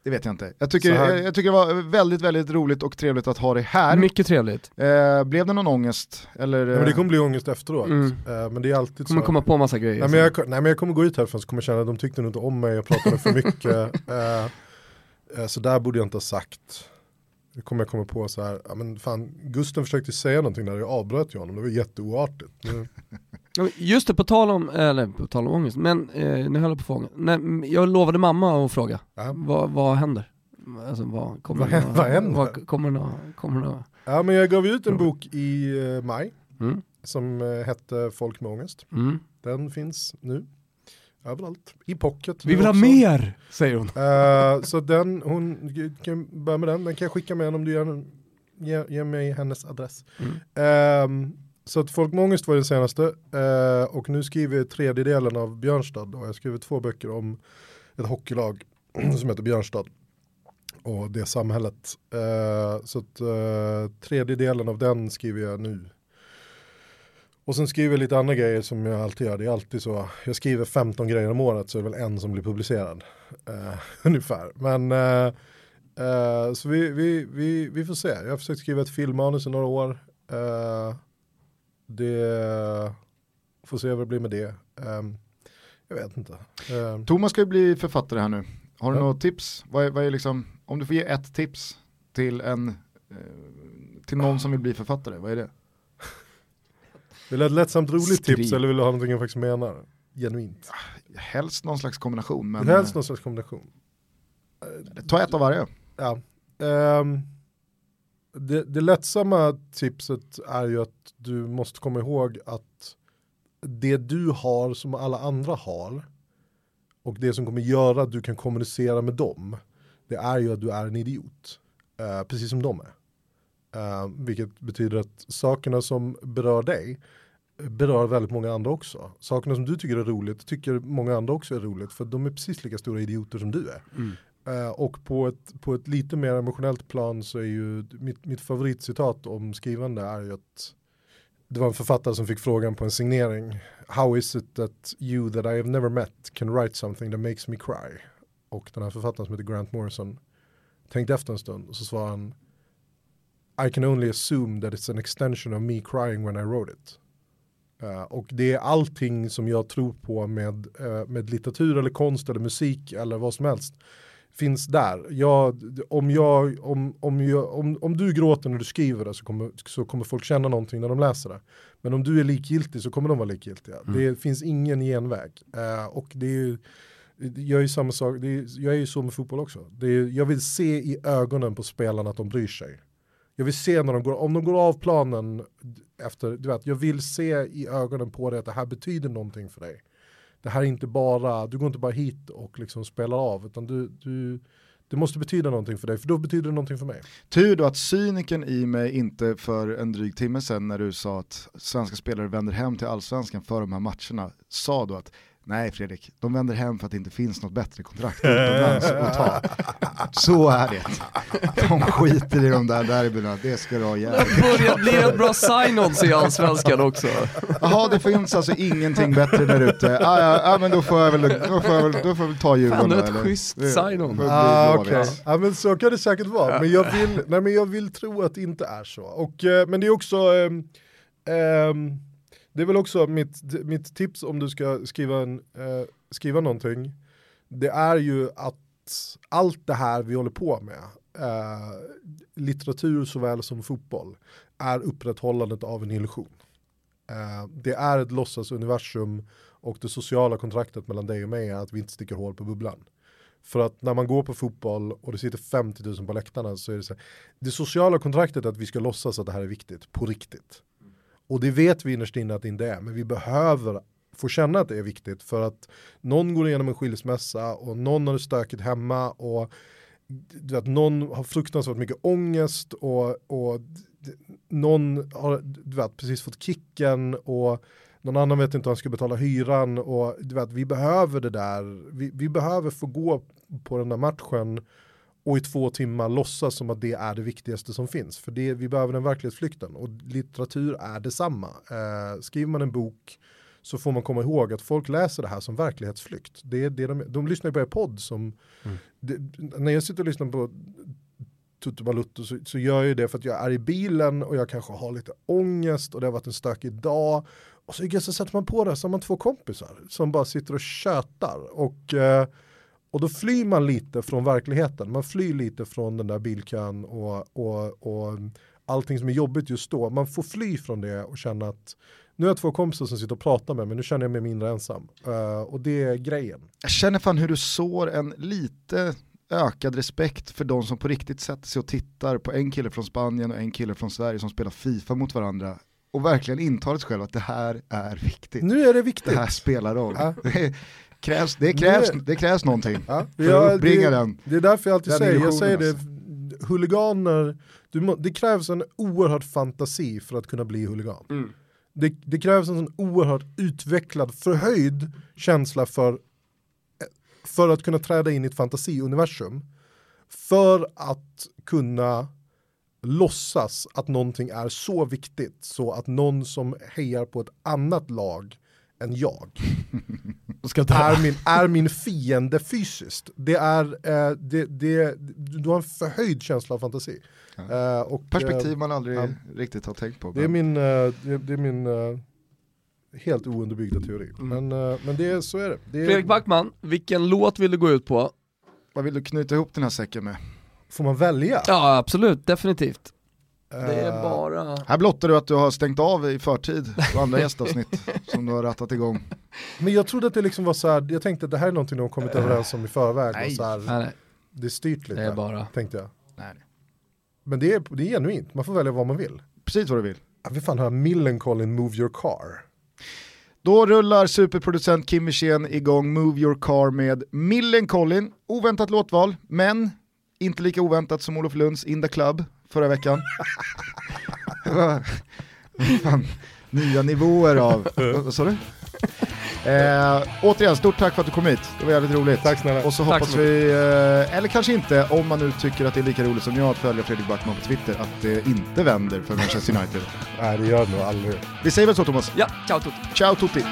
Speaker 1: Det vet jag inte. Jag tycker, jag, jag tycker det var väldigt, väldigt roligt och trevligt att ha dig här.
Speaker 3: Mycket trevligt.
Speaker 1: Eh, blev det någon ångest? Eller,
Speaker 2: Nej, men det
Speaker 1: eh,
Speaker 2: kommer bli ångest efteråt.
Speaker 3: Mm.
Speaker 2: Eh, men det är alltid
Speaker 3: Kommer
Speaker 2: så.
Speaker 3: komma på massa grejer.
Speaker 2: Nej men, jag, nej men jag kommer gå ut härifrån så kommer jag känna att de tyckte nog inte om mig, jag pratade för (laughs) mycket. Eh, eh, så där borde jag inte ha sagt. Det kommer jag komma på så här, ja men fan, Gusten försökte säga någonting där, jag avbröt honom, det var jätteoartigt. Nu, (laughs)
Speaker 3: Just det, på tal om, eller på tal om ångest, men eh, nu höll jag på fången. Nej, jag lovade mamma att fråga,
Speaker 2: ja.
Speaker 3: vad, vad händer? Alltså vad kommer
Speaker 2: Vad
Speaker 3: det
Speaker 2: hä-
Speaker 3: nå-
Speaker 2: vad händer?
Speaker 3: Vad, kommer det nå- kommer det nå-
Speaker 2: ja men jag gav ut en bok i eh, maj
Speaker 3: mm,
Speaker 2: som eh, hette Folk med ångest.
Speaker 3: mm.
Speaker 2: Den finns nu, överallt, i pocket.
Speaker 3: Vi vill ha
Speaker 2: också.
Speaker 3: mer, säger hon.
Speaker 2: Eh, så den, hon kan börja med den, den kan jag skicka med henne om du ger, ge, ge mig hennes adress.
Speaker 3: Mm.
Speaker 2: Ehm, så att Folk med ångest var den senaste eh, och nu skriver jag tredje delen av Björnstad och jag skriver två böcker om ett hockeylag (clears throat) som heter Björnstad och det samhället. Eh, så att eh, tredje delen av den skriver jag nu. Och sen skriver jag lite andra grejer som jag alltid gör. Det är alltid så. Jag skriver 15 grejer om året så är det väl en som blir publicerad. Eh, (laughs) ungefär. Men eh, eh, så vi, vi, vi, vi får se. Jag har försökt skriva ett filmmanus i några år. Det får se vad det blir med det. Eh, jag vet inte. Eh,
Speaker 1: Thomas ska ju bli författare här nu. Har du
Speaker 2: Ja.
Speaker 1: något tips? Vad är, vad är liksom, om du får ge ett tips till, en, till någon som vill bli författare, vad är det?
Speaker 2: Vill du ha ett lättsamt roligt
Speaker 3: Skriv.
Speaker 2: tips eller vill du ha någonting jag faktiskt menar? Genuint.
Speaker 1: Helst någon slags kombination, men
Speaker 2: Helst
Speaker 1: eh,
Speaker 2: någon slags kombination.
Speaker 1: ta ett av varje.
Speaker 2: Ja. Ehm, det, det lättsamma tipset är ju att du måste komma ihåg att det du har som alla andra har och det som kommer göra att du kan kommunicera med dem det är ju att du är en idiot. Eh, precis som de är. Eh, vilket betyder att sakerna som berör dig berör väldigt många andra också. Sakerna som du tycker är roligt tycker många andra också är roligt för de är precis lika stora idioter som du är. Eh, och på ett, på ett lite mer emotionellt plan så är ju mitt, mitt favoritcitat om skrivande är ju att det var en författare som fick frågan på en signering. How is it that you that I have never met can write something that makes me cry? Och den här författaren som heter Grant Morrison tänkte efter en stund och så svarade han I can only assume that it's an extension of me crying when I wrote it. Eh, och det är allting som jag tror på med, eh, med litteratur eller konst eller musik eller vad som helst finns där. Jag, om, jag, om, om, jag, om, om du gråter när du skriver det så kommer, så kommer folk känna någonting när de läser det. Men om du är likgiltig så kommer de vara likgiltiga. Det finns ingen genväg. Eh, och det är, jag är ju samma sak, det är, jag är ju så med fotboll också. Det är, jag vill se i ögonen på spelarna att de bryr sig. Jag vill se när de går, om de går av planen efter, du vet, jag vill se i ögonen på dig att det här betyder någonting för dig. Det här är inte bara, du går inte bara hit och liksom spelar av, utan du, du, det måste betyda någonting för dig, för då betyder det någonting för mig.
Speaker 1: Tur då att cyniken i mig inte för en dryg timme sedan när du sa att svenska spelare vänder hem till allsvenskan för de här matcherna, sa då att nej Fredrik, de vänder hem för att det inte finns något bättre kontrakt utomlands att ta. Så är det. De skiter i de där derbyna, det ska du ha jävligt.
Speaker 3: Börjar bli ett bra sign-ons i allsvenskan också.
Speaker 1: Jaha, det finns alltså ingenting bättre där ute. Ah, ja, ah, men då får jag väl, då får jag väl, då får jag väl ta Djurgården
Speaker 3: Fan, det är ett
Speaker 1: eller?
Speaker 3: schysst
Speaker 1: Det-
Speaker 3: sign-on.
Speaker 2: Ah, okej. Ja men så kan det säkert vara, men jag vill, nej, men jag vill tro att det inte är så. Och, eh, men det är också, ehm, ehm, det är väl också mitt, mitt tips om du ska skriva, en, eh, skriva någonting, det är ju att allt det här vi håller på med, eh, litteratur såväl som fotboll, är upprätthållandet av en illusion. Eh, det är ett låtsasuniversum och det sociala kontraktet mellan dig och mig är att vi inte sticker hål på bubblan. För att när man går på fotboll och det sitter 50 000 på läktarna så är det så här, det sociala kontraktet är att vi ska låtsas att det här är viktigt, på riktigt. Och det vet vi innerst inne att det inte är, men vi behöver få känna att det är viktigt för att någon går igenom en skilsmässa och någon har det stökigt hemma och du vet, någon har fruktansvärt mycket ångest och, och någon har du vet, precis fått kicken och någon annan vet inte om han ska betala hyran och du vet, vi behöver det där, vi, vi behöver få gå på den där matchen och i två timmar låtsas som att det är det viktigaste som finns. För det, vi behöver den verklighetsflykten och litteratur är detsamma. Eh, skriver man en bok så får man komma ihåg att folk läser det här som verklighetsflykt. Det är det de, de lyssnar på er podd som, det, när jag sitter och lyssnar på Tutu Balutto så, så gör jag ju det för att jag är i bilen och jag kanske har lite ångest och det har varit en stökig dag. Och så, så sätter man på det har man två kompisar som bara sitter och tjötar. Och, eh, och då flyr man lite från verkligheten. Man flyr lite från den där bilkön och, och, och allting som är jobbigt just då. Man får fly från det och känna att nu har jag två kompisar som sitter och pratar med mig, nu känner jag mig mindre ensam. Eh, och det är grejen.
Speaker 1: Jag känner fan hur du sår en lite ökad respekt för de som på riktigt sätter sig och tittar på en kille från Spanien och en kille från Sverige som spelar FIFA mot varandra och verkligen intalar sig själv att det här är viktigt.
Speaker 2: Nu är det viktigt.
Speaker 1: Det här spelar roll.
Speaker 2: Ja. (laughs)
Speaker 1: Det, krävs, det, krävs, det krävs någonting
Speaker 2: Ja,
Speaker 1: för att uppbringa
Speaker 2: det,
Speaker 1: den.
Speaker 2: Det är därför jag alltid säger, jag säger det,
Speaker 1: alltså.
Speaker 2: huliganer, du må, det krävs en oerhörd fantasi för att kunna bli huligan. Det, det krävs en sån oerhört utvecklad, förhöjd känsla för, för att kunna träda in i ett fantasiuniversum. För att kunna låtsas att någonting är så viktigt så att någon som hejar på ett annat lag än jag (laughs) är min, är min fiende fysiskt. Det är, eh, det, det, du har en förhöjd känsla av fantasi. Eh, och,
Speaker 1: Perspektiv
Speaker 2: eh,
Speaker 1: man aldrig
Speaker 2: ja.
Speaker 1: riktigt har tänkt på.
Speaker 2: det är min, eh, det, det är min eh, helt ounderbyggda teori. Men, eh, men det är, så är det. det är,
Speaker 3: Fredrik Backman, vilken låt vill du gå ut på?
Speaker 1: Vad vill du knyta ihop den här säcken med?
Speaker 2: Får man välja?
Speaker 3: Ja absolut, definitivt. Det är
Speaker 2: Eh,
Speaker 3: bara...
Speaker 1: Här blottar du att du har stängt av i förtid på andra gästavsnitt (laughs) som du har rattat igång.
Speaker 2: Men jag trodde att det liksom var så här, jag tänkte att det här är någonting de har kommit överens om i förväg.
Speaker 1: Nej.
Speaker 2: Och så här,
Speaker 3: Nej, nej,
Speaker 2: det är styrt lite,
Speaker 3: det är bara...
Speaker 2: tänkte jag.
Speaker 1: Nej, nej.
Speaker 2: Men det är, det är genuint, man får välja vad man vill.
Speaker 1: Precis vad du vill.
Speaker 2: Jag vill fan höra Millencolin Move Your Car.
Speaker 1: Då rullar superproducent Kim Wirsén igång Move Your Car med Millencolin. Oväntat låtval, men inte lika oväntat som Olof Lunds In the Club. Förra veckan. Fan, Nya nivåer av, (laughs) vad sa du? Eh, återigen, stort tack för att du kom hit. Det var jävligt roligt.
Speaker 2: Tack snälla.
Speaker 1: Och så
Speaker 3: Tack
Speaker 1: hoppas
Speaker 3: så
Speaker 1: vi, eh, eller kanske inte, om man nu tycker att det är lika roligt som jag att följa Fredrik Backman på Twitter, att det inte vänder för Manchester United.
Speaker 2: Nej det gör det nog aldrig.
Speaker 1: Vi säger väl så Thomas?
Speaker 3: Ja, ciao Tutti.
Speaker 1: Ciao tutti!